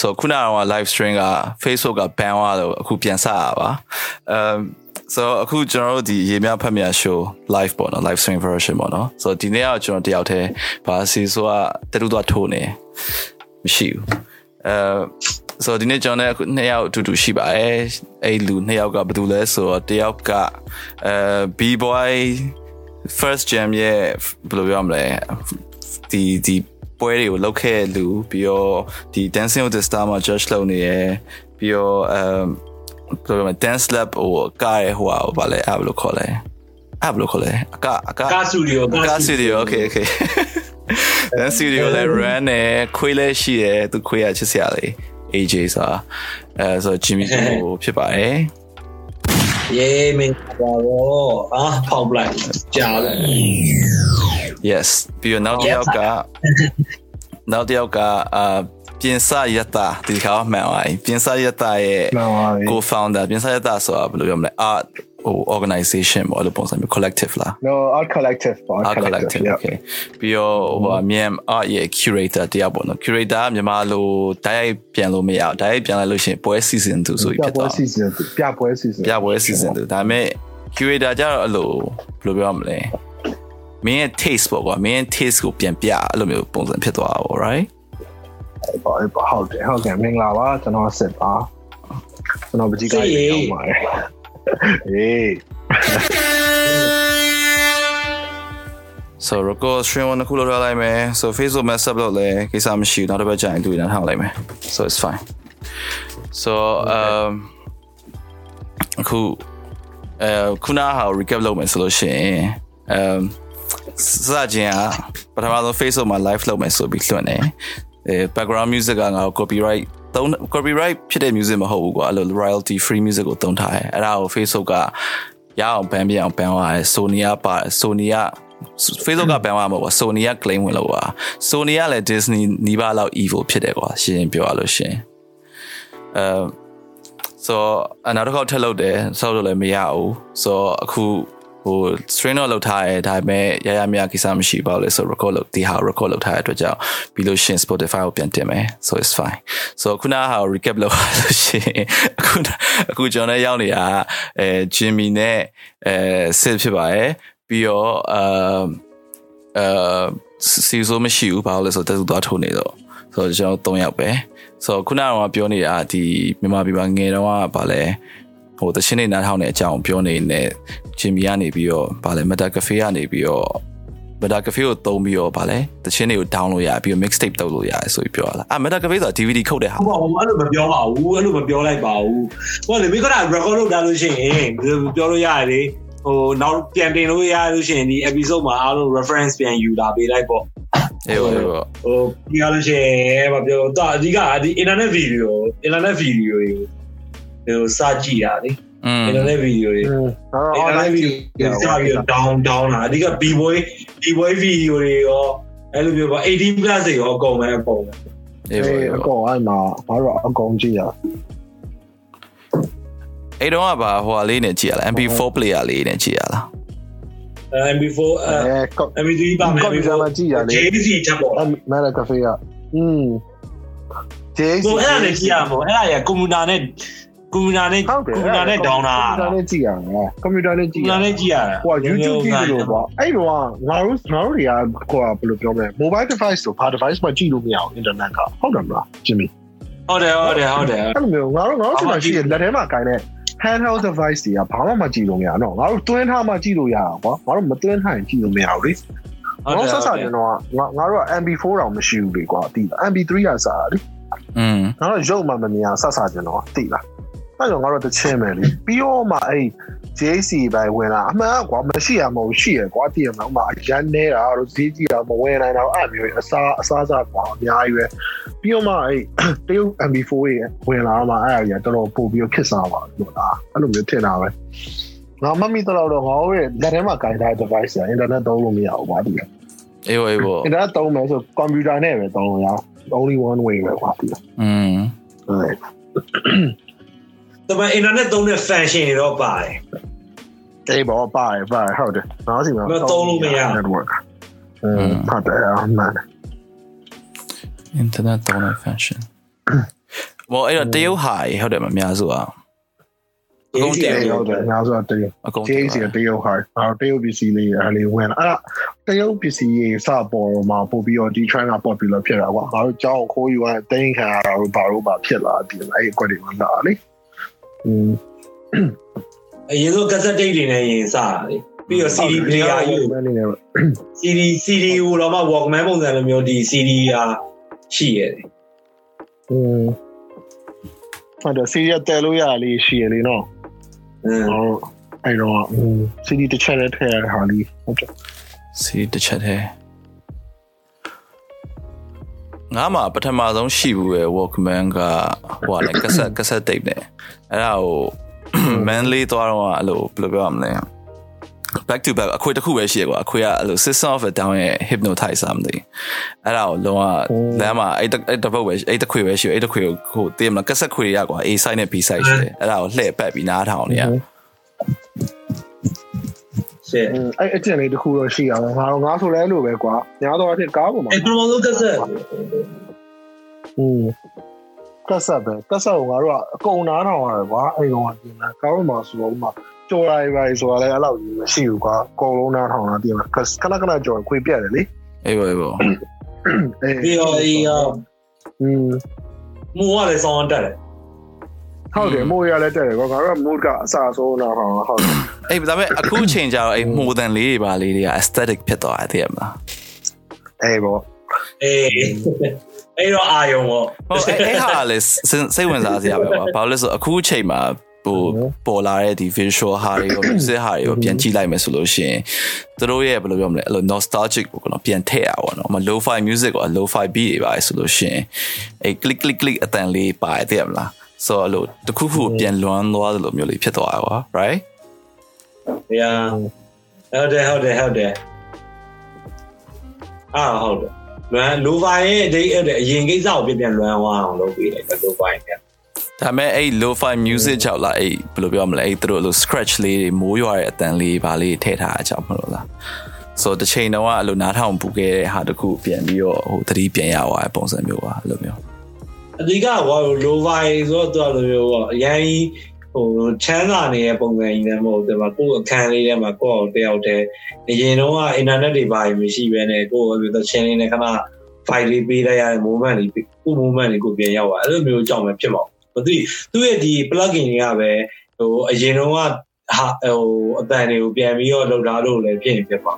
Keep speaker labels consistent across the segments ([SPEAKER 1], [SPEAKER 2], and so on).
[SPEAKER 1] ဆိုခုနကတော့ live stream က Facebook က ban သွားတော့အခုပြန်ဆက်ရပါအမ် so အခုကျွန်တော်တို့ဒီရေမြဖတ်မြ show live ပေါ့နော် live stream version ပေါ့နော် so ဒီနေ့ကကျွန်တော်တယောက်တည်းဘာစီဆိုကတတူတော့ထိုးနေမရှိဘူးအဲ so ဒီနေ့ကျွန်တော်လည်းနှစ်ယောက်အတူတူရှိပါတယ်အဲ့လူနှစ်ယောက်ကဘာတူလဲဆိုတော့တယောက်ကအဲ B boy first jam ရဲ့ဘယ်လိုပြောမလဲဒီဒီ ပွဲတွေကိုလောက်ခဲ့လူပြီးတော့ဒီ dancing with the star မှာ judge လုပ်နေရယ်ပြီးတော့အဲဘယ်လိုလဲ dance lab ဟိုကားရဟိုဟာဘာလဲအဲ့ဘယ်လိုခေါ်လဲအဲ့ဘယ်လိုခေါ်လဲအကအက
[SPEAKER 2] ကားစတူဒီယို
[SPEAKER 1] ကားစတူဒီယို okay okay ဒန်စတူဒီယိုလည်း run နဲ့ခွေးလည်းရှိတယ်သူခွေးရချစ်စရာလေး AJ ဆိုတာအဲဆို Jimmy ကိုဖြစ်ပါတယ်
[SPEAKER 2] ယေးမင်းပါတော့အာဖောက်ပလိုက်ကြာတယ်
[SPEAKER 1] yes ပြီးတော့နောက်တစ်ယောက်ကနောက်တစ်ယောက်ကအာပြင်စရတာဒီခါမှန်ပါပြင်စရတာရဲ့
[SPEAKER 3] မှန်ပါပြီ
[SPEAKER 1] co-founder ပြင်စရတာဆိုတာဘယ်လိုပြောမလဲ art ဟို organization ပေါ့အဲ့လိုပုံစံမျိုး collective လား
[SPEAKER 3] no art collective ပေါ့
[SPEAKER 1] art collective okay ပြီးတော့ဟိုမြန် art ရဲ့ curator တရားပေါ့နော် curator ကမြန်မာလိုတိုက်ရိုက်ပြန်လို့မရအောင်တိုက်ရိုက်ပြန်လိုက်လို့ရှိရင်ပွဲ season 2ဆိုပြီး
[SPEAKER 3] ပြ
[SPEAKER 1] ဖြစ်
[SPEAKER 3] ပွဲ
[SPEAKER 1] သွား
[SPEAKER 3] season ပြပွဲ season
[SPEAKER 1] ပြပွဲ season 2ဒါပေမဲ့ curator ကြတော့အဲ့လိုဘယ်လိုပြောမလဲ မင်းရဲ့ taste ပေါ့ကွာမင်းရဲ့ taste ကိုပြန်ပြအဲ့လိုမျိုးပုံစံဖြစ်သွားတာပေါ့ right
[SPEAKER 3] ပေါ့ဟုတ်တယ်ဟုတ်တယ်မင်္ဂလာပါကျွန်တော်စစ်ပါကျွန်တော်ပကြီးကရေရောက်ပါတယ်ဟေး
[SPEAKER 1] so record stream ကိုခုလောက်ထားလိုက်မယ် so facebook message လုပ်လဲကိစ္စမရှိဘူးနောက်တစ်ပတ်ကျရင်တွေ့နေတာထားလိုက်မယ် so it's fine so um အခုအဲခုနဟာ recap လုပ်မယ်ဆိုလို့ရှိရင် um စစချင်းကပထမဆုံး Facebook မှာ live လုပ်မယ်ဆိုပြီးလွှင့်တယ်အဲ background music ကငါတို့ copyright သုံး copyright ဖြစ်တဲ့ music မဟုတ်ဘူးကွာအဲ့လို royalty free music ကိုသုံးထားတယ်အဲ့ဒါကို Facebook ကရအောင် ban ပြအောင် ban သွားတယ် Sony ကပါ Sony က Facebook က ban သွားမှာပေါ့ Sony က claim ဝင်လို့ပါ Sony ကလည်း Disney နီးပါးလောက် evil ဖြစ်တယ်ကွာရှင်းရှင်းပြောရလို့ရှရင်အဲ so အနောက်တစ်ခေါက်ထပ်လုပ်တယ်ဆောက်လို့လည်းမရဘူး so အခု ဟို strain တော့လုပ်ထားရဲဒါပေမဲ့ရရမြကိစ္စမရှိပါဘူးလေ so record လုပ်ဒီဟာ record လုပ်ထားတဲ့အတွက်ကြောင့်ပြီးလို့ရှရင် Spotify ကိုပြန်တင်မယ် so it's fine so ခုနကဟာ recap လုပ်ရလို့ရှရင်အခုအခုကျွန်တော်လည်းရောက်နေတာအဲ Jimmy နဲ့အဲ Sid ဖြစ်ပါတယ်ပြီးတော့အာအာစီဆိုမရှိဘူးဘာလို့လဲဆိုတော့တက်သူသွားထိုးနေတော့ဆိုတော့ကျွန်တော်၃ယောက်ပဲဆိုတော့ခုနကပြောနေတာဒီမြန်မာပြည်မှာငယ်တော့ကဗာလဲ ဟိုတချင်းနေနားထောင်တဲ့အကြောင်းပြောနေနေဂျင်မီကနေပြီးတော့ဗာလဲမက်တာကဖေးကနေပြီးတော့မက်တာကဖေးကိုသုံးပြီးတော့ဗာလဲတချင်းတွေကို download ရပြီးတော့ mixtape တုပ်လို့ရတယ်ဆိုပြီးပြောလာအာမက်တာကဖေးဆိုတာ DVD ခုတ်တဲ့ဟာ
[SPEAKER 2] ဟုတ်ပါဘူးအဲ့လိုမပြောပါဘူးအဲ့လိုမပြောလိုက်ပါဘူးဟိုလေမိခဏ record လုပ်တာလို့ရှိရင်ပြောလို့ရတယ်လေဟိုနောက်ပြန်တင်လို့ရလို့ရှိရင်ဒီ episode မှာအားလုံး reference ပြန်ယူတာပေးလိုက်ပေါ့
[SPEAKER 1] အေးဟုတ်ဟုတ်
[SPEAKER 2] ဟိုပြီးရလို့ရှိရင်မပြောတော့အဓိကဒီ internet video internet video တွေကို ဟိုစကြည့်တာလေ
[SPEAKER 1] အင်
[SPEAKER 2] တာနက်ဗီဒီယို
[SPEAKER 3] တွေ
[SPEAKER 2] အင်တာ
[SPEAKER 3] နက်ဗီဒီယို
[SPEAKER 2] စပြီး down down လာအဓိက B boy B boy ဗီဒီယိုတွေရောအဲ့လိုမျိုးပါ18 plus တွေရောအကုန်ပဲအကုန်ပဲ
[SPEAKER 1] အေး
[SPEAKER 3] အကုန်အဲ့မှာဘာလို့အကုန်ကြည့်ရ
[SPEAKER 1] အဲ့တော့ဘာဟိုလေးနဲ့ကြည့်ရလား MP4 player လေးနဲ့ကြည့်ရလား
[SPEAKER 2] MP4 MP3 ပါမယ်
[SPEAKER 3] MP4 မှာကြည့်ရလေ
[SPEAKER 2] JVC တက်ပေါ့
[SPEAKER 3] မဲရကဖေးကอืม JVC
[SPEAKER 2] ကိုအဲ့ဒါနဲ့ကြည့်ရမှာပေါ့အဲ့ဒါရကွန်ပျူတာနဲ့ ကွန်ပျူတာနဲ့
[SPEAKER 3] ဟုတ်တယ်
[SPEAKER 2] ကွန်ပျူတာနဲ့ down လာ
[SPEAKER 3] ကွန်ပျူတာနဲ့ကြည့်ရမယ်ကွန်ပျူတာနဲ့ကြ
[SPEAKER 2] ကွန်
[SPEAKER 3] ည့်
[SPEAKER 2] ပျူ
[SPEAKER 3] ရ
[SPEAKER 2] တာနဲ့ကြည့်ရတာ
[SPEAKER 3] ဟို YouTube ကြည့်လို့ပေါ့အဲ့တော့ငါတို့ငါတို့တွေကဟိုဘယ်လိုပြောမလဲ mobile device ဆိုဘာ device မှာကြည့်လို့မရအောင် internet ကဟုတ်တယ်မလားဂျင်မီ
[SPEAKER 2] ဟုတ်တယ်ဟုတ်တယ်ဟုတ်တယ်
[SPEAKER 3] အဲ့လိုမျိုးငါတို့ငါတို့ဒီမှာရှိတဲ့လက်ထဲမှာကိုင်တဲ့ handheld device တွေကဘာမှမကြည့်လို့မရတော့ငါတို့တွင်းထားမှကြည့်လို့ရအောင်ကွာငါတို့မတွင်းထားရင်ကြည့်လို့မရဘူးလေ
[SPEAKER 2] ဟုတ်
[SPEAKER 3] ငါ
[SPEAKER 2] တယ်
[SPEAKER 3] ဆက်စားကျွန်တော်ကငါငါတို့က MB4 တောင်မရှိဘူးလေကွာတိလား MB3 ကစားတာလေ
[SPEAKER 1] อืม
[SPEAKER 3] ငါတို့ရုပ်မှမမြင်အောင်ဆက်စားကျွန်တော်ကတိလား အဲ့တော့ငါတို့တချင်းမယ်လေပြီးတော့မှအဲ့ JC ပဲဝင်လာအမှန်ကွာမရှိရမဟုတ်ရှိရကွာတည်ရမှာဥမာအရန်နေတာတို့ဈေးကြီးတာမဝင်နိုင်တော့အဲ့မျိုးအစားအစားစားကွာအများကြီးပဲပြီးတော့မှအဲ့တရုတ် MB4 ရေဝင်လာမှအဲ့အရာတော်တော်ပို့ပြီးခစ်စားပါလို့လားအဲ့လိုမျိုးထင်တာပဲငါမမီတော့တော့ငါတို့ရဲ့လက်ထဲမှာကင်ထားတဲ့ device က internet သုံးလို့မရဘူးကွာဒီ
[SPEAKER 1] အေးဟုတ်အေးဟုတ်
[SPEAKER 3] internet သုံးမယ်ဆို computer နဲ့ပဲသုံးလို့ရအောင် only one way ပဲကွာဒီ
[SPEAKER 1] อืม
[SPEAKER 3] ဟုတ်
[SPEAKER 2] တမန် internet သုံးတဲ့ function တွေတော့ပါတယ်
[SPEAKER 3] အေးဘောပါတယ်ပါတယ်ဟုတ်တယ်။နောက်စီမှာ
[SPEAKER 2] မသုံးလို့မရ
[SPEAKER 3] network ။အင်းဟုတ်တယ်အမှန်
[SPEAKER 1] internet သုံးတဲ့ function မောအဲ့တော့တရုတ်ဟာကြီးဟုတ်တယ်မအများစုอ่ะအကုန်တ
[SPEAKER 3] တ
[SPEAKER 1] ရုတ်
[SPEAKER 3] ရုတ်တယ်အများစုကတရုတ်
[SPEAKER 1] အကုန်
[SPEAKER 3] JC ကတရုတ်ဟာအဲ့တော့တရုတ်ပစ္စည်းလေးအဲ့လေးဝင်လာအဲ့ဒါတရုတ်ပစ္စည်းရေးစပေါ်တော့မှာပို့ပြီးတော့ဒီ trend က popular ဖြစ်တာကွာငါတို့ကြောင်းခိုးယူရတဲ့တင်ခံရတာတို့ဘာလို့ပါဖြစ်လာဒီအဲ့အကွက်တွေမှာလာလေอืม
[SPEAKER 2] အရင်ဆုံးကက်ဆက်တိတ်တွေနဲ့ရင်စတာလေပြီးတော့ CD player ယူ
[SPEAKER 3] မနေနဲ့
[SPEAKER 2] CD CD ဟိုတော့မှ Walkman ပုံစံလိုမျိုးဒီ CD ဟာရှိရတယ်
[SPEAKER 3] อืมအဲ့တော့ CD တဲလို့ရလေးရှိရလေနော်
[SPEAKER 2] อืม
[SPEAKER 3] ဟောအဲ့တော့อืม CD တစ်ချက်နဲ့ထည့်ရတာလေးဟုတ်တယ်
[SPEAKER 1] စီတစ်ချက်တည်း ငါမှပထမဆုံးရှိဘူးပဲ Walkman ကဟိုကလည်းကဆက်ကဆက်တိတ်နဲ့အဲ့ဒါကို manly သွားတော့အဲ့လိုဘယ်လိုပြောရမလဲ back to back အခွေတစ်ခုပဲရှိရကွာအခွေကအဲ့လို system of a down ရဲ့ hypnotize ဆာမသိအဲ့ဒါကိုလုံးဝလမ်းမှာအဲ့အဲ့တစ်ပုတ်ပဲအဲ့တစ်ခွေပဲရှိအဲ့တစ်ခွေကိုဟိုတည်မလားကဆက်ခွေရကွာ A side နဲ့ B side ရှိတယ်အဲ့ဒါကိုလှည့်ပတ်ပြီးနားထောင်နေရ
[SPEAKER 2] ရှ
[SPEAKER 3] င်းအဲ့အကျင့်လေးတစ်ခုတော့ရှိအောင်ငါတော့ငါဆိုလဲလို့ပဲကွာညာတော့အဖြစ်ကားပေါ်မှာ
[SPEAKER 2] အဲ့ပရိုမိုလို့ကက်ဆက်
[SPEAKER 3] ဟိုကက်ဆက်ပဲကက်ဆက်ကိုငါတို့ကအကုန်နားထောင်ရတယ်ကွာအဲ့ကောင်ကပြင်လာကားပေါ်မှာဆိုတော့ဥမာကြော်ရိုင်ရိုင်ဆိုတာလည်းအဲ့လောက်ကြီးမရှိဘူးကွာအကုန်လုံးနားထောင်တာပြင်လာခဏခဏကြော်ခွေပြတ်တယ်လေ
[SPEAKER 1] အေးပါအေးပါ
[SPEAKER 3] အေး
[SPEAKER 2] ပြီးတော့အေး
[SPEAKER 3] ဟွန်း
[SPEAKER 2] မူကလည်းဆောင်းတက်တယ်
[SPEAKER 3] ဟုတ်တယ်မိုးရလည်းတက်တယ်ကွာငါတို့က mood ကအစအဆုံးနားထောင်တာဟုတ်တယ်
[SPEAKER 1] အေးဒါပေမဲ့အခုချိန်ကြတော့အေး more than လေးတွေပါလေးတွေက aesthetic ဖြစ်သွားတယ်သိရမလား
[SPEAKER 3] အေးပေါ့
[SPEAKER 2] အေးအဲ့တော့အာယုံပေါ့
[SPEAKER 1] ဟုတ်အဲ့အဲ့ဟာလည်းစိတ်ဝင်စားစရာပဲပါဘာလို့လဲဆိုအခုချိန်မှာဟိုပေါ်လာတဲ့ဒီ visual ဟာတွေရော music ဟာတွေရောပြန်ကြည့်လိုက်မယ်ဆိုလို့ရှိရင်သူတို့ရဲ့ဘယ်လိုပြောမလဲအဲ့လို nostalgic ကိုကတော့ပြန်ထည့်ရပါတော့မ low fi music ကို low fi beat တွေပါဆိုလို့ရှိရင်အဲ့ click click click အတန်လေးပါတယ်သိရမလား ဆိုတော့အဲ့လိုတခုခုပြန်လွမ်းသွားသလိုမျိုးလေးဖြစ်သွားတာကွာ right
[SPEAKER 2] ဗျာဟုတ်တယ်ဟုတ်တယ်ဟုတ်တယ်အာဟုတ်တယ်လွမ်းလိုဖိုင်ရဲ့အတိတ်အဲ့အရင်ကိစ္စကိုပြန်ပြန်လွမ်းသွားအောင်လုပ်ပေးလိုက်တယ်လိုဖိုင်က
[SPEAKER 1] ဒါပေမဲ့အဲ့ low fi music ကြောင့်လားအဲ့ဘယ်လိုပြောမလဲအဲ့သူတို့လို scratch လေးတွေမိုးရွာတဲ့အတန်လေးပါလေးထည့်ထားတာကြောင့်မလို့လားဆိုတော့တစ်ချိန်တော့အဲ့လိုနားထောင်ပူခဲ့တဲ့ဟာတခုပြန်ပြီးတော့ဟိုသတိပြန်ရသွားတဲ့ပုံစံမျိုးပါအဲ့လိုမျိုး
[SPEAKER 2] အဓိကကလိုဖိုင်ဆိုတော့သူကလိုမျိုးပေါ့အရင်ဟိုချမ်းသာနေတဲ့ပုံစံကြီးလည်းမဟုတ်ဘူးဒီမှာကိုယ့်အခန်းလေးထဲမှာကိုယ့်အောင်တယောက်တည်းအရင်တော့ကအင်တာနက်တွေပါမရှိဘဲနဲ့ကိုယ့်သချင်းလေးနဲ့ခဏ file လေးပေးလိုက်ရတဲ့ moment လေးကို moment လေးကိုပြန်ရောက်သွားအဲ့လိုမျိုးကြောင့်ပဲဖြစ်မှာမသိသူ့ရဲ့ဒီ plugin တွေကပဲဟိုအရင်တော့ကဟာဟိုအတန်တွေကိုပြန်ပြီးတော့လောက်ထားလို့လည်းဖြစ်ရင်ဖြစ်ပါ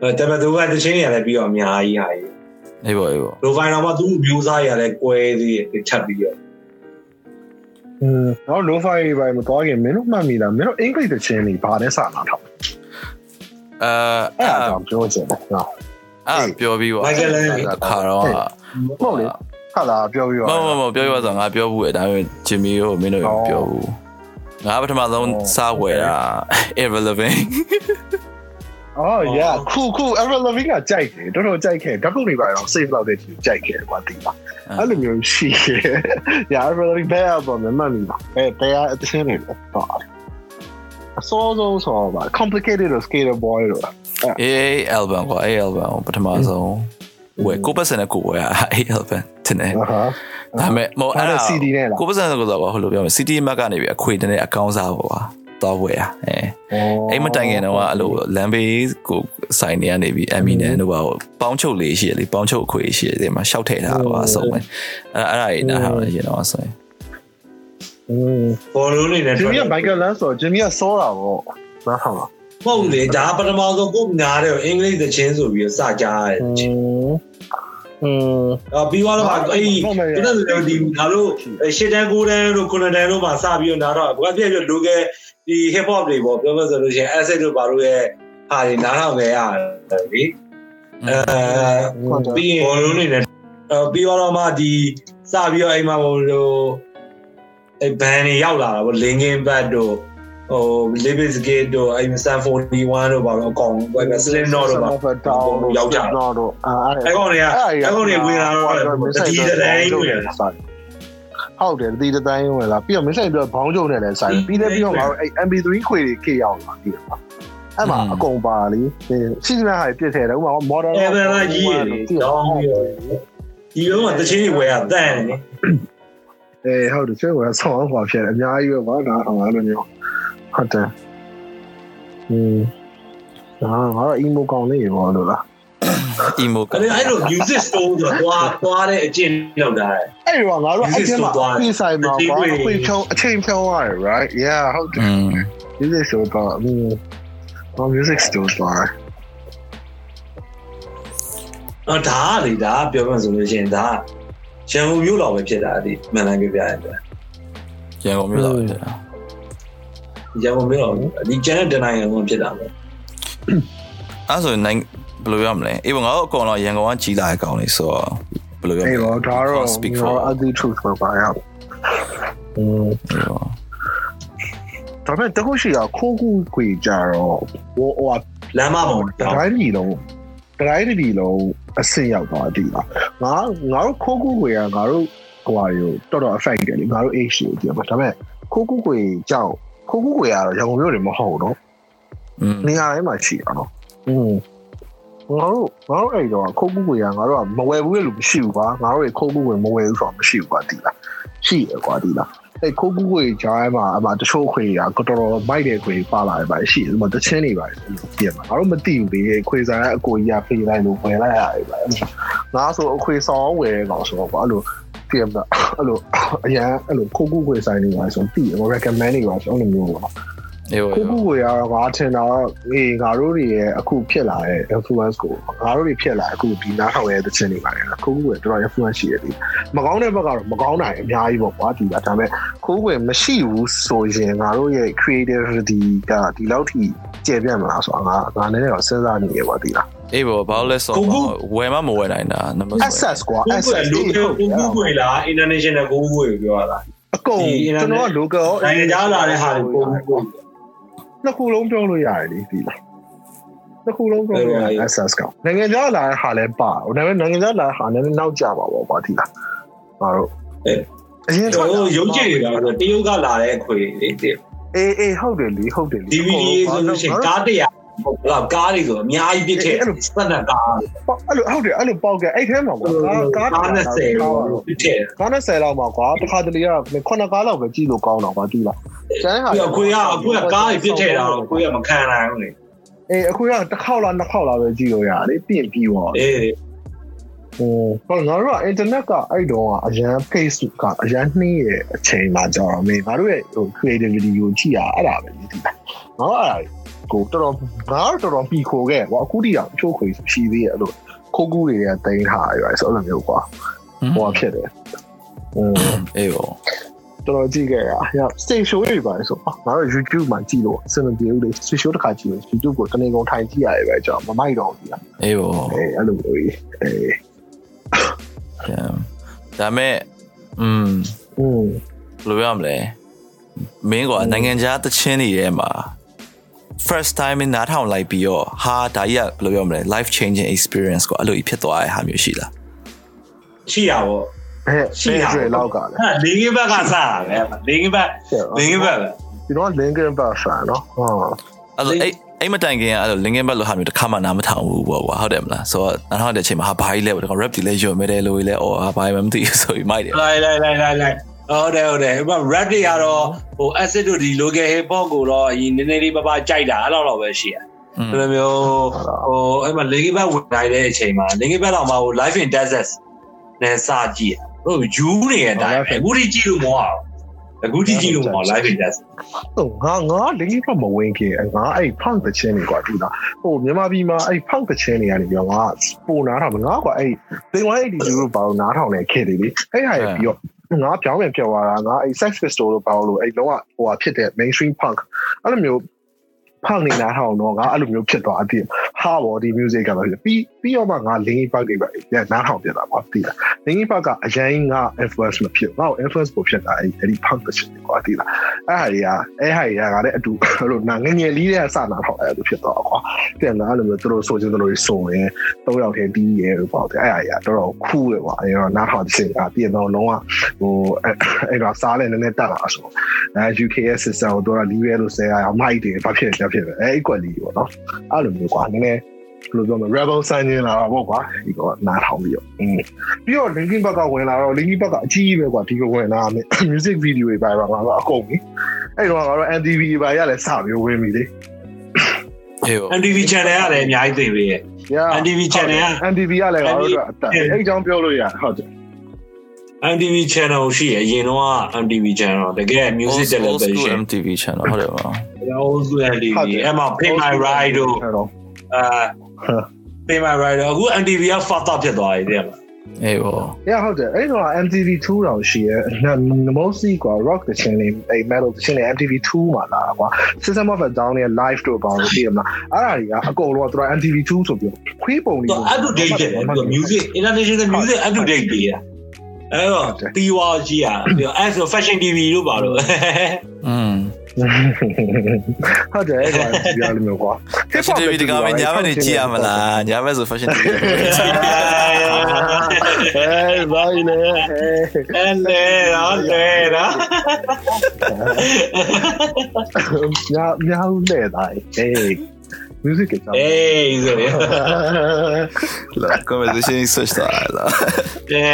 [SPEAKER 2] အဲတမန်သူကတချင်းတွေလည်းပြီးတော့အများကြီးဟာကြီး
[SPEAKER 1] အေးပေါ့အေးပေါ့
[SPEAKER 2] လိုဖိုင်တော့မှသူ့မျိုးစားရလည်းကွဲသေးတယ်ထပ်ပြီးတော့
[SPEAKER 3] อืมတော့ low fi ဘိုင်မတော်ခင်မင်းတို့မှတ်မိလားမင်းတို့ English တချင်းနေဘာလဲစာနာထောက်
[SPEAKER 1] အဲ
[SPEAKER 3] အဲ့
[SPEAKER 1] အဲ့
[SPEAKER 3] ဒါကြောင့်ပြောချင်တယ်နော်
[SPEAKER 1] အဲ့ပြောပြီးပါ
[SPEAKER 2] မိုက်ကယ်လန်
[SPEAKER 1] ခါတော့
[SPEAKER 3] ဟုတ်လေဟာလာပြောပြီး
[SPEAKER 1] မ
[SPEAKER 3] တော့
[SPEAKER 1] မမပြောပြပါဆိုငါပြောဘူးလေဒါပေမဲ့ဂျင်မီကိုမင်းတို့မပြောဘူးငါပထမဆုံးစားဝယ်တာ irrelevant
[SPEAKER 3] အော် yeah ခုခု ever loving ကကြိုက်တယ်တော်တော်ကြိုက်ခဲ့ဓာတ်ပုံတွေပါတော့ save လောက်တဲ့ကြကြိုက်ခဲ့ကွာဒီပါအဲ့လိုမျိုးရှိတယ် yeah ever loving ဘယ် album မှမမိပါအဲတရားအသင်းတွေတော့အစောဆုံးဆိုပါ complicated skater boy တော့
[SPEAKER 1] အေး album ကွာအေး album ပထမဆုံးဝယ်ကိုပတ်စံနဲ့ကိုဝယ်အေး album တင်တယ်
[SPEAKER 3] ဟာ
[SPEAKER 1] ဒါပေမဲ့မဟုတ်အဲ့ဒါ
[SPEAKER 3] CD နဲ့လား
[SPEAKER 1] ကိုပတ်စံဆိုတော့ဟိုလိုပြောမယ် CD Mac ကနေပြီးအခွေတဲ့အကောင့်စားပေါ့ကွာ တော့ဝယ်ရအဲအဲ့မတိုင်ခင်တော့အဲ့လိုလမ်းဘေးကိုစိုင်နေရနေပြီး Eminem တို့ပါပေါင်းချုပ်လေးရှိရလေပေါင်းချုပ်အခွေရှိရဒီမှာရှောက်ထည့်ထားပါအဆုံးပဲအဲ့အဲ့ဒါကြီးနားထားရရင်တော့ဆိုရင်
[SPEAKER 3] อืม
[SPEAKER 2] ဘောလုံးနေနဲ့
[SPEAKER 3] ဂျင်မီက Michael Lance ဆိုဂျင်မီကစောတာပေါ့နားထောင်လား
[SPEAKER 2] ဟုတ်လေဒါပထမဆုံးကိုညားတယ်အင်္ဂလိပ်သချင်းဆိုပြီးစကြားရတယ်
[SPEAKER 3] อืม
[SPEAKER 2] အော်ပြီးသွားတော့အဲ့ဒီဒီလိုမျိုးဒီငါတို့ရှစ်တန်းကိုတန်းတို့ခုနှစ်တန်းတို့မှာစပြီးတော့နားတော့ဘကပြည့်ပြည့်လိုကဲ ဒီ hip hop တွေပေါ့ပြောမှဆိုလို့ရှိရင် acid တို့ဘာလို့ရဲ့ဟာတွေနားထောင်ခဲ့ရတယ်လေအဲပြီးရင်ဘောလုံးနေနဲ့ပြီးတော့မှဒီစပြီးတော့အိမ်မှာဟိုလိုအဲဘန်တွေရောက်လာတာပေါ့ Linkin Park တို့ဟို Livis Gate တို့အဲ Sun 41တို့ဘာလို့အကောင်ပဲ Slim Knot တို့ပါ
[SPEAKER 3] ယောက်ျားတော့တော့အဲ
[SPEAKER 2] အဲ့ကောင်တွေကအဲ့ကောင်တွေဝင်လာတော့ဒီတတိုင်းဝင်လာ
[SPEAKER 3] ဟုတ်တယ်ဒီတိုင်းဝင်လာပြီးတော့မင်းဆိုင်ပြောဘောင်းကျုံနဲ့လည်းဆိုင်ပြီးတယ်ပြီးတော့ငါတို့အဲ့ MP3 ခွေတွေခေရောက်လာပြီးတော့အဲ့မှာအကုန်ပါလीစီစဉ်ဟာပြစ်ထဲတယ်ဥပမာ modern
[SPEAKER 2] အဲ့ဒါကြီးလေတောင်းပြီးတော့ဒီလုံးကတချင်းတွေဝယ်ရတန့်နေ
[SPEAKER 3] အေးဟုတ်တယ်ကျွေးကဆောင်းပါဖြစ်တယ်အများကြီးပဲဗောနားထောင်ရလို့မျိုးဟုတ်တယ်อืมအာငါတော့ emo ကောင်းနေဘောလို့လား
[SPEAKER 1] emo က
[SPEAKER 2] အဲ့လို music store ဆိုတော့သွားသွားတဲ့အကျင့်လောက်တာ
[SPEAKER 3] အဲ့ဒီတော့ငါတို့အဲ့ဒီမှာပြင်ဆိုင်မှာဘာပြင်ချုံအချိန်ဖြောင်းရတယ် right yeah ဟုတ်တယ် music store တော့ music store တော့
[SPEAKER 2] တော့ဒါကလေဒါပြောမှဆိုလို့ရှိရင်ဒါရန်ကုန်မြို့လောက်ပဲဖြစ်တာဒီမန်လန်ပြပြရတဲ့
[SPEAKER 1] ရန်ကုန်မြို့လောက်ပဲဖြစ်တာ
[SPEAKER 2] ရန်ကုန်မြို့လောက်ဒီကျန်တဲ့တနိုင်ငံလုံးဖြစ်တာပဲ
[SPEAKER 1] အဲ့ဆိုနိုင် ဘယ်လိုရမလဲအေးပေါ့ငါတို့အကောင်တော့ရန်ကုန်ကကြီးလာတဲ့ကောင်လေးဆိုတော့ဘယ်လိုရမလဲ
[SPEAKER 3] အေးပေါ့ဒါတော့
[SPEAKER 1] speak for
[SPEAKER 3] ugly truth ပဲပါရအောင်
[SPEAKER 1] အေးပေါ့
[SPEAKER 3] ဒါပေမဲ့တခုရှိတာခိုးကူခွေကြတော့ဟိုဟို
[SPEAKER 2] လမ်းမပေါ်
[SPEAKER 3] တော့တိုင်းပြည်လုံးတိုင်းပြည်လုံးအဆင့်ရောက်သွားပြီလားငါငါတို့ခိုးကူခွေကငါတို့ဟိုဟာတွေကိုတော်တော် affect တယ်လေငါတို့ age တွေကိုကြည့်ပါဒါပေမဲ့ခိုးကူခွေကြောက်ခိုးကူခွေကတော့ရန်ကုန်မြို့တွေမဟုတ်တော့နေရာတိုင်းမှာရှိတာနော်อืม ငါတို့ငါတို့အဲ့တော့ခိုးကူခွေကငါတို့ကမဝယ်ဘူးလို့မရှိဘူးကွာငါတို့ခိုးကူခွေမဝယ်ဘူးဆိုတော့မရှိဘူးကွာဒီလားရှိရကွာဒီလားအဲ့ခိုးကူခွေကြားမှာအမတချို့ခွေကတော်တော်မိုက်တဲ့ခွေပါလာတယ်ပါရှိတယ်ဒီမှာတချင်းနေပါတယ်ပြင်မှာငါတို့မသိဘူးလေခွေဆိုင်ကအကိုကြီးကဖေးလိုက်လို့ဝယ်လိုက်ရတယ်ပါငါဆိုအခွေဆောင်ဝယ်ကောင်ဆိုတော့ကွာအဲ့လိုပြင်မှာအဲ့လိုအရန်အဲ့လိုခိုးကူခွေဆိုင်နေပါဆိုပြီး recommend နေပါဆိုအဲ့လိုမျိုးပေါ့
[SPEAKER 1] အေးပေါ့
[SPEAKER 3] ခုခုကိုရတော့ငါထင်တော့အေးငါတို့တွေရဲ့အခုဖြစ်လာတဲ့ influence ကိုငါတို့တွေဖြစ်လာအခုဒီနားထောင်ရတဲ့ချင်းတွေပါတယ်ခုခုကိုတော်တော် influence ရှိရတယ်မကောင်းတဲ့ဘက်ကတော့မကောင်းတာအများကြီးပေါ့ကွာဒီကဒါပေမဲ့ခုခုကိုမရှိဘူးဆိုရင်ငါတို့ရဲ့ creativity ကဒီလောက်ထိကျေပြန့်မလားဆိုတော့ငါငါလည်းတော့စဉ်းစားနေရပါသေးလား
[SPEAKER 1] အေးပေါ့ဘာလို့လဲဆိုတော့ဝယ်မမဝယ်နိုင်တာနံပါတ်
[SPEAKER 3] access ကွာ
[SPEAKER 2] ကိုကို
[SPEAKER 3] access
[SPEAKER 2] လူ
[SPEAKER 3] လေး
[SPEAKER 2] ကို
[SPEAKER 3] ဟုတ်
[SPEAKER 2] ကို
[SPEAKER 3] တယ်
[SPEAKER 2] ကိုလား international ကိုကိုကိုပြောတာ
[SPEAKER 3] အကုန်ကျွန်တော်က local
[SPEAKER 2] နိုင်ငံခြားလာတဲ့ဟာတွေကိုကို
[SPEAKER 3] နှစ်ခုလုံးပြောလို့ရတယ်လေဒီလားနှစ်ခုလုံးပြောလို့ရတယ် access ကနိုင်ငံခြားလာတဲ့ဟာလည်းပါဒါပေမဲ့နိုင်ငံခြားလာတဲ့ဟာလည်းနောက်ကျပါပေါ့ကွာဒီလားငါတို့အရင်
[SPEAKER 2] ကျွန်တော်ရုံးကြည့်နေတာဆိုတရုတ်ကလာတဲ့အခွေလေး
[SPEAKER 3] အေးအေးဟုတ်တယ်လေဟုတ်တယ်လေ
[SPEAKER 2] DVD ဆိုလို့ရှိရင်ကားတရားဟုတ်လားကားတွေဆိုအများကြီးပြစ်ခဲ့စက်နဲ့ကား
[SPEAKER 3] အဲ့လိုဟုတ်တယ်အဲ့လိုပေါက်ခဲ့အဲ့ထဲမှာကွာကားကား
[SPEAKER 2] ကားနဲ့ဆယ်လို့ပြစ်ခဲ့
[SPEAKER 3] ကားနဲ့ဆယ်လောက်မှာကွာတခါတလေကခုနှစ်ကားလောက်ပဲကြည့်လို့ကောင်းတော့ကွာဒီလား ကျန်တဲ့ဟာ
[SPEAKER 2] အခွေကအခွေကကားတွေပြစ်ခဲ့တာတော့အခွေကမခံနိုင်ဘူးလေ
[SPEAKER 3] အေးအခုကတစ်ခေါက်လားနှစ်ခေါက်လားပဲကြည့်လို့ရတယ်လေပြင်ပြီးသွား
[SPEAKER 2] အေး
[SPEAKER 3] ဟိုဘာငါတို့က internet ကအဲ့တော့အရန် Facebook ကအရန်နှင်းရဲ့အချိန်မှာကြာတော့မင်းငါတို့ရဲ့ဟို creativity ကိုကြည့်ရအဲ့ဒါပဲဒီလားငါတို့အဲ့ဒါကိုတော်တော်ငါတို့တော်တော်ပြီးခိုခဲ့ကွာအခုတိအောင်ချိုးခွေရှိသေးရဲ့အဲ့လိုခိုးကူးတွေကတိန်းထားရယ်ဆိုအဲ့လိုမျိုးကွာဟိုဖြစ်တယ်ဟို
[SPEAKER 1] အေးပေါ့
[SPEAKER 3] တော်တော်ကြည့်ခဲ့ရ။ည stage show တွေပါဆို။ငါတို့ YouTube မှာကြည့်လို့စင်မပြေဘူးလေ။ stage show တစ်ခါကြည့်လို့ YouTube ကိုတနေ့ကုန်ထိုင်ကြည့်ရတယ်ပဲကျွန်တော်မမိုက်တော့ဘူးလား
[SPEAKER 1] အေးပေါ့
[SPEAKER 3] ။အဲအဲ့လိုမျိုးကြီး။အဲ
[SPEAKER 1] ဒါမဲ့อืม
[SPEAKER 3] อืม
[SPEAKER 1] ဘယ်လိုရမလဲမင်းကနိုင်ငံခြားတချင်းတွေထဲမှာ first time နားထောင်လိုက်ပြီးတော့ဟာဒါကြီးကဘယ်လိုပြောမလဲ life changing experience ကိုအဲ့လိုကြီးဖြစ်သွားတဲ့ဟာမျိုးရှိလား
[SPEAKER 2] ရှိရပါ ဘ
[SPEAKER 3] ယ်
[SPEAKER 2] ရှိ
[SPEAKER 3] ရလောက်ကလဲ
[SPEAKER 2] လင်းကင်းဘက်ကစတာပဲလင်းကင်းဘက်လင်းကင်းဘက်
[SPEAKER 3] ဒီတော့လင်းကင်းဘက်စတာနော်ဟုတ်
[SPEAKER 1] အဲ့တော့အဲ့အဲ့မတိုင်ခင်ကအဲ့လို linkin back လို့ဟာမျိုးတစ်ခါမှနားမထောင်ဘူးပေါ့ကွာဟုတ်တယ်မလားဆိုတော့နားထောင်တဲ့အချိန်မှာဟာဘာကြီးလဲပေါ့ကွာ rap တွေလဲယွံမဲတယ်လို့လဲအော်ဟာဘာမှမသိဘူးဆိုပြီးမိုက်တယ်
[SPEAKER 2] လိုက်လိုက်လိုက်လိုက်လိုက်ဟုတ်တယ်ဟုတ်တယ်ဟို rap တွေကတော့ဟို acid တို့ဒီ local hip hop ကိုတော့ဒီနည်းနည်းလေးပပကြိုက်တာအဲ့လောက်တော့ပဲရှိရတယ်ဒီလိုမျိုးဟိုအဲ့မှာ linkin back ဝင်နိုင်တဲ့အချိန်မှာ linkin back တော့မှဟို live in texas နဲ့စကြည့် ဟိုယူနေတဲ့အတိုင်းအခုထိကြည့်လို့မဟုတ်အောင်အခုထိကြည့်လို့မဟုတ် live in desert
[SPEAKER 3] ဟိုငါငါ Linkin Park မဝင်ခင်ငါအဲ့ punk တချင်းတွေကွာဒီလားဟိုမြန်မာပြည်မှာအဲ့ punk တချင်းတွေကနေပြီးတော့ငါပုံနားထောင်ငါကွာအဲ့3182လို့ပါလို့နားထောင်နေခဲ့တယ်လေအဲ့ဟာရပြီးတော့ငါပြောင်းပြန်ပြောင်းလာတာငါအဲ့ sex pistol လို့ပါလို့အဲ့လုံးဝဟိုဟာဖြစ်တဲ့ mainstream punk အဲ့လိုမျိုး punk နေနားထောင်တော့ငါအဲ့လိုမျိုးဖြစ်သွားအတိဟာဘောဒီ music ကတော့ပြီးပြီးတော့မှငါ Linkin Park တွေပဲနားထောင်ပြတာပါတိလား Linkin Park ကအရင်က influence မဖြစ်ငါ့ကို influence ပိုဖြစ်တာအဲ့ဒီ punk တချင်ကွာတိလားအဲ့ဟာတွေကအဲ့ဟာတွေကငါလည်းအတူအဲ့လိုနာငငယ်လေးတွေကစနာထောင်အဲ့လိုဖြစ်သွားကွာပြန်လာအဲ့လိုမျိုးသူတို့ဆိုချင်တယ်လို့ဆိုရင်၃ယောက်တည်းပြီးရဲလို့ပေါ့တဲ့အဲ့ဟာတွေကတော်တော်ခူးတယ်ကွာအဲ့တော့နားထောင်တဲ့ကပြင်တော့လုံးဝဟိုအဲ့တော့စားလည်းနည်းနည်းတက်လာဆိုအဲ UKS system ကိုတော့လီးရဲလို့ဆဲရအောင်မိုက်တယ်ဘာဖြစ်လဲဖြစ်တယ်အဲ့အကွက်လေးပေါ့နော်အဲ့လိုမျိုးကွာနည်းနည်းဘယ်လိုပြောမလဲ rebel ဆန်ကျင်လာတာပေါ့ကွာဒီကောနားထောင်ပြီးတော့อืมပြီးတော့ linkin park ကဝင်လာတော့ linkin park ကအကြီးကြီးပဲကွာဒီကဝင်လာမယ် music video တွေပါပါငါကအကုန်ပြီအဲ့တော့ငါတို့ MTV ပါရလဲစပြီးဝင်ပြီလေ
[SPEAKER 1] အေးဟို
[SPEAKER 2] MTV channel ကလည်းအများကြီးသိပြီရဲ့
[SPEAKER 3] yeah
[SPEAKER 2] MTV channel က
[SPEAKER 3] MTV ကလည်းငါတို့အတွက်အတက်အဲ့အကြောင်းပြောလို့ရဟုတ်တယ်
[SPEAKER 2] MTV channel ရှိရအရင်တော့ MTV channel တကယ် music
[SPEAKER 1] old school
[SPEAKER 2] television
[SPEAKER 1] MTV channel ဟုတ်တယ် မလား
[SPEAKER 2] old school MTV အဲ့မှာ Pay My Ride တို့
[SPEAKER 3] အဲ့တော့
[SPEAKER 2] အာ Pay My Ride တို့အခု MTV က fuck up ဖြစ်သွားပြီတဲ့မှာ
[SPEAKER 1] အေးဟို
[SPEAKER 3] yeah ဟုတ်တယ်အဲ့တော့ MTV 2တောင်ရှိရ mostly ကွာ rock တချင်းလေးအဲ့ metal တချင်းလေး MTV 2မှာလာကွာ System of a Down ရဲ့ live တို့ပေါင်းလို့သိရမလားအဲ့ဒါတွေကအကုန်လုံးကသူက MTV 2ဆိုပြီးခွေးပုံလေး
[SPEAKER 2] တော့ up to date ဖြစ်တယ်သူ music international music up to date ပေးတာအဲ့တော့တီဝါကြီးอ่ะအဲ့ဆို fashion TV လို့ပါတော့
[SPEAKER 1] อืม
[SPEAKER 3] ဟုတ်တယ်အဲ့ဒါကြည့်ရလို့မျိုးကွာ
[SPEAKER 1] fashion TV ဒီကမညာဘက်နေကြည့်ရမလားညာဘက်ဆို fashion TV
[SPEAKER 3] ဟဲ့ဘာလဲ
[SPEAKER 2] အဲ့လေတော့လေတော့
[SPEAKER 3] ညာညာဦးလဲတာဟေး music ကကြောင်း
[SPEAKER 2] အေးဆိုရ
[SPEAKER 1] လာ conversation switch တာလား
[SPEAKER 2] အဲ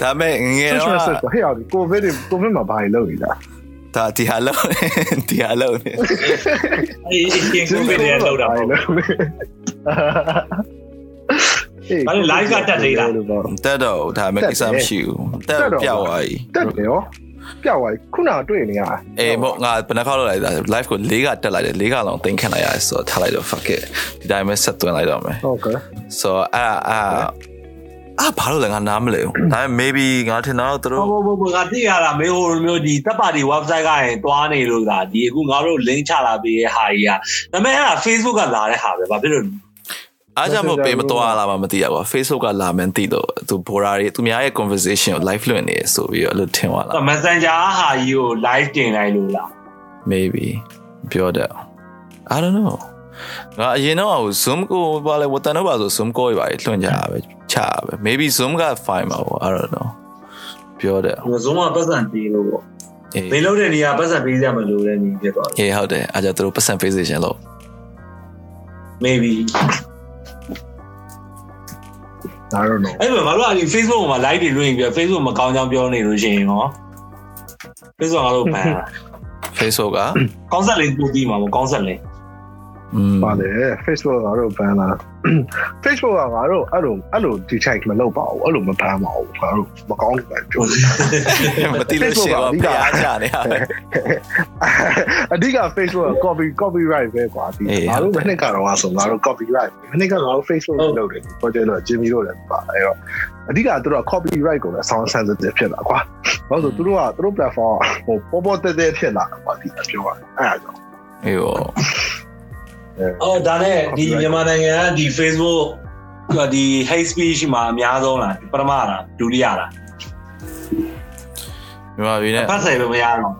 [SPEAKER 1] ဒါမဲ့ငယ်
[SPEAKER 3] အဲ့
[SPEAKER 1] တော့
[SPEAKER 3] တော့ဟဲ့အောင်ကိုဗစ်ကိုဗစ်မှာဘာလုပ်နေတာ
[SPEAKER 1] ဒါဒီဟာလုံးဒီဟာလုံးနေ
[SPEAKER 2] အေးဒီကိုပဲရလောက်တာပေါ့ဘာလဲ live ကတက်သေးလား
[SPEAKER 1] တက်တော့ဒါမဲ့ကိစ္စမရှိဘူးတက်တော့ပြောက်သွားပြီ
[SPEAKER 3] တက်တယ်ရော ပြောက်သွားခုနတွေ့နေရ
[SPEAKER 1] အေးမို့ငါဘယ်နှခါလောက်လိုက်တာ live ကို၄ကတက်လိုက်တယ်၄ကလောင်တင်ခံလိုက်ရတယ်ဆိုတော့ထားလိုက်တော့ fuck it ဒီတိုင်းပဲဆက်သွင်းလိုက်တော့မယ်
[SPEAKER 3] ဟုတ်ကဲ့
[SPEAKER 1] ဆိုတော့အဲ့အဲ့အာဘာလို့လဲငါနားမလဲဘူးဒါပေမဲ့ maybe ငါထင်တော့သူတို့
[SPEAKER 2] ဘောဘောဘောငါသိရတာမေဟိုလိုမျိုးဒီတပ်ပါတီ website ကရင်တွားနေလို့သာဒီအခုငါတို့ link ချလာပေးတဲ့ဟာကြီးอ่ะဒါပေမဲ့အဲ့ဒါ Facebook ကလာတဲ့ဟာပဲဘာဖြစ်လို့
[SPEAKER 1] အားကြောင့်မပေးမတော်လာမှမသိရပါဘူး Facebook ကလာမှန်းသိတော့သူဘော်ရာတွေသူများရဲ့ conversation ကို live လွှင့်နေဆိုပြီးတော့အဲ့လိုထင်သွားလား
[SPEAKER 2] Messenger ဟာကြီးကို live တင်လိုက်လို့လား
[SPEAKER 1] maybe ပြောတယ် I don't know ငါအရင်တော့ Zoom ကိုဘာလဲဝတ်တန်တော့ပါဆို Zoom ကိုပါလွှင့်ကြတာပဲချတာပဲ maybe Zoom က fine ပါဘော I don't know ပြောတယ်
[SPEAKER 2] ဟို Zoom ကပတ်စံပေးလို့ပေါ့
[SPEAKER 1] အေး
[SPEAKER 2] မင်းလုပ်တဲ့နေရာပတ်စံပေးရမလို့တဲ့နေဖြစ်သွားတယ်
[SPEAKER 1] အေးဟုတ်တယ်အားကြောင့်သူတို့ပတ်စံ face ရှင်လို့
[SPEAKER 2] maybe
[SPEAKER 3] ဒါတော့နော်
[SPEAKER 2] အဲ့မှာငါတို့ကဒီ Facebook မှာ live တွေလွှင့်ပြီး Facebook မကောင်းကြောင်းပြောနေလို့ရှိရင်ဟော Facebook ငါတို့ဘန်
[SPEAKER 1] Facebook က
[SPEAKER 2] ကောင်းဆက်လေးပို့ပြီးမှာပေါ့ကောင်းဆက်လေး
[SPEAKER 1] อืม
[SPEAKER 3] ပါလေ Facebook ကငါတို့ဘန်လာ Facebook ကငါတို့အဲ့လိုအဲ့လို detect မလုပ်ပါဘူးအဲ့လိုမဘန်ပါဘူးငါတို့မကောင်းဘူးပဲပြောနေတာ
[SPEAKER 1] မသိလို့ရှိရင်တော့ဖျားချနေရတယ်
[SPEAKER 3] အဓိက Facebook က copy copyright ပဲကွာဒီ
[SPEAKER 1] အေး
[SPEAKER 3] ငါတို့မနှစ်ကတော့ဆိုငါတို့ copyright မနှစ်ကငါတို့ Facebook ကိုလုပ်တယ် project တော့ Jimmy တို့လည်းပါအဲ့တော့အဓိကသူတို့က copyright ကိုလည်း sound sensitive ဖြစ်လာကွာဘာလို့ဆိုသူတို့ကသူတို့ platform ဟိုပေါ်ပေါ်တဲတဲဖြစ်လာကွာဒီပြောတာအဲ့ဒါကြောင့်
[SPEAKER 1] အေးဟော
[SPEAKER 2] အော်ဒါနဲ့ဒီမြန်မာနိုင်ငံကဒီ Facebook ကဒီ hate speech မှာအများဆုံးလားပထမလားဒုတိယလား
[SPEAKER 1] မြန်မာပြည်နဲ့
[SPEAKER 2] ဖတ်ဆိုင်လို့မရတော့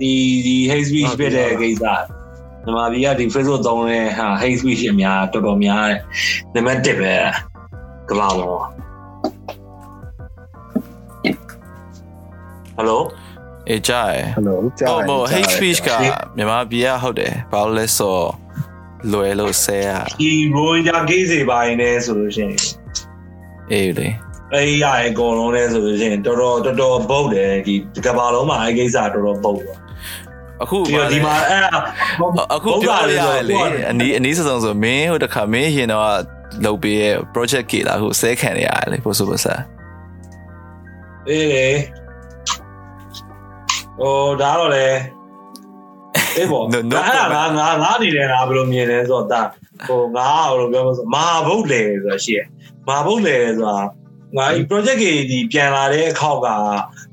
[SPEAKER 2] ဒီဒီ hate speech ဖြစ်တဲ့ကိစ္စမြန်မာပြည်ကဒီ Facebook သုံးတဲ့ဟာ hate speech အများတော်တော်များတယ်နံပါတ်1ပဲကမ္ဘာပေါ်ဟယ်လို
[SPEAKER 1] အေးကြားရယ်
[SPEAKER 3] hello ကြား
[SPEAKER 1] ဟုတ်မို့ hate speech ကမြန်မာပြည်ကဟုတ်တယ်ဘာလို့လဲဆိုတော့ လွယ်လို့ဆဲရ
[SPEAKER 2] ဒီရိုဟင်ဂျာကိစ္စပိုင်းနဲ့ဆိုလို့ရှိရင်
[SPEAKER 1] အေးလေ
[SPEAKER 2] အဲ့ရအကုန်လုံးလဲဆိုလို့ရှိရင်တော်တော်တော်တော်ပုတ်တယ်ဒီကမ္ဘာလုံးမှာအဲ့ကိစ္စတော်တော်ပုတ်တယ်
[SPEAKER 1] အခု
[SPEAKER 2] ပြီးတော့ဒီမှာအဲ့
[SPEAKER 1] အခုပြောရရလေအနီးအနီးစုံဆိုမင်းဟိုတခါမင်းရင်တော့လုပ်ပေးရဲ့ project ကေလာအခုဆဲခံနေရတယ်လေပို့ဆိုပါစား
[SPEAKER 2] အေးလေဟိုဒါတော့လေ အေးပေါ့အဲ့ဒါငါငါငါအနေနဲ့ငါဘယ်လိုမြင်လဲဆိုတော့ဒါဟိုငါဘယ်လိုပြောမလဲဆိုမဟာဘုတ်လေဆိုတာရှိရမဟာဘုတ်လေဆိုတာငါဒီ project ကြီးဒီပြန်လာတဲ့အခါက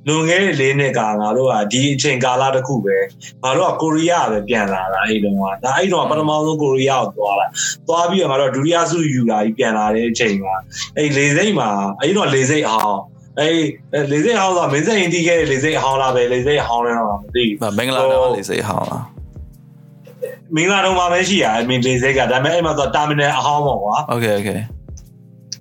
[SPEAKER 2] လွန်ခဲ့တဲ့၄နှစ်ကငါတို့ကဒီအချိန်ကာလတစ်ခုပဲငါတို့ကကိုရီးယားပဲပြန်လာတာအဲ့တုန်းကဒါအဲ့တုန်းကပထမဆုံးကိုရီးယားကိုသွားတာသွားပြီးတော့ငါတို့ဒုတိယစုယူလာပြီးပြန်လာတဲ့အချိန်မှာအဲ့လေစိတ်မှာအဲ့တုန်းကလေစိတ်အောင် အဲ့လေစိတ်အောင်ဆိုမင်းစိတ်ရင်တီးခဲ့တဲ့လေစိတ်အောင်လားပဲလေစိတ်အောင်လဲတော့မသိဘူး
[SPEAKER 1] မင်္ဂလာတော့လေးစိတ်ဟောင်းလား
[SPEAKER 2] မင်္ဂလာတော့မှာပဲရှိရအမင်းလေစိတ်ကဒါပေမဲ့အဲ့မှာဆိုတာမီနယ်အဟောင်းပေါ့ကွာ
[SPEAKER 1] โอเคโอเค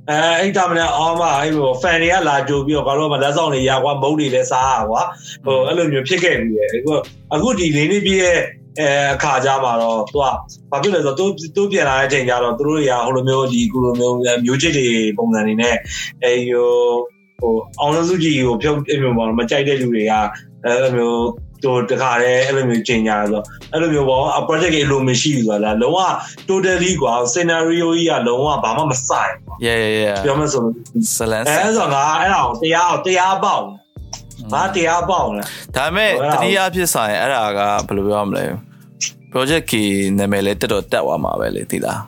[SPEAKER 2] အဲအဲ့တာမနဲ့အောင်မအဲ့လိုဖန်တွေကလာကြိုပြီးတော့ဘာလို့မလက်ဆောင်တွေရကွာမုတ်တွေလည်းစားရကွာဟိုအဲ့လိုမျိုးဖြစ်ခဲ့ပြီလေအခုအခုဒီလေးနှစ်ပြည့်ရဲ့ အဲအခါကြမှာတော့သူကဘာဖြစ်လဲဆိုတော့သူသူပြန်လာတဲ့အချိန်ကျတော့သူတို့တွေကဟိုလိုမျိုးဒီကုလိုမျိုးမျိုးချစ်တွေပုံစံတွေနဲ့အဲဟို ဟိုအောင်စုကြည်ကိုဖြုတ်အဲ့လိုပေါ့မကြိုက်တဲ့လူတွေကအဲ့လိုမျိုးတို့တခါတည်းအဲ့လိုမျိုးကျင်ညာဆိုအဲ့လိုမျိုးပေါ့ project ကြီးအလိုမရှိဘူးဆိုတာလုံးဝ totally ကွာ scenario ကြီးကလုံးဝဘာမှမဆိုင်ဘူး
[SPEAKER 1] yeah yeah yeah
[SPEAKER 2] ပြောမဆို
[SPEAKER 1] ဆလန်
[SPEAKER 2] အဲ့ဆိုငါအဲ့ဒါကိုတရားတရားပေါ့ငါတရားပေါ့လား
[SPEAKER 1] ဒါပေမဲ့
[SPEAKER 2] တ
[SPEAKER 1] တိယဖြစ်ဆိုင်အဲ့ဒါကဘယ်လိုပြောမလဲ project ကြီးနာမည်လဲတက်တော့တက်သွားမှာပဲလေသိလား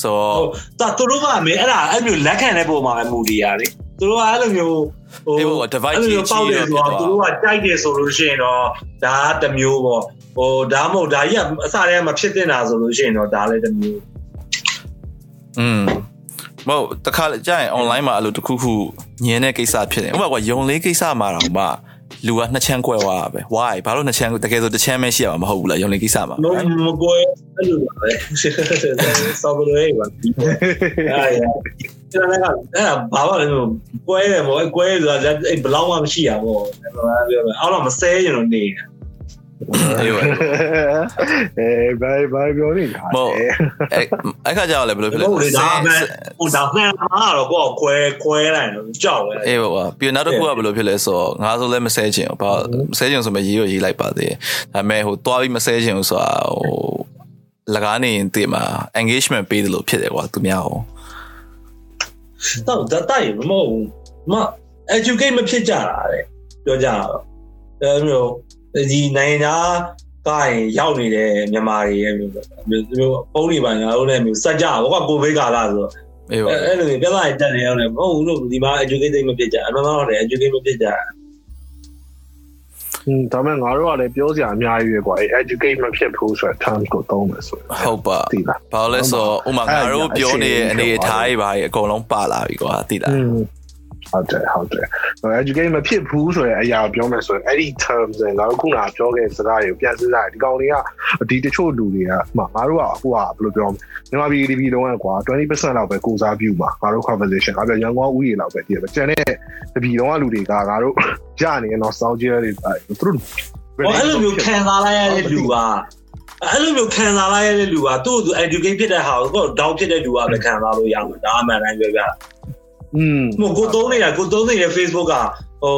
[SPEAKER 1] so
[SPEAKER 2] တာသူတို့ကမင်းအဲ့ဒါအဲ့မျိုးလက်ခံတဲ့ပုံမှာပဲမူတည်ရတယ် သူတို့ကအဲ့လိုမျိုးဟို
[SPEAKER 1] အေးပေါ့ device
[SPEAKER 2] အဲ့လိုမျိုးပေါက်တယ်ဆိုတော့
[SPEAKER 1] ကြီးကြီး
[SPEAKER 2] သူတို့ကကြိုက်တယ်ဆိုလို့ရှိရင်တော့ဒါကတစ်မျိုးပေါ့ဟိုဒါမှမဟုတ်ဒါကြီးကအစတည်းကမဖြစ်တင်တာဆိုလို့ရှိရင်တော့ဒါလည်းတစ်မျိုး
[SPEAKER 1] อืมမဟုတ်တခါကြာရင် online မှာအဲ့လိုတစ်ခုခုညင်းတဲ့ကိစ္စဖြစ်နေဥပမာကယုံလေးကိစ္စမှာတော့မှလူကနှစ်ချမ်းကွဲသွားတာပဲ why ဘာလို့နှစ်ချမ်းတကယ်ဆိုတစ်ချမ်းပဲရှိရမှာမဟုတ်ဘူးလားယုံလေးကိစ္စမှာ
[SPEAKER 2] မမကွယ်အဲ့လိုပါပဲစောက်လို့ရပါအဲ့ရ ကျွန်တော်ကအဲ့ဘာပါလဲကွဲတယ်ပေါ့ကွဲဆိုတာအဲ့ဘလောက်မှမရှိရပေါ့ပြောမယ်အောက်တော့မဆဲရင်တော့နေတယ်
[SPEAKER 1] အေးပါ
[SPEAKER 3] အဲဘယ်ဘယ်ပြောနေတာ
[SPEAKER 1] မဟုတ်အဲ့အဲ့ခါကျတော့လည်းဘယ်လိုဖြစ်လဲ
[SPEAKER 2] ဟုတ်လေဒါမှဟိုဒါမှန်မှာတော့ကိုယ်ခွဲခွဲလိုက်တော့ကြောက်ပဲ
[SPEAKER 1] အေးပါပါပြီးတော့နောက်တစ်ခုကဘယ်လိုဖြစ်လဲဆိုတော့ငါဆိုလည်းမဆဲချင်ဘူးဘာမဆဲချင်ဆိုမှရေးရရေးလိုက်ပါသေးတယ်ဒါပေမဲ့ဟိုတွားပြီးမဆဲချင်ဘူးဆိုတာဟိုလကားနေရင်တည်မှာ engagement ပေးတယ်လို့ဖြစ်တယ်ကွာသူများဟို
[SPEAKER 2] တော့ဒါတိုင်မဟုတ်ဘူးမ educate မဖြစ်ကြတာတဲ့ပြောကြတော့အဲမျိုးဒီနိုင်ငံသားကရင်ရောက်နေတဲ့မြန်မာတွေရဲ့မျိုးမျိုးပုံတွေပါညာတို့လည်းမျိုးစက်ကြဘောကကိုဗစ်ကာလဆိုတော့
[SPEAKER 1] အဲ့
[SPEAKER 2] လိုပြဿနာတက်နေအောင်လည်းမဟုတ်ဘူးလို့ဒီမှာ educate မဖြစ်ကြအမှန်တော့လည်း educate မဖြစ်ကြ
[SPEAKER 3] ဒါပေမဲ့ငါတို့ကလည်းပြောစရာအများကြီးပဲကွာအဲ educate မဖြစ်ဘူးဆိုတဲ့ terms ကိုသုံးမယ်ဆိုရင်
[SPEAKER 1] ဟုတ်ပါ
[SPEAKER 3] သိလား
[SPEAKER 1] ဘာလို့လဲဆိုတော့ဥမာငါတို့ပြောနေတဲ့အနေအထားတွေပါအကုန်လုံးပါလာပြီကွာသိလား
[SPEAKER 3] อืม ဟုတ်တယ်ဟုတ်တယ် educate မဖြစ်ဘူးဆိုရင်အရာပြောမယ်ဆိုရင်အဲ့ဒီ terms တွေငါတို့ခုနကပြောခဲ့စကားတွေကိုပြန်စဉ်းစားတယ်ဒီကောင်တွေကဒီတချို့လူတွေကမှငါတို့ကဟိုကဘယ်လိုပြောမလဲမြန်မာပြည်ဒီပြည်လုံးကကွာ20%လောက်ပဲကိုစားပြုမှာငါတို့ conversation ငါပြောရန်ကုန်ဥယျာဉ်လောက်ပဲတည်တယ်ကျန်တဲ့ဒီပြည်လုံးကလူတွေကငါတို့ရနေတော့ nostalgia တွေအဲသူတို့
[SPEAKER 2] ဟောအဲ့လိုမျိုးခံစားလိုက်ရတဲ့လူကအဲ့လိုမျိုးခံစားလိုက်ရတဲ့လူကသူ့သူ educate ဖြစ်တဲ့ဟာကိုတော့ down ဖြစ်တဲ့လူကပဲခံစားလို့ရမှာဒါအမှန်တိုင်းပြောပြတာ
[SPEAKER 3] อืม
[SPEAKER 2] ဟိုကိုသုံးနေတာကိုသုံးနေတဲ့ Facebook ကဟို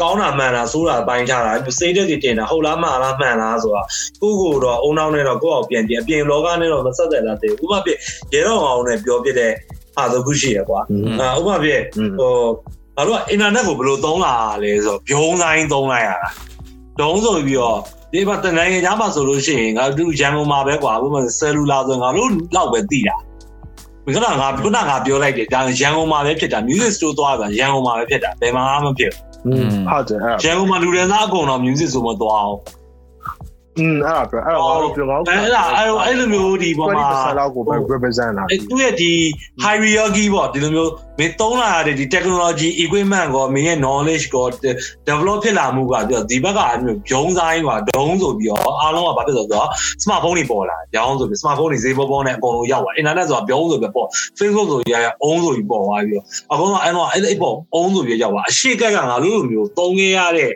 [SPEAKER 2] ကောင်းတာမှန်တာဆိုတာပိုင်းချတာ status တွေတင်တာဟုတ်လားမှားလားမှန်လားဆိုတာကိုကိုတော့အုံနောက်နဲ့တော့ကိုယ့်အောင်ပြန်ပြန်အပြင်လောကနဲ့တော့မဆက်သက်တာတည်းဥပမာပြရေတော့အောင်နဲ့ပြောပြတဲ့အားသခုရှိရကွာဥပမာပြဟိုငါတို့ကအင်တာနက်ကိုဘယ်လိုသုံးလာလဲဆိုတော့ဘုံဆိုင်သုံးလိုက်ရတာဒုံးဆိုပြီးတော့ဒီမှာတနိုင်ငံသားမှာဆိုလို့ရှိရင်ငါတို့ရန်ကုန်မှာပဲကွာဘုမဆယ်လူလာဆိုငါတို့လောက်ပဲတည်တာ ဒီကနေ့ငါခုနကပြောလိုက်တယ်ဒါရန်ကုန်မှာပဲဖြစ်တာ music store သွားတာရန်ကုန်မှာပဲဖြစ်တာဘယ်မှာမှမဖြစ်
[SPEAKER 3] อืมဟုတ်တယ်အဲ့
[SPEAKER 2] ရန်ကုန်မှာလူတွေသားအကုန်တော့ music store မသွားအောင်
[SPEAKER 3] อืมအဲ့ဒါပြောအဲ့တော့ငါတို့ပြောငါတို့
[SPEAKER 2] အဲ့ဒါအဲ့လိုအဲ့လိုမျိုးဒီပေါ်မှာ
[SPEAKER 3] 20%လောက်ကိုပဲ represent လာ
[SPEAKER 2] အဲ့သူ့ရဲ့ဒီ hierarchy ပေါ့ဒီလိုမျိုးမင်းသုံးလာရတဲ့ဒီ technology equipment ကိုမင်းရဲ့ knowledge ကို develop ဖြစ်လာမှုကပြောဒီဘက်ကအဲ့လိုဂျုံဆိုင်ကဒုံးဆိုပြီးတော့အားလုံးကဘာဖြစ်ဆိုတော့ smartphone တွေပေါ်လာရောင်းဆိုပြီး smartphone တွေဈေးပေါ်ပေါ်နဲ့အကုန်လုံးရောက်သွား internet ဆိုတာပြောဆိုပြီးပေါ့ Facebook ဆိုရရအုံးဆိုပြီးပေါ်သွားပြီးတော့အကုန်လုံးအဲ့တော့အဲ့အဲ့ပေါ့အုံးဆိုပြီးရောက်သွားအရှိကက်ကငါတို့လိုမျိုးသုံးခဲ့ရတဲ့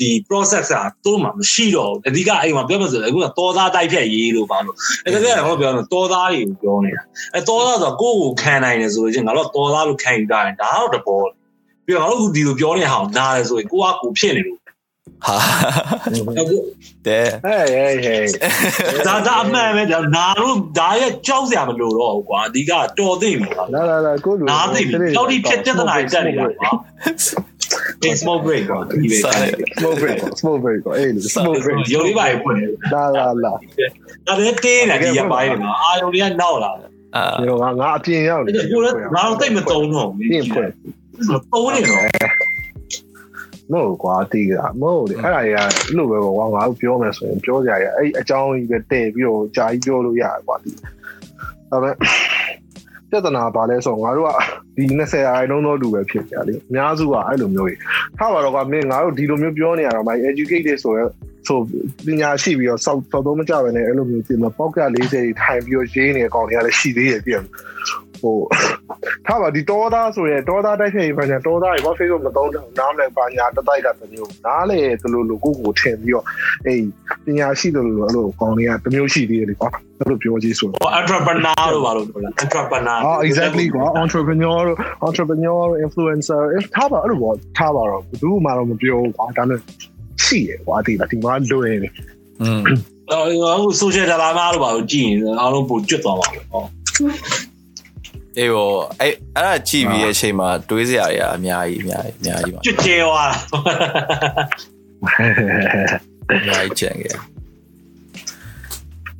[SPEAKER 2] ဒီ process ကတို့မှမရှိတော့ဘူးအဓိကအဲ့မှာပြောမှဆိုအခုကတောသားတိုက်ဖြတ်ရေးလို့ပါလို့အဲ့ဒါကဟောပြောတော့တောသားတွေကိုပြောနေတာအဲတော်သားဆိုကိုယ့်ကိုခံနိုင်တယ်ဆိုရင်ငါတို့တော်သားလို့ခံယူတာရင်ဒါတော့တဘောပြီးတော့ငါတို့ဒီလိုပြောနေဟောင်းနားတယ်ဆိုရင်ကိုကကိုဖြစ်နေလို့
[SPEAKER 1] ဟာ
[SPEAKER 2] အခု
[SPEAKER 1] တဲ့
[SPEAKER 3] ဟဲ့ဟဲ့ဟဲ့
[SPEAKER 2] ဒါဒါအမှန်ပဲဒါနာတို့ဒါရဲ့ကြောက်စရာမလိုတော့ဘူးကွာအဓိကတော်သိပြီ
[SPEAKER 3] လာလာလာကိုလူ
[SPEAKER 2] နားသိပြီကြောက်ဒီဖြစ်တဲ့နာတက်နေတာကွာ It's smoke break ကွာဒီပဲ
[SPEAKER 3] smoke break smoke break ကိုအေး smoke break
[SPEAKER 2] ရုပ်လေးပါဖွင့်နေ
[SPEAKER 3] လာလာလာ
[SPEAKER 2] ဒါလည်းတင်းနေဒီရပိုင်းနေမှာအာယုံတွေကနောက်လာတယ်
[SPEAKER 1] အာ
[SPEAKER 3] ဒီတော့ငါငါအပြင်ရောက်နေ
[SPEAKER 2] အဲ့ဒါကိုလည်းငါတို့သိမတုံးတော့ဘူး
[SPEAKER 3] ပြင်ဖွင့်
[SPEAKER 2] တုံးနေတော့
[SPEAKER 3] မဟုတ်ကွာတီးတာမဟုတ်လေအဲ့ဒါကြီးကအဲ့လိုပဲကွာငါတို့ပြောမယ်ဆိုရင်ပြောကြရအဲ့အကြောင်းကြီးပဲတဲ့ပြီးတော့ကြာကြီးပြောလို့ရတယ်ကွာတီးဒါပေမဲ့ ပြဿနာပါလဲဆိုငါတို့ကဒီ20အိုင်လုံးတော့လူပဲဖြစ်ကြလေအများစုကအဲ့လိုမျိုးကြီးထားပါတော့ကွာမင်းငါတို့ဒီလိုမျိုးပြောနေရတော့မှ educated ဆိုရဲဆိုပညာရှိပြီးတော့စောက်စောက်တော့မကြပဲနဲ့အဲ့လိုမျိုးဒီမှာပေါက်က40ထိုင်ပြီးတော့ရေးနေတဲ့အကောင်တွေကလည်းရှိသေးရဲ့ပြည့် ဟိုထားပါဒီတောသားဆိုရဲတောသားတိုက်ခဲ့ဘာညာတောသားတွေဘာ Facebook မသုံးတော့နားမလဲဘာညာတတိုက်တာတစ်မျိုးနားလေသူလိုလိုကိုကိုထင်ပြီးတော့အေးပညာရှိတယ်လို့အဲ့လိုကောင်းတွေကတစ်မျိုးရှိသေးတယ်လေကွာအဲ့လိုပြောကြည့်ဆိုတော့
[SPEAKER 2] ဟို entrepreneur လို့ပါလို့ပြောလား entrepreneur
[SPEAKER 3] အော် exactly ကွာ entrepreneur entrepreneur influencer ထားပါအဲ့လိုပေါ့ထားပါတော့ဘူးမှတော့မပြောဘူးကွာဒါနဲ့ရှိရကွာဒီလားဒီမှာလွယ်နေ
[SPEAKER 1] อืม
[SPEAKER 2] အော်ဟို social dilemma လို့ပါလို့ကြည့်ရင်အားလုံးပိုကျွတ်သွားပါလို့ဟော
[SPEAKER 1] အေးဘောအဲ့အဲ့ဒါကြည့်ပြီးရဲ့အချိန်မှာတွေးစရာတွေကအများကြီးအများကြီးအများကြီးပါ
[SPEAKER 2] ကျွတ်ကျဲသွားတာ
[SPEAKER 1] အများကြီးကြံခဲ့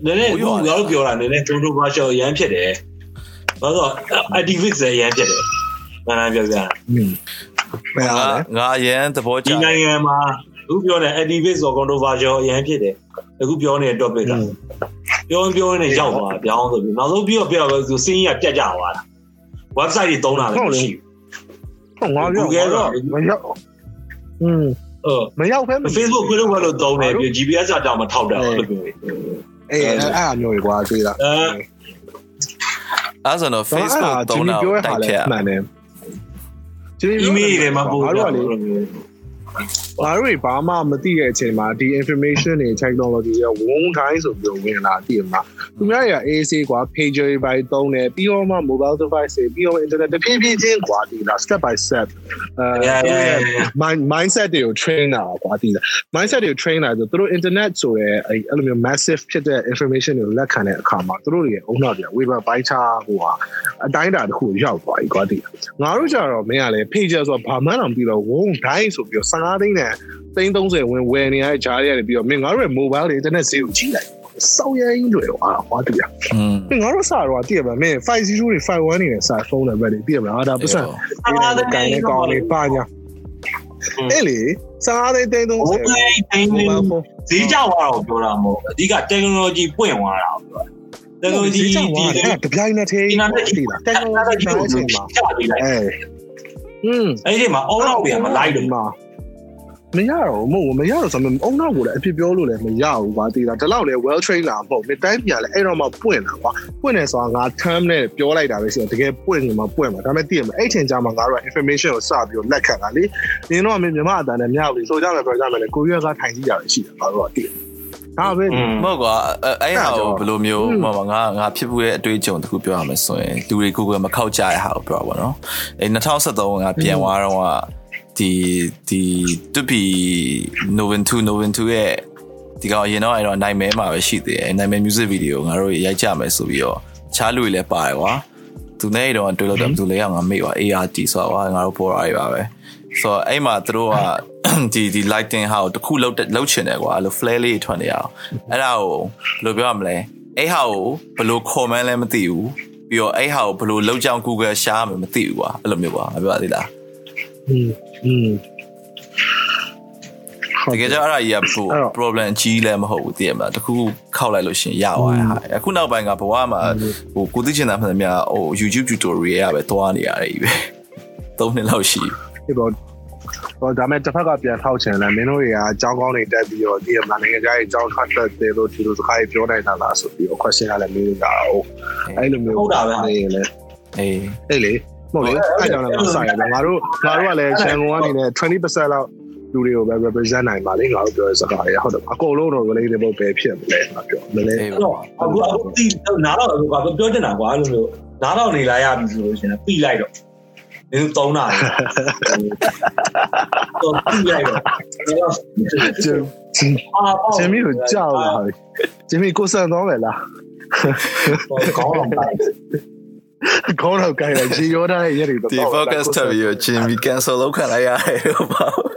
[SPEAKER 2] နည်းနည်းဟိုငါတို့ပြောတာနည်းနည်း controversial ရမ်းဖြစ်တယ်ဘာလို့ activist ရမ်းဖြစ်တယ်နားနားပြောပြတာ
[SPEAKER 3] อืมဘယ်
[SPEAKER 1] ငါ
[SPEAKER 3] ဟာလဲ
[SPEAKER 1] ငါအရန်သဘောကျ
[SPEAKER 2] ဒီနိုင်ငံမှာအခုပြောတဲ့ activist ဆို controversial ရမ်းဖြစ်တယ်အခုပြောနေတဲ့ topic က ပြောပြောနေရောက်သွားပြောင်းဆိုပြီးနောက်ဆုံးပြီးတော့ပြောတော့သူစင်းကြီးကပြတ်ကြသွားတာ website တွေတုံးတာလည်းမရှိဘူး
[SPEAKER 3] ဟောငါပြောမရောက်อืม
[SPEAKER 2] เออ
[SPEAKER 3] မရောက်ဖဲ
[SPEAKER 2] Facebook ခွင့်လို့ဘယ်လိုတုံးတယ်ပြီး GPS အကြောင်းမထောက်တယ်လို့ပြောတယ်
[SPEAKER 3] အေးအဲ့အဲ့မျိုးကွာသေးလား
[SPEAKER 2] အဲ
[SPEAKER 1] အဲ့ဆိုတော့ Facebook တုံးတာကိုတိုက်ခဲ့ရ
[SPEAKER 3] မှန်တယ်ဂျင်း
[SPEAKER 2] email တွေမှာပို့
[SPEAKER 3] ငါ
[SPEAKER 2] တာ
[SPEAKER 3] တို့ကလေငါတို့တွေဘာမှမသိတဲ့အချိန်မှာဒီ information တွေ technology တွေဝုန်းတိုင်းဆိုပြီးဝင်လာတည်မှာသူများတွေက AC ကွာ page တွေပဲသုံးတယ်ပြီးတော့မှ mobile device တွေပြီးတော့ internet တဖြည်းဖြည်းချင်းကွာဒီလား step by step အဲ mind mindset တွေကို train တာကွာဒီလား mindset တွေကို train လာဆိုသူတို့ internet ဆိုရဲအဲ့အဲ့လိုမျိုး massive ဖြစ်တဲ့ information တွေကိုလက်ခံတဲ့အခါမှာသူတို့တွေရဲ့အုံနောက်ပြ web ပိုင်းခြားဟိုဟာအတိုင်းအတာတစ်ခုရောက်သွားပြီကွာဒီငါတို့ကြတော့မင်းကလည်း page ဆိုတော့ဘာမှတော့မပြီးတော့ဝုန်းတိုင်းဆိုပြီးတော့5သိန်းနဲ့သိန်း30ဝင်ဝယ်နေရတဲ့ဂျားတွေကနေပြီးတော့မင်းငါတို့ရဲ့ mobile တွေ internet ဈေးကိုကြီးလိုက်စောင်းရင်းတွေတော့အားဟွာတူရ။မင်းငါတို့စားတော့တည်ရပါမင်း50တွေ51တွေနဲ့စားဖုန်းနံပါတ်တွေတည်ရပါလားဒါပတ်စံဒီလိုကိုင်းနေကောင်းလေးပါညာ။အဲ့လေစားတဲ့တိန်းသုံး
[SPEAKER 2] ဆ
[SPEAKER 3] ယ်
[SPEAKER 2] ဈေးကြောက်သွားတော့ပြောတာမဟုတ်အဓိက technology ပွင့်သွားတာပြောတာ။ technology
[SPEAKER 3] ဒီတပြိုင်နက်တည်း technology ကိုချ
[SPEAKER 2] ပြီးလိုက်။
[SPEAKER 3] အဲ။อืม
[SPEAKER 2] အဲ့ဒီမှာ all out ပြန်မလိုက်တော့
[SPEAKER 3] မှာမရတော့မဟုတ်မရတော့ဆိုတော့အုံနောက်ကိုလည်းအဖြစ်ပြောလို့လည်းမရဘူးကွာတည်တာဒီလောက်လည်း well trained လာမဟုတ်မတိုင်းပြန်လဲအဲ့တော့မှပွင့်တာကွာပွင့်တယ်ဆိုတာငါ term နဲ့ပြောလိုက်တာပဲရှိတယ်တကယ်ပွင့်နေမှာပွင့်မှာဒါပေမဲ့တည်ရမှာအဲ့ချိန်ကျမှငါတို့က information ကိုစပြီးတော့လက်ခံတာလေနင်တော့မင်းမြမအတန်နဲ့မြောက်ပြီဆိုကြမယ်ပြောကြမယ်လေကိုရီးယားကထိုင်ကြည့်ရတယ်ရှိတယ်ငါတို့ကတည်ဒါပဲ
[SPEAKER 1] မဟုတ်ကွာအဲ့အဲ့ဟာကိုဘယ်လိုမျိုးမဟုတ်ပါငါငါဖြစ်မှုရဲ့အတွေ့အကြုံတစ်ခုပြောရမယ်ဆိုရင်လူတွေ Google မခောက်ကြရဟာကိုပြောပါတော့အဲ2013ငါပြန်သွားတော့က ဒီဒီတူပီ Novin 2 Novin 2ရဲ့ဒီကောင်ရင်တော့အဲ့တော့နိုင်မဲမှာပဲရှိသေးတယ်နိုင်မဲ music video ငါတို့ရိုက်ကြမယ်ဆိုပြီးတော့ချားလူတွေလည်းပါတယ်ကွာသူနဲ့တော့တွေ့လို့တော့သူလည်းကငါမေ့ပါ ART ဆိုတာကွာငါတို့ပေါ်ရပါပဲဆိုတော့အဲ့မှာသူတို့ကဒီဒီ lighting ဟာကိုတခုလောက်လောက်ချင်တယ်ကွာအဲ့လို flare လေးထွက်နေရအောင်အဲ့ဒါကိုဘယ်လိုပြောရမလဲအဲ့ဟာကိုဘယ်လို comment လဲမသိဘူးပြီးတော့အဲ့ဟာကိုဘယ်လိုလောက်ကြောင် Google ရှားမှမသိဘူးကွာအဲ့လိုမျိုးကွာမပြောရသေးလား
[SPEAKER 3] อืมอืม
[SPEAKER 1] တကယ်ကြအဲ့ဒါကြီးကပို
[SPEAKER 3] အဲ့တော့
[SPEAKER 1] problem အကြီးလည်းမဟုတ်ဘူးသိရမလားတခုခုခောက်လိုက်လို့ရှရင်ရသွားတဲ့ဟာအခုနောက်ပိုင်းကဘဝမှာဟိုကိုသိချင်တာမှန်သမျှဟို YouTube tutorial ရပဲသွားနေရတယ်ကြီးပဲ၃နှစ်လောက်ရှိပြီ
[SPEAKER 3] ဒီပေါ်ဟောဒါမဲ့တစ်ဖက်ကပြန်ထောက်ချင်တယ်မင်းတို့တွေကအကြောင်းကောင်းတွေတက်ပြီးတော့ဒီမှာနိုင်ငံခြားရေးအကြောင်းထွက်တက်တယ်လို့ဒီလိုစကားတွေပြောနိုင်တာလားဆိုပြီးတော့ question ကလည်းမေးနေတာဟုတ်အဲ့လိုမျိုးနေလေ
[SPEAKER 1] အေး
[SPEAKER 3] အဲ့လေမ ဟုတ်လေအဲ့ကြောင့်လည်းမဆိုင်ဘူးငါတို့ငါတို့ကလည်းရန်ကုန်ကနေနဲ့20%လောက်လူတွေကိုပဲ represent နိုင်ပါလေငါတို့ပြောတဲ့စကားတွေဟုတ်တယ်အကုန်လုံးတော့ relatable ပဲဖြစ်မလဲငါပြောမလဲ
[SPEAKER 1] အေး
[SPEAKER 2] အဲ့တော့အခုအခုဒီနားတော့ကွာပြောချင်တာကွာအဲ့လိုမျိုးနားတော့နေလာရပြီဆိုလို့ရှိရင်ပြီးလိုက်တော့ဒီလိုသုံးတာတော့ပြီးလိုက်တော့
[SPEAKER 3] ဂျင်
[SPEAKER 2] အာ
[SPEAKER 3] ဂျင်မီကိုကြောက်လာပြီဂျင်မီကိုဆန်တော့ပဲလား
[SPEAKER 2] ကောင်းအောင်ပါ
[SPEAKER 3] ခေါင်းတော့ကြိုက်တယ်ဂျီယောဒါရဲ့ရက်တွေတော့
[SPEAKER 1] ဒီ focus ထပ်ပြီးတော့ Jimmy cancel လုပ်ခံလိုက်ရတယ်ဟုတ်ပါဘူး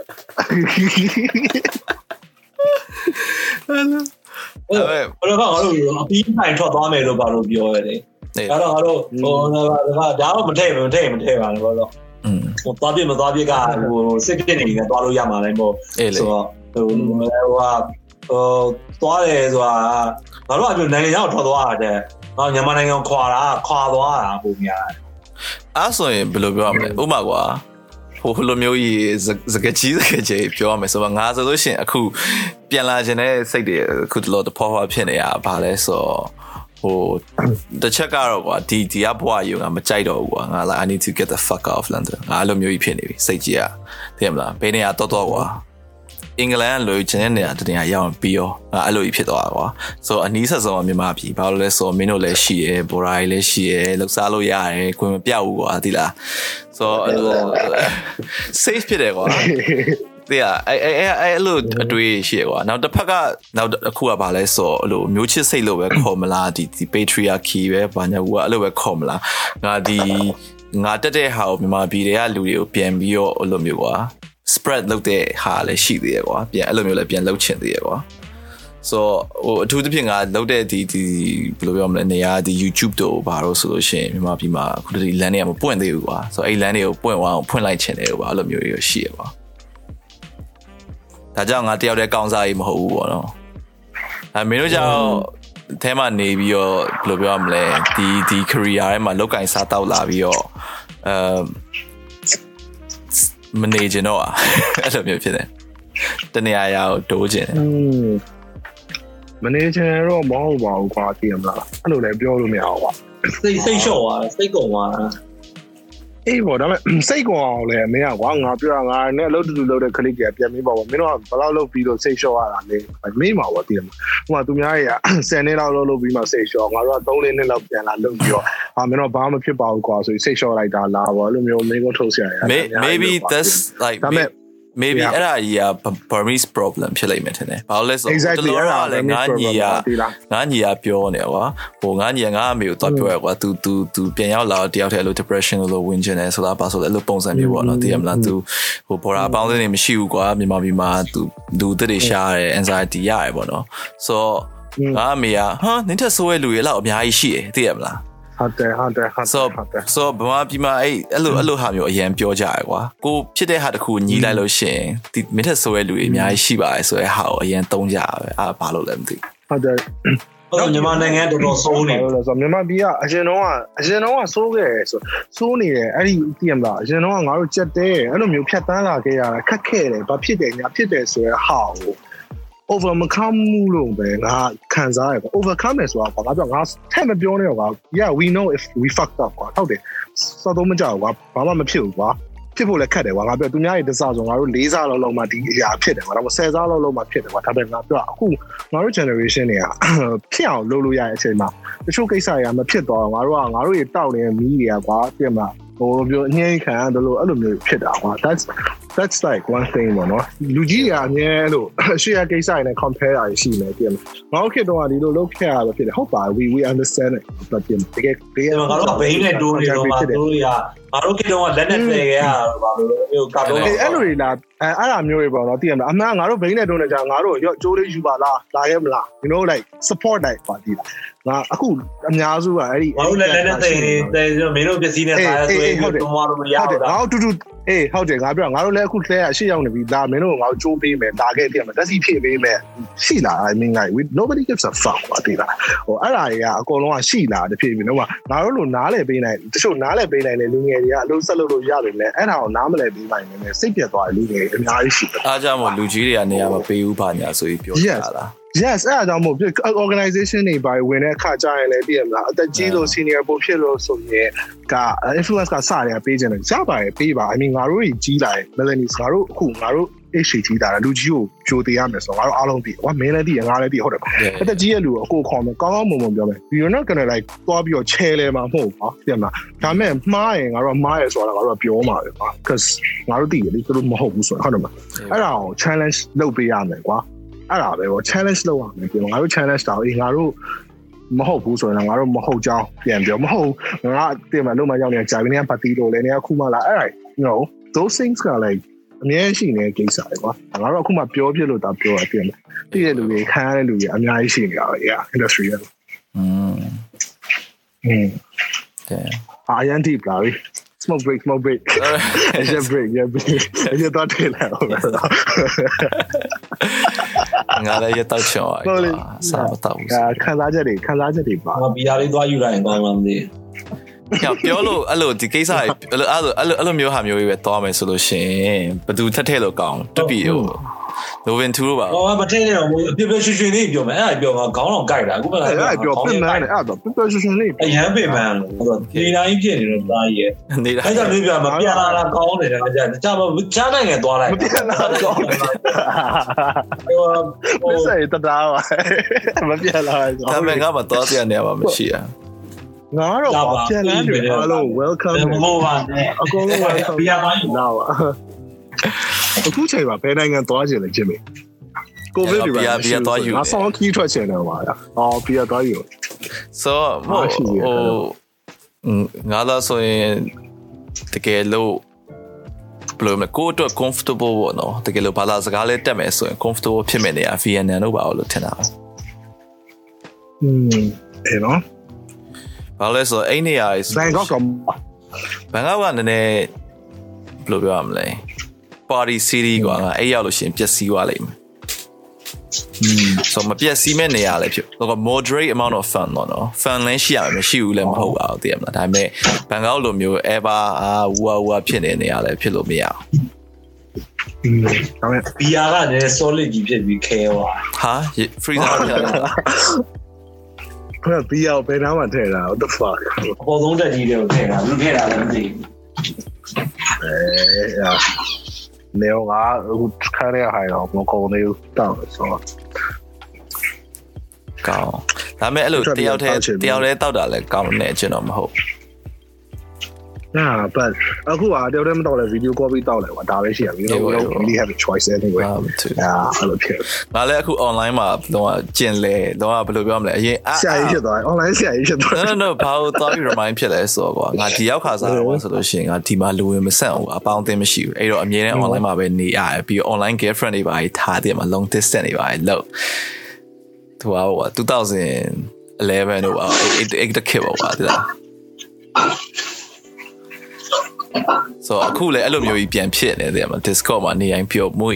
[SPEAKER 1] အဲ့ဒါ
[SPEAKER 2] ဘယ်တော့မှငါတို့အပြီးနိုင်ထွက်သွားမယ်လို့ဘာလို့ပြောရလဲ
[SPEAKER 1] အေး
[SPEAKER 2] ဒါတော့ငါတို့ဟိုဒါဒါတော့မထည့်မထည့်မထည့်ပါနဲ့ဘောတော့
[SPEAKER 1] อืม
[SPEAKER 2] ဟိုသွားပြမသွားပြကဟိုစစ်ပြစ်နေနေသွားလို့ရမှာလည်းပေါ့
[SPEAKER 1] အေးလေ
[SPEAKER 2] ဆိုတော့ဟိုဟိုဟာဟိုသွားတယ်ဆိုတာငါတို့အကျနိုင်ငံရောက်ထွက်သွားတာတဲ့ ငါမြန်မာနိုင်ငံခွာတာခွာသွားတာပုံများ
[SPEAKER 1] အဲ့ဆိုရင်ဘယ်လိုပြောရမလဲဥပမာကွာဟိုလိုမျိုးကြီးစကကြီးစကကြီးပြောရမယ်ဆိုတော့ငါဆိုလို့ရှိရင်အခုပြန်လာခြင်းတဲ့စိတ်တွေအခုတလို့တဖွာဖွာဖြစ်နေရပါလဲဆိုတော့ဟဟိုတစ်ချက်ကတော့ကွာဒီဒီကဘွားယူငါမကြိုက်တော့ဘူးကွာငါ like I need to get the fuck out of London ငါအဲ့လိုမျိုးကြီးဖြစ်နေပြီစိတ်ကြီးอ่ะသိရမလားဘယ်နေရာတော့တော့ကွာ အင်္ဂလန်ကလိုချင်တဲ့နေရာတနေရာရောက်ပြီးရောငါအဲ့လိုကြီးဖြစ်သွားတာကွာဆိုအနီးဆက်ဆုံးကမြန်မာပြည်ဘာလို့လဲဆိုမင်းတို့လည်းရှိရယ်ဘော်ရာကြီးလည်းရှိရယ်လှုပ်ရှားလို့ရတယ်ခွင့်မပြောက်ဘူးကွာသိလားဆိုအဲ့လို safe ဖြစ်တယ်ကွာတဲ့အဲ့အဲ့အဲ့အဲ့လိုအတွေ့ရှိရကွာနောက်တစ်ဖက်ကနောက်အခုကဘာလဲဆိုအဲ့လိုမျိုးချစ်စိတ်လို့ပဲခေါ်မလားဒီဒီ patriarchy ပဲဘာညာကူကအဲ့လိုပဲခေါ်မလားငါဒီငါတက်တဲ့ဟာကိုမြန်မာပြည်တွေကလူတွေကိုပြန်ပြီးတော့အဲ့လိုမျိုးကွာ spread လုပ်တဲ့ဟာလည်းရှိသေးရကွာပြန်အဲ့လိုမျိုးလည်းပြန်လုပ်ချင်သေးရကွာ so ဟိုအထူးသဖြင့်ငါလုပ်တဲ့ဒီဒီဘယ်လိုပြောမလဲနေရာဒီ YouTube တို့ဘာလို့ဆိုလို့ရှိရင်မြန်မာပြည်မှာအခုဒီ land တွေကမပွင့်သေးဘူးကွာ so အဲ့ land တွေကိုပွင့်အောင်ဖွင့်လိုက်ချင်တယ်ကွာအဲ့လိုမျိုးတွေရှိရကွာဒါကြောင့်ငါတယောက်တည်းကောင်းစားရေးမဟုတ်ဘူးပေါ့နော်အဲမင်းတို့ကြောင့်အဲမှာနေပြီးတော့ဘယ်လိုပြောရမလဲဒီဒီ career ထဲမှာလောက်ကင်စားတောက်လာပြီးတော့အဲ မနေကျင်တော့อ่ะအဲ့လိုမျိုးဖြစ်တယ်တနေရာရာကိုဒိုးကျင်
[SPEAKER 3] မနေကျင်တော့မဟုတ်ပါဘူးကွာသိရမလားအဲ့လိုလည်းပြောလို့မရဘူးကွာ
[SPEAKER 2] စိတ်စိတ်လျှော့သွားတယ်စိတ်ကုန်သွားတာ
[SPEAKER 3] အေးပေါ့ဒါပေမဲ့စိတ်ကောအောင်လဲမင်းကကွာငါပြောတာငါနဲ့အလုပ်တူတူလုပ်တဲ့ click ကပြန်ပြီးပါဘောမင်းတို့ကဘယ်လောက်လုပ်ပြီးတော့စိတ်လျှော့ရတာလဲမင်းမှာပေါ့သိရမလားဟိုမှာသူများတွေက10နှစ်လောက်လုပ်လုပ်ပြီးမှစိတ်လျှော့ငါတို့က3နှစ်လောက်ပြန်လာလုပ်ပြီးတော့ဟာမင်းတို့ဘာမှမဖြစ်ပါဘူးကွာဆိုပြီးစိတ်လျှော့လိုက်တာလားပေါ့အဲ့လိုမျိုးမင်းကိုထုတ်ဆရာရ
[SPEAKER 1] May- maybe that's like
[SPEAKER 3] ဒါပေမဲ့
[SPEAKER 1] maybe
[SPEAKER 3] Yeah.
[SPEAKER 1] အဲ့ဒါကြီးက Burmese problem ဖြစ်လိမ့်မယ်ထင်တယ်။ဘာလို့လဲဆို
[SPEAKER 3] exactly
[SPEAKER 1] တော့
[SPEAKER 3] အဲ့ဒါ
[SPEAKER 1] ကလည်းငါညီက
[SPEAKER 3] ဒီလား
[SPEAKER 1] ငါညီကပြောနေကွာဟိုငါညီကငါအမေကိုတော့ပြောရကွာ तू तू तू ပြန်ရောက်လာတော့တယောက်တည်းအဲ့လို depression လို့ဝင်ကျင်တယ်ဆိုတာပါဆိုလည်းအဲ့လိုပုံစံမျိုးပေါ့နော်သိရမလား तू ဟိုဘော်ရာပေါင်းတဲ့နေမရှိဘူးကွာမြန်မာပြည်မှာ तू လူတစ်တွေရှားတယ် anxiety ရတယ်ပေါ့နော်ဆိုတော့ငါအမေကဟာနင်းထက်ဆိုးရဲ့လူတွေလောက်အများကြီးရှိတယ်သိရမလား
[SPEAKER 3] ဟုတ်တယ်ဟုတ်တယ်ဟုတ်တယ်
[SPEAKER 1] so
[SPEAKER 3] ဟုတ်တယ်
[SPEAKER 1] so ဘာမှဒီမှာအဲ့အဲ့လိုအဲ့လိုဟာမျိုးအရင်ပြောကြရကွာကိုဖြစ်တဲ့ဟာတစ်ခုညီးလိုက်လို့ရှိရင်ဒီမင်းထက်ဆိုတဲ့လူတွေအများကြီးရှိပါတယ်ဆိုတဲ့ဟာကိုအရင်သုံးကြရပဲအာဘာလို့လဲမသိ
[SPEAKER 3] ဟုတ်တယ်
[SPEAKER 2] ဟုတ်တယ်မြန်မာနိုင်ငံတော်တော်ဆိုးနေ
[SPEAKER 3] ဟုတ်တယ်ဆိုတော့မြန်မာပြည်ကအရင်တော့ကအရင်တော့ကစိုးခဲ့တယ်ဆိုစိုးနေတယ်အဲ့ဒီသိရမလားအရင်တော့ကငါတို့ကြက်တဲအဲ့လိုမျိုးဖြတ်တန်းလာခဲ့ရတာခက်ခဲတယ်ဘာဖြစ်တယ်ညာဖြစ်တယ်ဆိုရဟာကို overcome မှုလို့ပဲငါခံစားရပေါ့ overcome တယ်ဆိုတာကွာငါပြောငါထက်မပြောနဲ့ကွာ yeah we know if we fucked up ကွာဟုတ်တယ်စောတော့မကြောက်ကွာဘာမှမဖြစ်ဘူးကွာဖြစ်ဖို့လည်းခက်တယ်ကွာငါပြောသူများရဲ့တစားဆိုငါတို့၄စားလောက်လောက်မှဒီအရာဖြစ်တယ်ကွာဒါမှ10စားလောက်လောက်မှဖြစ်တယ်ကွာဒါပေမဲ့ငါပြောအခုငါတို့ generation တွေကဖြစ်အောင်လုပ်လို့ရတဲ့အချိန်မှာတချို့ကိစ္စတွေကမဖြစ်သွားတော့ငါတို့ကငါတို့ရေတောက်နေတဲ့မီးတွေကကွာပြင်မှာ ဟိုပြောအငြိမ်းခံရတယ်လို့အဲ့လိုမျိုးဖြစ်တာကွာ that's that's like one thing ပေါ့နော်လူကြီးတွေကအမြဲလို့ share ကိစ္စတွေနဲ့ compare တာရှိနေပြင်မှာငါတို့ခေတ်တော့ကဒီလိုလုပ်ခဲ့ရတာဖြစ်တယ်ဟုတ်ပါ we we understand it but ပြင်တကယ်တကယ်
[SPEAKER 2] ငါတို့ဘိန်းနဲ့တိုးနေတော့မှတို့တွေကငါတို့ကတော့လက်နဲ့ဖယ်ခဲ့ရတာပါလို့မျိုးကာတော့
[SPEAKER 3] အဲ့အဲ့လိုတွေလာအဲအဲ့ဒါမျိုးတွေပေါ့နော်သိရမလားအမှန်ငါတို့ဘိန်းနဲ့တုံးနေကြငါတို့ရော့ကျိုးလေးယူပါလားလာခဲ့မလား you know like support လိုက်ပါဒီလားငါအခုအများစုကအဲ့ဒီ
[SPEAKER 2] ငါတို့လည်းလက်နဲ့တဲ့တဲ့မင်းတို့ပစ္စည်းနဲ့စားရဆိုရင်တော့မလို့မရ
[SPEAKER 3] ဟုတ်တယ်
[SPEAKER 2] ဘူး
[SPEAKER 3] ငါတို့တူတူ အေးဟုတ်တယ်ငါပြောငါတို့လည်းအခုလဲအရှိရောက်နေပြီဒါမင်းတို့ငါတို့ကြိုးပေးမယ်ဒါခဲ့ပြမယ်တက်စီဖြည့်ပေးမယ်ရှိလား I mean like we nobody gives a fuck ပါတိလားဟိုအဲ့ဒါတွေကအကုန်လုံးကရှိလားတဖြည်းဖြည်းတော့ငါတို့လိုနားလဲပေးနိုင်တချို့နားလဲပေးနိုင်တဲ့လူငယ်တွေကအလုပ်ဆက်လုပ်လို့ရပေမဲ့အဲ့ဒါကိုနားမလဲပေးနိုင်နေတယ်စိတ်ပြတ်သွားတဲ့လူငယ်တွေအများကြီးရှိတယ်
[SPEAKER 1] အားကြောင့်မို့လူကြီးတွေကနေရာမပေးဘူးပါညာဆိုပြီးပြောကြတာ
[SPEAKER 3] yes အဲ့ဒါကြောင့်မို့ organization တွေပါဝင်တဲ့အခါကျရင်လည်းသိရမလားအသက်ကြီးလို့ senior ပို့ဖြစ်လို့ဆိုရင်က influence ကစတယ်ပေးခြင်းတယ်ရပါတယ်ပေးပါ I mean ငါတို့ကြီးလာတယ် millennials ငါတို့အခုငါတို့ age ကြီးတာလူကြီးကိုကြိုသေးရမယ်ဆိုတော့ငါတို့အားလုံးသိကွာမင်းလည်းသိရငါလည်းသိဟုတ်တယ်အသက်ကြီးရဲ့လူကိုအကိုခေါ်မယ်ကောင်းကောင်းမွန်မွန်ပြောမယ် you're not gonna like သွားပြီးတော့ချဲလဲမှာမဟုတ်ပါသိရမလားဒါမဲ့မှားရင်ငါတို့မှားရဆိုတာငါတို့ပြောမှာပဲကွာ cause ငါတို့သိတယ်လေသူတို့မဟုတ်ဘူးဆိုတော့ဟုတ်တယ်မအဲ့ဒါကို challenge လုပ်ပေးရမယ်ကွာ အဲ့ဒါပဲပေါ့ challenge လုပ်ရမယ်ပြောငါတို့ challenge တောင်အေးငါတို့မဟုတ်ဘူးဆိုရင်ငါတို့မဟုတ်ကြောင်းပြန်ပြောမဟုတ်ငါတင်မလို့မရောက်နေဂျာဗီနီယာပါတီလို့လည်းနေခုမှလာအဲ့ဒါ you know those things က like အများကြီးရှိနေတဲ့ကိစ္စတွေကွာငါတို့အခုမှပြောပြလို့ဒါပြောရပြင်တယ်တည်တဲ့လူတွေခံရတဲ့လူတွေအများကြီးရှိနေတာပဲ yeah industry ရဲ့
[SPEAKER 1] อืม
[SPEAKER 3] อืม
[SPEAKER 1] တဲ့
[SPEAKER 3] အာရန်တီပလာပြီ smoke break smoke break yeah break yeah break အဲ့ဒါတော့တယ်လားဟုတ်လား
[SPEAKER 1] ငါလည်းရတော့ချော
[SPEAKER 3] ဟုတ်လေ
[SPEAKER 1] စားမတော့ဘူး
[SPEAKER 3] ခံစားချက်တွေခံစားချက်တွေပါ
[SPEAKER 2] ငါဘီယာလေးသွားယူလိုက်ရင်ကောင်းမှမသိ
[SPEAKER 1] ပြောပြောလို့အဲ့လိုဒီကိစ္စအဲ့လိုအဲ့လိုအဲ့လိုအဲ့လိုမျိုးဟာမျိုးကြီးပဲသွားမယ်ဆိုလို့ရှိရင်ဘယ်သူထက်ထဲလို့ကောင်းတပီဟို Novin 2လို့ပါ
[SPEAKER 2] ဟောမထည့်နေတော့ပြပြရွှေရွှေလေးပြောမယ်အဲ့ဒါပြောမှာခေါင်းတော့ကြိုက်တာအခုမှ
[SPEAKER 3] အဲ့ဒါပြောပြင်မှန်းတယ်အဲ့ဒါပြပြရှင်ရှင်လေး
[SPEAKER 2] အရန်ပင်ပန်းလို့ဒီတိုင်းဖြစ်နေတော့သားရဲ့
[SPEAKER 1] နေတာ
[SPEAKER 2] အဲ့ဒါလေးပြမပြလာတာကောင်းတယ်ကြာကြာမချားနိုင်ငယ်သွားလိုက်
[SPEAKER 3] မပြန်လာကောင်းတယ်
[SPEAKER 2] ဟို
[SPEAKER 3] မဆိုင်တတားပါမပြန်လာ
[SPEAKER 1] ဒါပေမဲ့ငါမတော်စရာနေရာမှာမရှိอ่ะ
[SPEAKER 3] ငါတော့ပြန်လာတယ်အားလုံး welcome
[SPEAKER 2] မဟုတ်ပါနဲ့
[SPEAKER 3] အကုန်လုံး welcome
[SPEAKER 2] ပြရပါယူ
[SPEAKER 3] လာပါ အခုချိန်မှာဘယ်နိုင်ငံသွားချင်လဲဂျင်မီကိုဗစ်တွေပါငါဆောင်းခီးထွက်ချင်တယ်ပါအော်ပြရသွားယူ
[SPEAKER 1] so ဟိုဟိုငါလာဆိုရင်တကယ်လို့ဘယ်လိုလဲကိုအတွက် comfortable ပေါ့နော်တကယ်လို့ဘာသာစကားလေးတက်မယ်ဆိုရင် comfortable ဖြစ်မယ်နေရာ VNN လို့ပါလို့ထင်တာ
[SPEAKER 3] อืมအေးနော်
[SPEAKER 1] ဘာလဲဆိုအဲ့နေရာ
[SPEAKER 3] ဘန်ကောက်က
[SPEAKER 1] ဘန်ကောက်ကနည်းနည်းဘယ်လိုပြောရမလဲ party city ကွာငါအဲ့ရောက်လို့ရှိရင်ပျက်စီးသွားလိမ့်မယ်
[SPEAKER 3] อืม
[SPEAKER 1] ဆိုမပြည့်စည်မဲ့နေရလဲဖြစ်တော့ moderate amount of fun တော့နော် fun လင်းရှိရမယ်မရှိဘူးလည်းမဟုတ်ပါဘူးသိရမလားဒါပေမဲ့ဘန်ကောက်လိုမျိုး ever အာဝူဝူဖြစ်နေနေရလဲဖြစ်လို့မရအောင်
[SPEAKER 3] อืมဒါပေမဲ့
[SPEAKER 2] ဘီယာကလည်း solid ကြီးဖြစ်ပြီးခဲသွား
[SPEAKER 1] ဟာ freezer ဖြစ်လာ
[SPEAKER 3] ဘယ်ဘီယောဘယ်နားမှာထည့်တာ what the fuck
[SPEAKER 2] အပေါ်ဆုံးတက်ကြီးတွေကိုထည့်တာဘူးထည့်တာလည်းမသိဘူး
[SPEAKER 3] အဲရာ နေကအခုခါရရဟိုင်တော့မကုန်သေးဘူးတောက်ဆိုတော့
[SPEAKER 1] ကောင်းဒါပေမဲ့အဲ့လိုတယောက်တည်းတယောက်တည်းတောက်တာလဲကောင်းနေကျွန်တော်မဟုတ်
[SPEAKER 3] Yeah, but အခုကတယောက်တည်းမတော့လဲ video copy တောက်လဲကွာဒါပဲရှိရပြီ you know we don't really have a choice anyway
[SPEAKER 1] ဘာမသူ
[SPEAKER 3] yeah အဲ့လိုဖြစ်
[SPEAKER 1] ငါလည်းအခု online မှာတော့ကျင်လဲတော့ဘယ်လိုပြောမလဲအရင်အာ
[SPEAKER 3] ဆရာကြီးဖြစ်သွားတယ် online ဆရာကြီးဖြစ်သွား
[SPEAKER 1] no no no ဘာလို့သွားပြီး remind ဖြစ်လဲဆိုတော့ကွာငါဒီရောက်ခါစားတော့ဆိုလို့ရှိရင်ငါဒီမှာလူဝင်မဆန့်ဘူးအပေါင်းအသင်းမရှိဘူးအဲ့တော့အမြဲတမ်း online မှာပဲနေရတယ်ပြီးတော့ online girlfriend တွေပါထားတယ်မှာ long distance တွေပါလို့သူကဟို2011တော့ပါအဲ့အဲ့တခေတ်ပါပါဒီလား ဆိုအခုလည်းအဲ့လိုမျိုးကြီးပြန်ဖြစ်နေတယ်မှာ Discord မှာနေရင်ပြောမှု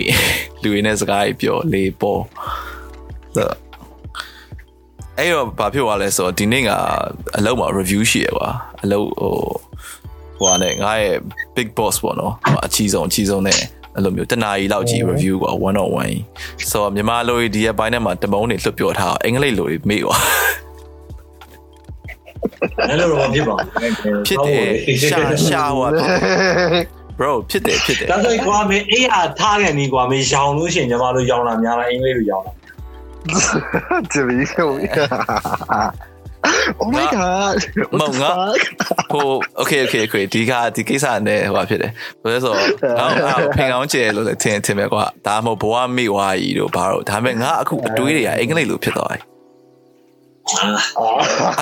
[SPEAKER 1] လူရင်းနဲ့စကားကြီးပြောလေးပေါ်ဆိုအဲ့တော့ဘာဖြစ်သွားလဲဆိုတော့ဒီနေ့ကအလုပ်မှာ review ရှိရကွာအလုပ်ဟိုဟိုဟာနဲ့ငါရဲ့ big boss ပေါ့နော်ဟိုအကြီးဆုံးအကြီးဆုံးနဲ့အဲ့လိုမျိုးတနာရီလောက်ကြီး review ကွာ1 on 1ဆိုတော့မြန်မာလိုဒီရဲ့ဘိုင်းထဲမှာတမုံတွေလွတ်ပြောထားအင်္ဂလိပ်လိုတွေမေ့ကွာ
[SPEAKER 2] အဲ့လိုတော့ဖြစ်ပါဘူး
[SPEAKER 1] ဖြစ်တယ်ရှာရှာဟို bro ဖြစ်တယ်ဖြစ်တယ်
[SPEAKER 2] ဒါဆိုကွာမင်းအေးအားထားကန်ဒီကွာမင်းရောင်လို့ရှိရင်ညီမတို့ရောင်လာများလားအင်္ဂလိပ်လိုရောင်လာ
[SPEAKER 3] ကြည့်ပြီးကို Oh my god
[SPEAKER 1] မငါဟို okay okay okay ဒီကဒီကိစ္စနဲ့ဟိုဖြစ်တယ်ဘယ်လဲဆိုတော့ငါဖင်ကောင်းကျဲလို့လည်းထင်ထင်ပဲကွာဒါမှမဟုတ်ဘဝမိဝါကြီးတို့ဘာလို့ဒါပေမဲ့ငါအခုအတွေးတွေကအင်္ဂလိပ်လိုဖြစ်သွားတယ်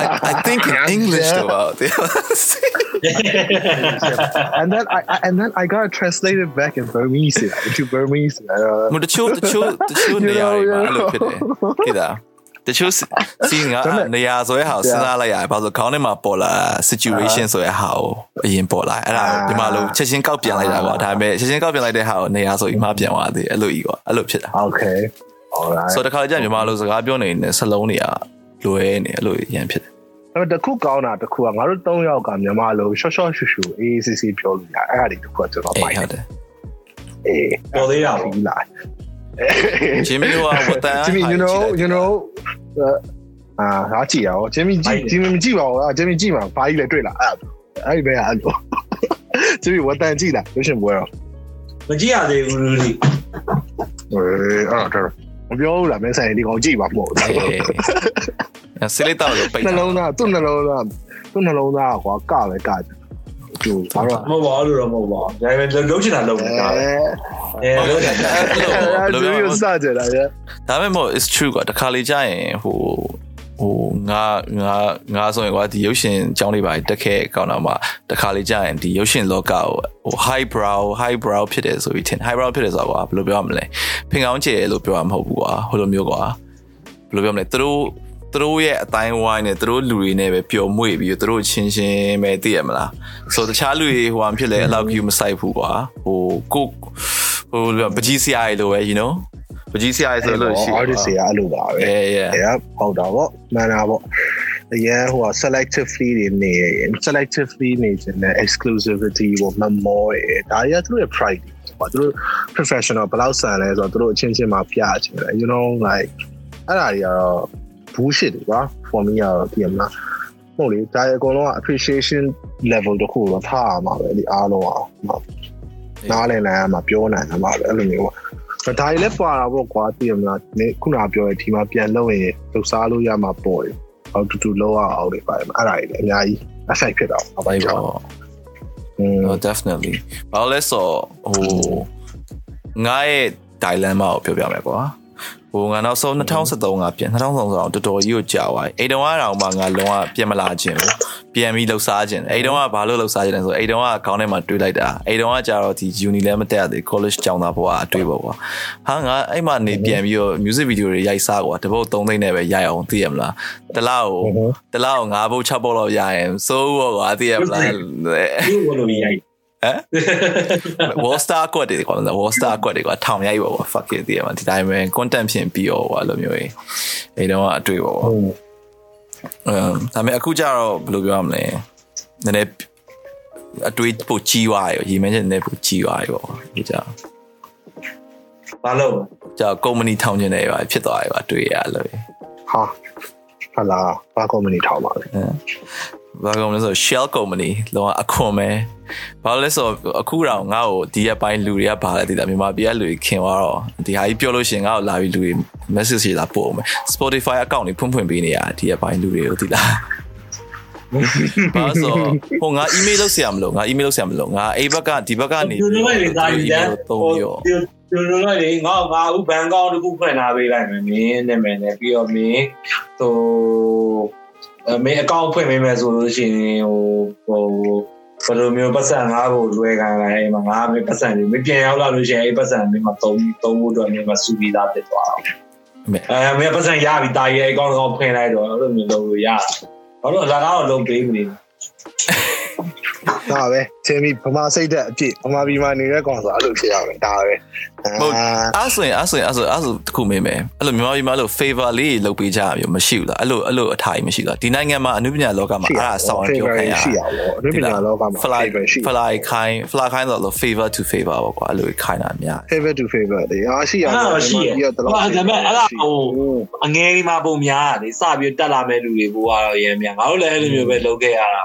[SPEAKER 1] I I think in English တော့
[SPEAKER 3] and then I, I and then I got to translate it back in Burmese into Burmese uh,
[SPEAKER 1] မတချို့တချို့တချို့နေရာတွေမှာအဲ့လိုဖြစ်တယ်ကိတာတချို့စီငါနေရာဆိုရဲဟာစဉ်းစားလိုက်ရတယ်ဘာလို့ခေါင်းထဲမှာပေါ်လာ situation ဆိုရဲဟာကိုအရင်ပေါ်လာအဲ့ဒါဒီမှာလို့ချက်ချင်းကောက်ပြန်လိုက်တာကွာဒါပေမဲ့ချက်ချင်းကောက်ပြန်လိုက်တဲ့ဟာကိုနေရာဆိုပြီးမှပြန်သွားသေးအဲ့လိုကြီးကွာအဲ့လိုဖြစ်တာ
[SPEAKER 3] okay all right
[SPEAKER 1] ဆိုတော့တခါကြမြန်မာလိုစကားပြောနေတဲ့စလုံးတွေက လွယ်နေအဲ့လိုရန်ဖြစ်တယ်
[SPEAKER 3] အဲ့တခုကောင်းတာတခုကငါတို့၃ယောက်ကမြန်မာလိုရှော့ရှော့ရှူရှူအေးစစ်စစ်ပြောလို့ရအဲ့ဒါတွေတခုကကျွန်တော်
[SPEAKER 1] အေး
[SPEAKER 3] ပိုင်
[SPEAKER 1] ဟုတ်တယ်
[SPEAKER 3] အေး
[SPEAKER 2] ပေါ်သေးတာပေါ့
[SPEAKER 3] ဒီလာ
[SPEAKER 1] ဂျင်မီကဝတ်တန်
[SPEAKER 3] Jimmy you know you know အာဟာကြည့်ရအောင် Jimmy ကြည့် Jimmy မကြည့်ပါဘူးအာ Jimmy ကြည့်မှာဘာကြီးလဲတွေ့လားအဲ့အဲ့ဒီပဲအဲ့လို Jimmy ဝတ်တန်ကြည့်လားလို့ရှင်ပွဲတော့
[SPEAKER 2] မကြည့်ရသေးဘူးလူကြီး
[SPEAKER 3] အေးအဲ့တော့ မပြောဘူးလားမင်းဆိုင်ဒီကောင်ကြည့်ပါမဟုတ်ဘူး
[SPEAKER 1] ဆေးလေးတောက်လို့ပိတ်
[SPEAKER 3] နှလုံးသားသူ့နှလုံးသားသူ့နှလုံးသားကွာကပဲကကြကျိုးဘာလို့
[SPEAKER 2] မဟုတ်ပါဘူးလို့တော့မဟုတ်ပါဘူးဒါပေမဲ့လုံးချင်တာလုံးနေတာပဲအဲလုံးချင်တာ
[SPEAKER 3] အဲ့လိုမျိုးစကြတာရ
[SPEAKER 1] ဒါပေမဲ့မို့ is true ကွာတခါလေကြာရင်ဟို ဟိုငါငါငါဆိုရင်ကွာဒီရုပ်ရှင်အကြောင်းလေးပါတက်ခဲ့ကောင်းတော့မှတခါလေကြာရင်ဒီရုပ်ရှင်လောကကိုဟို high brow high brow ဖြစ်တယ်ဆိုပြီးထင် high brow ဖြစ်တယ်ဆိုတော့ကွာဘယ်လိုပြောရမလဲဖင်ကောင်းကျယ်လို့ပြောရမှာမဟုတ်ဘူးကွာဟိုလိုမျိုးကွာဘယ်လိုပြောမလဲသူတို့သူတို့ရဲ့အတိုင်းဝိုင်းနဲ့သူတို့လူတွေနဲ့ပဲပျော်မွေ့ပြီးသူတို့ချင်းချင်းပဲသိရမလားဆိုတော့တခြားလူတွေဟိုအဖြစ်လဲအလောက်ကြီးမဆိုင်ဘူးကွာဟိုကိုဟိုပကြီးစရာတွေလိုပဲ you know ပကြီးစရာတွေဆိုလို့ရှိ
[SPEAKER 3] artist တွေအဲ့လိုပါပဲ
[SPEAKER 1] yeah yeah
[SPEAKER 3] အဲ့ပေါ့တော့ဗောမှန်တာဗောအရင်ဟို selectively တွေနေ selectively နေခြင်းနဲ့ exclusivity ကိုမမောရဒါရသူရဲ့ pride ကွာသူတို့ professional ဘယ်လောက်ဆန်လဲဆိုတော့သူတို့အချင်းချင်းမှပြချင်တယ် you know like အဲ့ဒါတွေကတော့ bullshit တွေကွာ for me ကတော့ဒီမှာဟုတ်လေဒါအကုန်လုံးက appreciation level တခုတော့ထားရမှာပဲဒီအားလုံးอ่ะနားလည်နိုင်ရမှာပြောနိုင်ရမှာပဲအဲ့လိုမျိုးပေါ့ ဒါတွေလည်းပါတာပေါ့ကွာသိရမလားဒီခုနပြောတဲ့ဒီမှာပြန်လုပ်ရင်လှုပ်ရှားလို့ရမှာပေါ့လေဟောတူတူလောက်အောင်လေပါတယ်အဲ့ဒါတွေလည်းအများကြီး effect ဖြစ်တာပေါ့
[SPEAKER 1] ဘိုင်
[SPEAKER 3] ကြော
[SPEAKER 1] ပေါ့
[SPEAKER 3] อืม
[SPEAKER 1] Oh, definitely ဘာလို့လဲဆိုတော့ဟိုငါရဲ့ dilemma ကိုပြောပြမယ်ကွာ ဟိုငါနောက်ဆုံး2013ကပြန်2013ဆိုတော့တော်တော်ကြီးကိုကြာသွားပြီအိမ်တုန်းကတော့မှငါလုံးဝပြန်မလာခြင်းဘူးပြန်ပြီးလှုပ်ရှားခြင်းအိမ်တုန်းကဘာလို့လှုပ်ရှားခြင်းလဲဆိုအိမ်တုန်းကခေါင်းထဲမှာတွေးလိုက်တာအိမ်တုန်းကကြာတော့ဒီ uni လည်းမတက်ရသေး college ကျောင်းသားဘဝအတွေ့ပေါ့ကွာဟာငါအဲ့မှာနေပြန်ပြီးတော့ music video တွေရိုက်စားကွာတပုတ်3သိန်းနဲ့ပဲရိုက်အောင်သိရမလားတလားကိုတလားကို9ပုတ်6ပုတ်လောက်ရရင်စိုးဘောကွာသိရမလား
[SPEAKER 2] ဒီဘလိုရိုက်
[SPEAKER 1] ဟမ် wall star ကွက်တွေကွာ wall star ကွက်တွေကွာထောင်ရိုက်ပါကွာ fuck it တည်ရမှာဒီတိုင်းပဲ content ဖြစ်ပြီးရောကွာလိုမျိုးကြီးအဲတော့အတွေ့ပါကွာအမ်ဒါပေမဲ့အခုကျတော့ဘယ်လိုပြောရမလဲနည်းနည်းအတွေ့ပိုကြီးသွားရောရေမင်းချက်နည်းနည်းပိုကြီးသွားရောဒီကြ
[SPEAKER 2] ဘာလို့
[SPEAKER 1] ကြာ company ထောင်ကျင်နေပါဖြစ်သွားရောအတွေ့ရလို့
[SPEAKER 3] ဟာဟာလာဘာကောမနီထောက်ပါလဲ
[SPEAKER 1] ဘာကောင်လဲဆို Shell company လောကအခွန်ပဲဘာလဲဆိုအခုတော့ငါ့ကိုဒီရက်ပိုင်းလူတွေကဘာလဲသိတာမြန်မာပြည်ကလူတွေခင်သွားတော့ဒီဟာကြီးပြောလို့ရှင်ငါ့ကိုလာပြီးလူတွေ message ရေးတာပို့အောင် Spotify account တွေဖွင့်ဖွင့်ပေးနေရဒီရက်ပိုင်းလူတွေကိုသိလားဘာဆိုဟိုငါ email လုပ်ဆရာမလို့ငါ email လုပ်ဆရာမလို့ငါအိဘက်ကဒီဘက်ကနေ
[SPEAKER 2] ဒီလိုလေးသားယူတ
[SPEAKER 1] ယ်ဟို
[SPEAKER 2] ဒီလိုလေးငါငါဥဘန်ကောက်တခုဖွင့်ထားပေးလိုက်မယ်မင်းနဲ့မယ်နဲ့ပြီးတော့မင်းဟို မင်းအကောင့်ဖွင့်ပေးမယ်ဆိုလို့ရှိရင်ဟိုဟိုဘယ်လိုမျိုးပတ်စံငါ့ကိုလွယ်ခံလိုက်အဲ့မှာငါမင်းပတ်စံတွေမပြန်ရောက်လာလို့ရှိရင်အဲ့ပတ်စံမင်းမသုံးသုံးဖို့အတွက်မင်းမစူပြီးသားဖြစ်သွားအောင်အဲမင်းပတ်စံရပြီတာရဲ့အကောင့်ကောဖွင့်လိုက်တော့အဲ့လိုမျိုးလုပ်လို့ရတယ်ဘာလို့အလားကတော့လုပ်ပေးမနေ
[SPEAKER 3] ဒါပဲချင်းပြီးဗမာစိတ်သက်အပြည့်ဗမာပြည်မှာနေတဲ့ကောင်ဆိုအဲ့လိုဖြစ်ရမယ်ဒါပဲ
[SPEAKER 1] ဟုတ်အဲ့ဆိုရင်အဲ့ဆိုရင်အဲ့ဆိုအဲ့ဆိုတခုမေးမယ်အဲ့လိုမြန်မာပြည်မှာလို့ favor လေးလုပ်ပေးကြရမျိုးမရှိဘူးလားအဲ့လိုအဲ့လိုအထိုင်မရှိဘူးလားဒီနိုင်ငံမှာအနုပညာလောကမှာအဲ့ဒါဆောင်းပြောခိုင်းရ
[SPEAKER 3] ရှိရပါဘောအနုပညာလောကမှာ
[SPEAKER 1] fly
[SPEAKER 3] favor ရှိ
[SPEAKER 1] fly ခိုင်း fly ခိုင်းတော့လို့ favor to favor ပေါ့ကွာအဲ့လိုခိုင်းတာအများ
[SPEAKER 3] favor to favor တွေအားရှိရ
[SPEAKER 2] အဲ့ဒါရှိရအဲ့ဒါပေမဲ့အဲ့ဒါဟိုအငယ်ဒီမှာပုံများတယ်စပြီးတက်လာမဲ့လူတွေဘောကတော့ရမ်းများငါတို့လည်းအဲ့လိုမျိုးပဲလုပ်ခဲ့ရတာ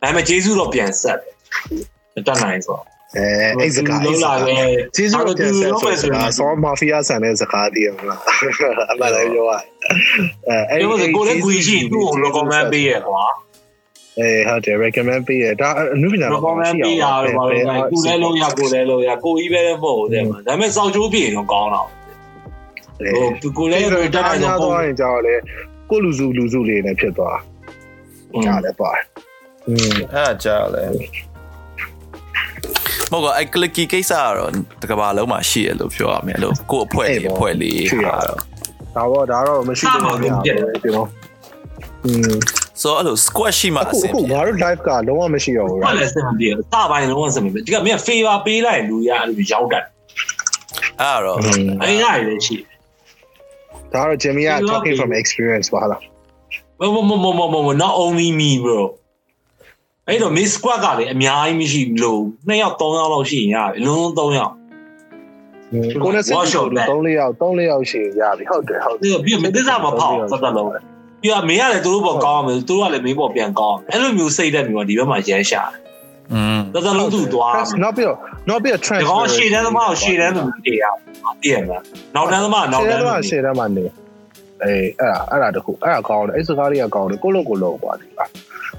[SPEAKER 2] ဒါပေမဲ့ကျေးဇူးတော့ပြန်ဆက်တယ်တက်နိုင်ဆို
[SPEAKER 3] အဲအဲ့စကား
[SPEAKER 2] လုံးလာပဲ
[SPEAKER 3] ကျေးဇူးတော်ပြန်ဆက်ဆိုတာဆောမာဖီးယားဆန်တဲ့စကားတည်းမလားအမှန်လည်းပြောရအဲ
[SPEAKER 2] အဲ့ဒီကိုလည်းကိုရှိသူ့ကို recommend ပေးရကွာ
[SPEAKER 3] အဲဟုတ်တယ် recommend ပေးရဒါအနုပညာ
[SPEAKER 2] recommend ပေးရတော့ဘာလို့လဲကိုလည်းလုံးရကိုလည်းလုံးရကိုကြီးပဲမဟုတ်တယ်မှာဒါပေမဲ့စောက်ချိုးပြေတော့ကောင်းတော့ဟိုကိုလည်းတက်နိုင်
[SPEAKER 3] ညာ
[SPEAKER 2] တော့
[SPEAKER 3] တော့ရင်ကြောက်လေကိုလူစုလူစုလေးနဲ့ဖြစ်သွားကြားလည်းပါ อืม
[SPEAKER 1] အဲ့ဒါကြားလဲမဟုတ်ကအဲ့ clicky ကိစ္စကတော့တကဘာလုံးမှာရှိရလို့ပြောရမယ်လို့ကို့အဖွဲ့လေးအဖွဲ့လေးဟာတော့
[SPEAKER 3] ဒါတော့ဒါတော့မရှိဘူးဗျာကျွန်တော်อืม
[SPEAKER 1] ဆိုတော့အဲ့လို squash ရှိမှ
[SPEAKER 3] အခု
[SPEAKER 1] အဆင်
[SPEAKER 3] အခု
[SPEAKER 1] ပြေ
[SPEAKER 3] ငါတို့ live ကလုံးဝမရှိတော့ဘူး
[SPEAKER 2] ဘာလဲစင်မပြေစပိုင်းလုံးဝစင်မပြေဒီကမင်း favor ပေးလိုက်လူရအဲ့လိုရောက်တတ်
[SPEAKER 1] အဲ့တော့
[SPEAKER 2] အဲ့ဒါလည်းရှိ
[SPEAKER 3] ဒါတော့ Jimmy က talking from experience ပါလား
[SPEAKER 2] မမမမမမ not only me bro အဲ့တော့ miss squad ကလည်းအများကြီးမရှိဘူးလို့2ယောက်3ယောက်လောက်ရှိရင်ရတယ်အလုံး3ယောက်
[SPEAKER 3] ကိုနဲ့ဆက်ပြီးတော့3-4ယောက်3-4ယောက်ရှိရပြီဟုတ်တယ်ဟုတ်တယ်
[SPEAKER 2] ပြီးပြီးမသစ္စာမဖောက်စက်တက်လုံးပြီးတော့မင်းကလည်းသူတို့ပေါ်ကောင်းအောင်သူတို့ကလည်းမင်းပေါ်ပြန်ကောင်းအဲ့လိုမျိုးစိတ်တဲ့မျိုးကဒီဘက်မှာရမ်းရှာ
[SPEAKER 1] อืม
[SPEAKER 2] တယ်တက်တက်လုံးသူ့သွား
[SPEAKER 3] နောက်ပြီးတော့နောက်ပြီးတော့
[SPEAKER 2] ဒီ
[SPEAKER 3] transfer
[SPEAKER 2] ကောင်ရှေ့တန်းသမားကိုရှေ့တန်းသူတည်ရတည်ရမှာနောက်တန်းသမားနောက်တန်း
[SPEAKER 3] ရှေ့တန်းမှာရှေ့တန်းမှာနေ အေးအဲ့ဒါအဲ့ဒါတခုအဲ့ဒါကောင်းတယ်အဲ့စကားလေးကကောင်းတယ်ကိုလို့ကိုလို့ကွာဒီပါ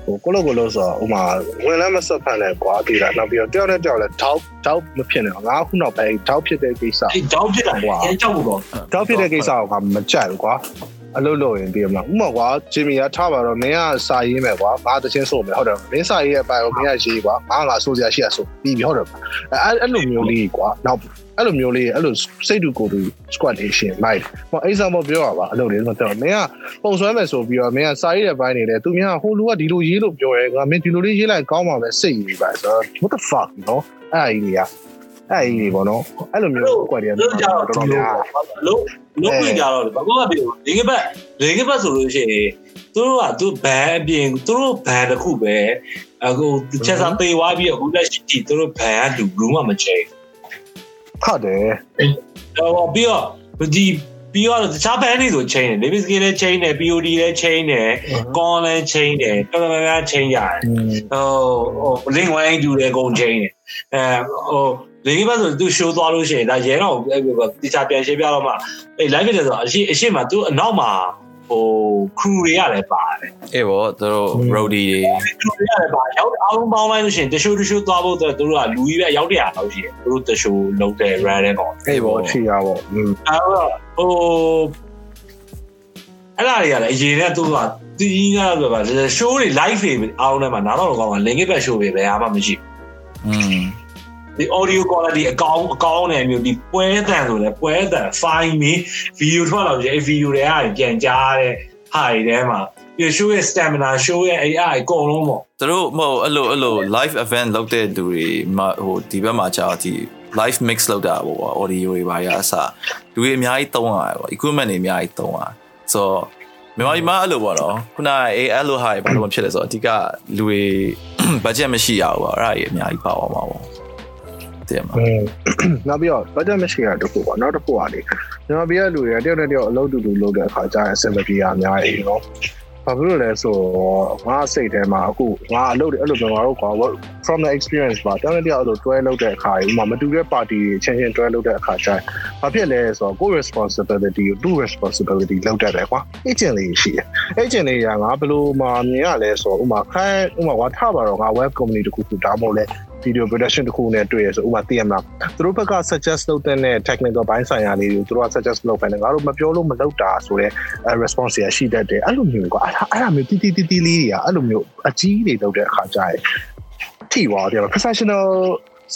[SPEAKER 3] ဟိုကိုလို့ကိုလို့ဆိုတော့ဥမာဝင်လည်းမဆက်ဖန်နဲ့ကွာဒီလားနောက်ပြီးတော့တယောက်နဲ့တယောက်လည်းတောက်တောက်မဖြစ်နဲ့ငါခုနောက်ပိုင်းတောက်ဖြစ်တဲ့ကိစ္စ
[SPEAKER 2] အဲ့ကြောက်ဖြစ်တာအဲကြောက်တော့
[SPEAKER 3] တောက်ဖြစ်တဲ့ကိစ္စကမကြိုက်ဘူးကွာ အလုပ်လုပ်ရင်ပြီးမလားဥမာကွာဂျင်မီကထားပါတော့မင်းကစာရေးမယ်ကွာငါတချင်းဆိုမယ်ဟုတ်တယ်မင်းစာရေးရဲ့အပိုင်းကိုမင်းကရေးကွာငါငါဆိုစရာရှိရဆိုပြီးပြီဟုတ်တယ်အဲ့အဲ့လိုမျိုးလေးကွာနောက်အဲ့လိုမျိုးလေးအဲ့လိုစိတ်တူကိုယ်တူ squad လေးရှင်မိုက်ဟောအဲ့စမောပြောရပါအလုပ်လေးတော့မင်းကပုံဆွဲမယ်ဆိုပြီးတော့မင်းကစာရေးတဲ့ဘိုင်းနေတယ်သူများဟိုလူကဒီလိုရေးလို့ပြောရဲငါမင်းဒီလိုလေးရေးလိုက်ကောင်းပါမယ်စိတ်ရေးပါဆိုတော့ what the fuck နော်အဲ့အကြီးကြီးက အဲ့အကြီးကြီးပေါ့နော်အဲ့လိုမျိုး squad တွေကတော့တော်တော်များ
[SPEAKER 2] လုံးလုံးဝင်ကြတော့ဘာမှမပြောလင်းကပတ်လင်းကပတ်ဆိုလို့ရှိရင်သူတို့ကသူဘန်အပြင်သူတို့ဘန်တစ်ခုပဲအခုချက်စားသေးသွားပြီးအခုလက်ရှိကြည့်သူတို့ဘန်ကလူဘူးမှမချိန်
[SPEAKER 3] ဟုတ်တယ်
[SPEAKER 2] ဟိုပြီးတော့ဒီပြီးတော့တခြား band တွေဆို chain တယ် Davis Gay လည်း chain တယ် POD လည်း chain တယ် Con လည်း chain တယ်တော်တော်များများ chain ရတယ်ဟိုဟို link 1 2လည်းအကုန် chain တယ်အဲဟို လေကြီးဘက်ဆိုသူ show သွားလို့ရှိရင်ဒါရဲတော့တီချာပြန်ရှင်းပြတော့မှအေး live ဖြစ်တယ်ဆိုတော့အရှိအရှိမှသူအနောက်မှာဟို crew တွေကလည်းပါတယ်
[SPEAKER 1] အေးဗောသူတို့ roadie တွေ
[SPEAKER 2] crew တွေကလည်းပါရောက်အအောင်ပေါင်းလိုက်လို့ရှိရင်တရှိုးတရှိုးသွားဖို့သူတို့ကလူကြီးပဲရောက်တရာလောက်ရှိတယ်သူတို့တရှိုးလုံးတဲ့ run တဲ့ပေါ့
[SPEAKER 3] အေးဗောချီရဗော
[SPEAKER 2] အဲ့တော့ဟိုအဲ့ဒါတွေကလည်းအရင်ကသူကတီးကားပဲပါ show တွေ live တွေအောင်တယ်မှာနားတော့ကောင်းက link ပဲ show ပဲဘယ်မှမရှိဘူး
[SPEAKER 1] อืม
[SPEAKER 2] ဒီ audio quality အကောင်းအကောင်းနဲ့မျိုးဒီပွဲတန်ဆိုလဲပွဲတန် file မီ video ထွက်လာကြအဲ့ video တွေကပြန်ကြားတဲ့ဟာတွေထဲမှာဒီ show ရဲ့ stamina show ရဲ့အဲ့အအကုန်လုံးပေါ့
[SPEAKER 1] သူတို့မဟုတ်အဲ့လိုအဲ့လို live event လုပ်တဲ့သူတွေမဟိုဒီဘက်မှာကြာဒီ live mix လုပ်တာပေါ့ audio တွေပါရအစားလူတွေအများကြီးသုံးရတယ်ပေါ့ equipment တွေအများကြီးသုံးရဆိုတော့မြန်မာပြည်မှာအဲ့လိုပေါ့နော်ခုနကအေးအဲ့လိုဟာဘာလို့မဖြစ်လဲဆိုတော့အဓိကလူတွေ budget မရှိရဘူးပေါ့အဲ့ဒါကြီးအများကြီးပါသွားမှာပေါ့ တ
[SPEAKER 3] ည်မှာနောက်ပြီးတော့ budget မရှိတာတခုပေါ့နောက်တစ်ခုကလေမြန်မာပြည်ကလူတွေကတယောက်နဲ့တယောက်အလုပ်တူတူလုပ်တဲ့အခါကျရင်အဆင်မပြေတာများရေနော်ဘာဖြစ်လို့လဲဆိုငါစိတ်ထဲမှာအခုငါအလုပ်တွေအဲ့လိုပြောငါတို့ကွာ from the experience ပါတောင်းတဲ့တရားအဲ့လိုတွဲလုပ်တဲ့အခါဥမာမတူတဲ့ party တွေချင်းချင်းတွဲလုပ်တဲ့အခါကျရင်ဘာဖြစ်လဲဆိုတော့ကို responsibility ကို do responsibility လောက်တတ်တယ်ကွာ agent လေးရှိတယ်။ agent လေးကငါဘယ်လိုမှမြင်ရလဲဆိုတော့ဥမာခိုင်းဥမာဝါထပါတော့ငါ web company တခုခုဒါမှမဟုတ်လဲ video production တခုနဲ့တွေ့ရဆိုဥပမာသိရမလားသူတို့ဘက်က suggest လုပ်တဲ့နဲ့ technical ဘိုင်းဆိုင်ရာလေးတွေကိုသူတို့က suggest လုပ်ဖိုင်တယ်ငါတို့မပြောလို့မလုပ်တာဆိုတော့ response ရရှိတတ်တယ်အဲ့လိုမျိုးကွာအဲ့ဒါအဲ့ဒါမျိုးတီးတီးတီးတီးလေးတွေကအဲ့လိုမျိုးအကြီးတွေလုပ်တဲ့အခါကျရင်ထိသွားတယ် professional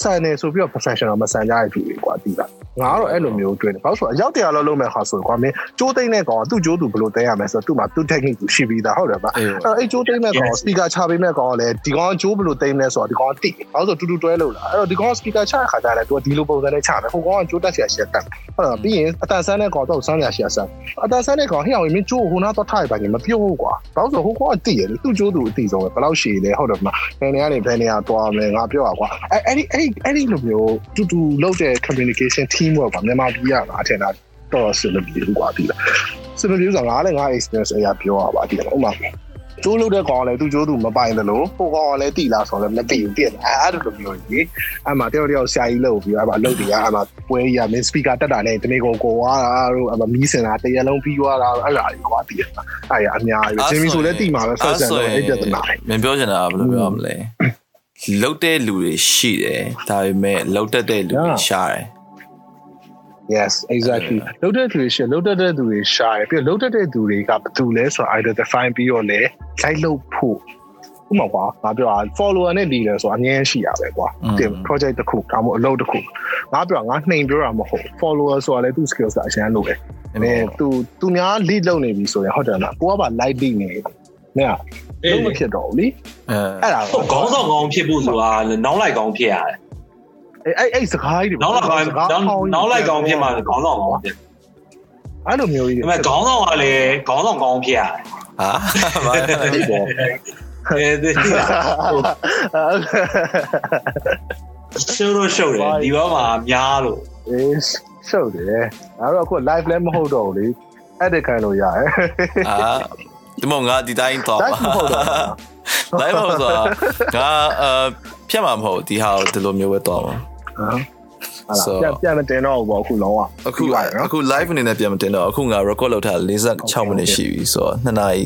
[SPEAKER 3] ဆန်နေဆိုပြီးတော့ professional မဆန်ကြရတူတွေကွာတိတာငါကတော့အဲ့လိုမျိုးတွေ့တယ်ဘာလို့ဆိုတော့အရောက်တရားလောက်လုံးမဲ့ခါဆိုကွာမင်းကြိုးသိမ့်တဲ့ကောင်ကသူ့ကြိုးသူဘယ်လိုသိမ်းရမလဲဆိုတော့သူ့မှာသူ့ technique သူရှိပြီးသားဟုတ်တယ်ဗျ
[SPEAKER 1] အေး
[SPEAKER 3] အဲ့တော့အဲ့ကျိုးသိမ်းမဲ့ကောင် speaker ချပေးမဲ့ကောင်ကလည်းဒီကောင်ကကျိုးဘယ်လိုသိမ်းလဲဆိုတော့ဒီကောင်ကတိဘာလို့ဆိုတူတူတွဲလို့လားအဲ့တော့ဒီကောင်က speaker ချတဲ့ခါကျရင်သူကဒီလိုပုံစံနဲ့ချတယ်ဟိုကောင်ကကျိုးတက်ချင်ရှက်တက်ဟုတ်လားပြီးရင်အတန်ဆန်းတဲ့ကောင်တော့ဆန်းရရှက်ဆန်းအတန်ဆန်းတဲ့ကောင်ဟိအောင်မင်းကျိုးဟိုနာတော့ထားရပါခင်မပြုတ်ဘူးကွာဘာလို့ဆိုဟိုကောင်ကတိရတယ်သူ့ကျိုးသူအတိဆုံးပဲဘယ်လောက်ရှည်လဲဟုတ်တယ်မလားဘယ်နေရာနေဘယ်နေရာသွားမယ်ငါပြောရကွာအဲ့အဲ့ဒီအဲ့ဒီအဲ့ဒီလိုမျိုးတူတူလုပ်တဲ့ communication team ပေါ့ကွာမြန်မာပြည်ကငါထင်တာတော့ဆင်မပြေဘူးကွာဒီလားဆင်မပြေဘူးဆိုတော့ငါလည်းငါ experience အရာပြောရပါဒီလားဥပမာကျိုးလို့တဲ့ကောင်ကလည်းသူ့ကျိုးသူမပိုင်တယ်လို့ဟိုကောင်ကလည်းတိလာဆိုတော့လည်းမသိဘူးပြည့်တယ်အဲ့ဒါလိုမျိုးကြီးအဲ့မှာတယောက်တယောက်ဆရာကြီးလုပ်ပြီးအဲ့မှာလုပ်တယ်အဲ့မှာပွဲကြီးကမင်းစပီကာတက်တာနဲ့တနေကုန်ကိုသွားတာတို့အဲ့မှာမီးစင်တာတရလုံးပြီးသွားတာအဲ့ဒါကြီးကွာတည်တယ်အဲ့ရအများကြီးဂျင်မီဆိုလည်းတိမှာပဲဆက်ဆက်လို့အဲ့ပြဿနာ
[SPEAKER 1] မင်းပြောချင်တာကဘယ်လိုပြောရမလဲ လုတ်တဲ့လူတွေရှိတယ်ဒါပေမဲ့လုတ်တတ်တဲ့လူတွေရှားတယ်
[SPEAKER 3] yes exactly လုတ်တဲ့သူတွေရှင်းလုတ်တဲ့သူတွေရှာရပြီးလုတ်တဲ့သူတွေကဘာတူလဲဆိုတော့ identify ပြီးတော့လေ like လုပ်ဖို့ဥပမာကွာငါပြောတာ follower နဲ့ leader ဆိုအငင်းရှိရပဲကွာတင် project တစ်ခုဒါမှမဟုတ်အလုပ်တစ်ခုငါပြောတာငါနှိမ်ပြောတာမဟုတ် follower ဆိုတာလည်းသူ skills ကအရှင်းလို့ပဲအဲသူသူများ lead လုပ်နေပြီဆိုရင်ဟုတ်တယ်လားကိုကပါ light lead နေတယ်မင်းက လုံးမဖြစ်တော့ဘူးလी
[SPEAKER 1] အဲ
[SPEAKER 3] အဲ့ဒါ
[SPEAKER 2] ဟုတ်ခေါင်းဆောင်ကောင်းဖြစ်ဖို့ဆိုတာနောက်လိုက်ကောင်းဖြစ်ရတယ်
[SPEAKER 3] အဲ့အဲ့အဲ့စကားကြီးတွေ
[SPEAKER 2] နောက်လိုက်ကောင်းနောက်လိုက်ကောင်းဖြစ်မှခေါင်းဆောင်ကောင်းဖြစ်
[SPEAKER 3] အဲ့လိုမျိုးကြီး
[SPEAKER 2] ဒါပေမဲ့ခေါင်းဆောင်ကလည်းခေါင်းဆောင်ကောင်းဖြစ်ရတယ်
[SPEAKER 1] ဟာဘာ
[SPEAKER 3] ဒီပေါ့
[SPEAKER 2] အဲဒီရှုပ်လို့ရှုပ်တယ်ဒီဘက်မှာများလို့
[SPEAKER 3] အေးရှုပ်တယ်အဲ့တော့အခု live လည်းမဟုတ်တော့ဘူးလေ edit ခံလို့ရတယ်
[SPEAKER 1] အာ ဒီမောင်ငါဒီတိုင်းတော့
[SPEAKER 3] live မဟုတ်တော့
[SPEAKER 1] live မဟုတ်ဆိုတော့ငါအဖြတ်မှာမဟုတ်ဒီဟာကိုဒီလိုမျိုးပဲတော့မှာ
[SPEAKER 3] ဘူးပြန်ပြန်မတင်တော့ဘူးပေါ့အခုလုံးဝ
[SPEAKER 1] အခုအခု live အနေနဲ့ပြန်မတင်တော့အခုငါ record လုပ်ထား46မိနစ်ရှိပြီဆိုတော့2နာရီ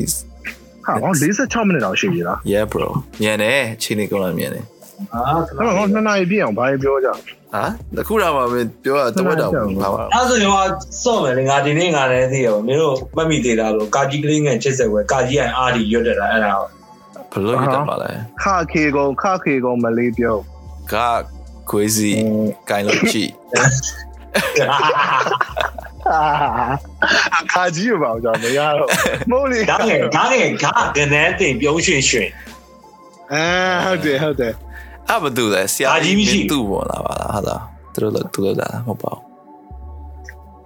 [SPEAKER 3] ဟာဟော46မိနစ်တော့ရှိပြီလား
[SPEAKER 1] yeah bro မြန်တယ်ချိန်နေကုန်လာမြန်တယ်
[SPEAKER 2] အာ
[SPEAKER 3] အဲ့တော့ဟော2နာရီပြည့်အောင်ဘာပြောကြ
[SPEAKER 1] ဟာအခုတော့မှပြောတာတဝက်တော့ပါပါ
[SPEAKER 2] အဲ့ဆိုရင်ကစော့မယ်လေငါဒီနေ့ငါလည်းသိရပါမင်းတို့မှတ်မိသေးတာလို့ကာကြီးကလေးငယ်ချစ်ဆက်ွယ်ကာကြီးကအာဒီရွတ်တက်တာအဲ့ဒါ
[SPEAKER 1] ဘလို့ရတာပါလဲ
[SPEAKER 3] ခခေကုံခခေကုံမလေးပြော
[SPEAKER 1] ကခွေးစီကိုင်းလို့ကြည့်
[SPEAKER 3] အခါကြီးရပါအောင်ကျွန်တော်မရတော့မိုးလီ
[SPEAKER 2] ဒါငယ်ဒါငယ်ကကနန်းတင်ပြုံးရွှင်ရွှင်
[SPEAKER 3] အဲဟုတ်တယ်ဟုတ်တယ်
[SPEAKER 1] အဲ့ဘာတူလဲဆရာသူ့ပေါ်လာပါလားဟာလားသူတို့လည်းသူတို့လာမဟုတ်ပါဘူး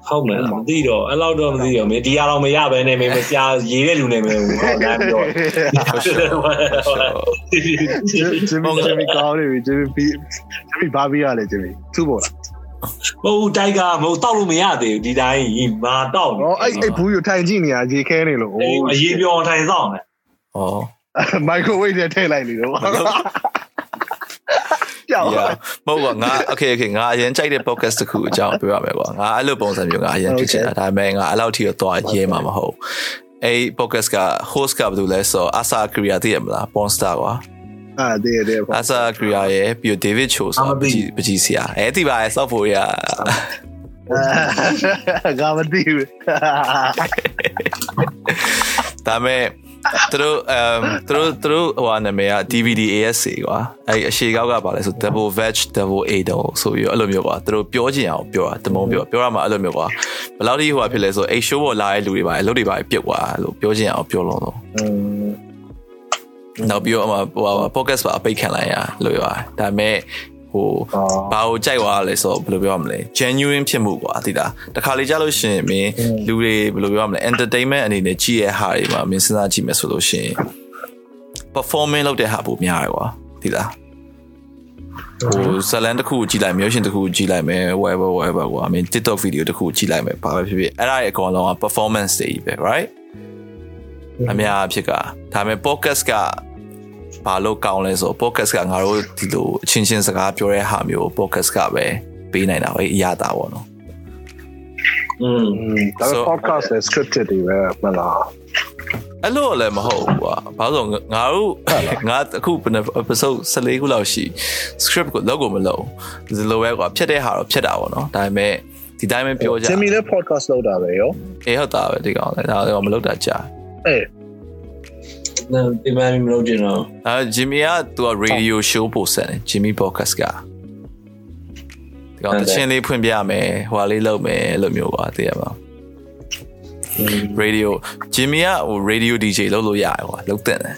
[SPEAKER 2] ဟုတ်မယ်မသိတော့အဲ့လောက်တော့မသိတော့မင်းဒီအားတော့မရဘဲနဲ့မင်းမပြရေးတဲ့လူနဲ့မင်းဟောလမ်းပြော
[SPEAKER 3] ဂျင်မီဂျင်မီကောင်းနေပြီဂျင်မီဂျင်မီဘာဘီရလဲဂျင်မီသူ့ပေါ်လား
[SPEAKER 2] မဟုတ်တိုက်ကမဟုတ်တောက်လို့မရသေးဘူးဒီတိုင်းမာတောက်
[SPEAKER 3] ဟောအဲ့အဲ့ဘူးကိုထိုင်ကြည့်နေရရေခဲနေလို့
[SPEAKER 2] အရေးပြောထိုင်ဆောင်တယ်
[SPEAKER 1] ဩ
[SPEAKER 3] မိုက်ခရိုဝေ့ထဲထည့်လိုက်လေတော့ ကြောက်
[SPEAKER 1] yeah မဟုတ်ပါငါ okay okay ငါအရင်ကြိုက်တဲ့ podcast တစ်ခုအကြောင်းပြောရမယ်ကွာငါအဲ့လိုပုံစံမျိုးငါအရင်ဖြစ်ချင်တာဒါပေမဲ့ငါအဲ့လောက်ထိတော့သွားရဲမှာမဟုတ်အဲ့ podcast က host ကဘာလို့လဲဆိုအဆာကရီယာသိရမလား porn star ကွာ
[SPEAKER 3] အာတည်းတည်း
[SPEAKER 1] အဆာကရီယာရဲ့ပြီးတော့ David Cho ဆိုတာပကြီးပကြီးဆရာအဲ့ဒီပါရဲ့ software ရ
[SPEAKER 3] ငါမသိဘူး
[SPEAKER 1] ဒါပေမဲ့ သူတို့အမ်သူတို့သူတို့ဟိုနာမည်က DVD ASC ကွာအဲ့အရှိကောက်ကပါလဲဆို double veg double a double ဆိုပြီးအဲ့လိုမျိုးကွာသူတို့ပြောချင်အောင်ပြောတာတမုံပြောပြောရမှာအဲ့လိုမျိုးကွာဘယ်လောက်ထိဟိုဖြစ်လဲဆိုအဲ့ show ပေါ်လာတဲ့လူတွေပါအလုပ်တွေပါပြစ်ကွာအဲ့လိုပြောချင်အောင်ပြောလုံးတော့နောက်ပြီးတော့အမဟို podcast ပါအပိတ်ခံလိုက်ရလို့ရဒါပေမဲ့ ဟိုဘာကိုကြိုက်သွားလဲဆိုတော့ဘယ်လိုပြောရမလဲ genuine ဖြစ်မှုကွာသိလားတခါလေကြားလို့ရှိရင်မင်းလူတွေဘယ်လိုပြောရမလဲ entertainment အနေနဲ့ကြည့်ရဟာတွေမှာမင်းစဉ်းစားကြည့်မယ်ဆိုလို့ရှိရင် performance လုပ်တဲ့ဟာပိုများတယ်ကွာသိလားဟိုဇလန်တစ်ခုကိုကြည့်လိုက်မျိုးရှင်တစ်ခုကိုကြည့်လိုက်မယ် whatever whatever ကွာမင်း TikTok video တစ်ခုကိုကြည့်လိုက်မယ်ဘာပဲဖြစ်ဖြစ်အဲ့ဒါရဲ့အကောင်လုံးက performance တွေကြီးပဲ right အများအဖြစ်ကဒါပေမဲ့ podcast က ဘာလို့ကောင်းလဲဆို podcast ကငါတို့ဒီလိုအချင်းချင်းစကားပြောတဲ့ဟာမျိုး podcast ကပဲပေးနိုင်တာပဲအရသာပေါ့နော်
[SPEAKER 2] อืม
[SPEAKER 3] ဒါပေမဲ့ podcast နဲ့ scripted တွေပဲမလား
[SPEAKER 1] အဲ့လိုလည်းမဟုတ်ဘူးကွာဘာလို့လဲငါတို့ငါအခုဘယ်နှ episode 14ခုလောက်ရှိ script ကိုလောက်ကိုမလောက်ဒီလိုပဲကွာဖြတ်တဲ့ဟာတော့ဖြတ်တာပေါ့နော်ဒါပေမဲ့ဒီတိုင်းပဲပြောကြ
[SPEAKER 3] ဂျင်မီလည်း podcast လုပ်တာပဲရော
[SPEAKER 1] အေးဟုတ်တာပဲဒီကောင်လည်းဒါတော့မလောက်တာကြာ
[SPEAKER 3] အေး
[SPEAKER 2] ဒီမှမလို့ကျင်တော့
[SPEAKER 1] အဲဂျင်မီကသူက radio show ပို့ဆက်တယ်ဂျင်မီ podcast ကဒီကောင်တချင်းလေးဖွင့်ပြမယ်ဟိုဟာလေးလုပ်မယ်အဲ့လိုမျိုးကွာသိရမှာ radio ဂျင်မီကဟို radio DJ လုပ်လို့ရတယ်ကွာလုပ်တဲ့တယ်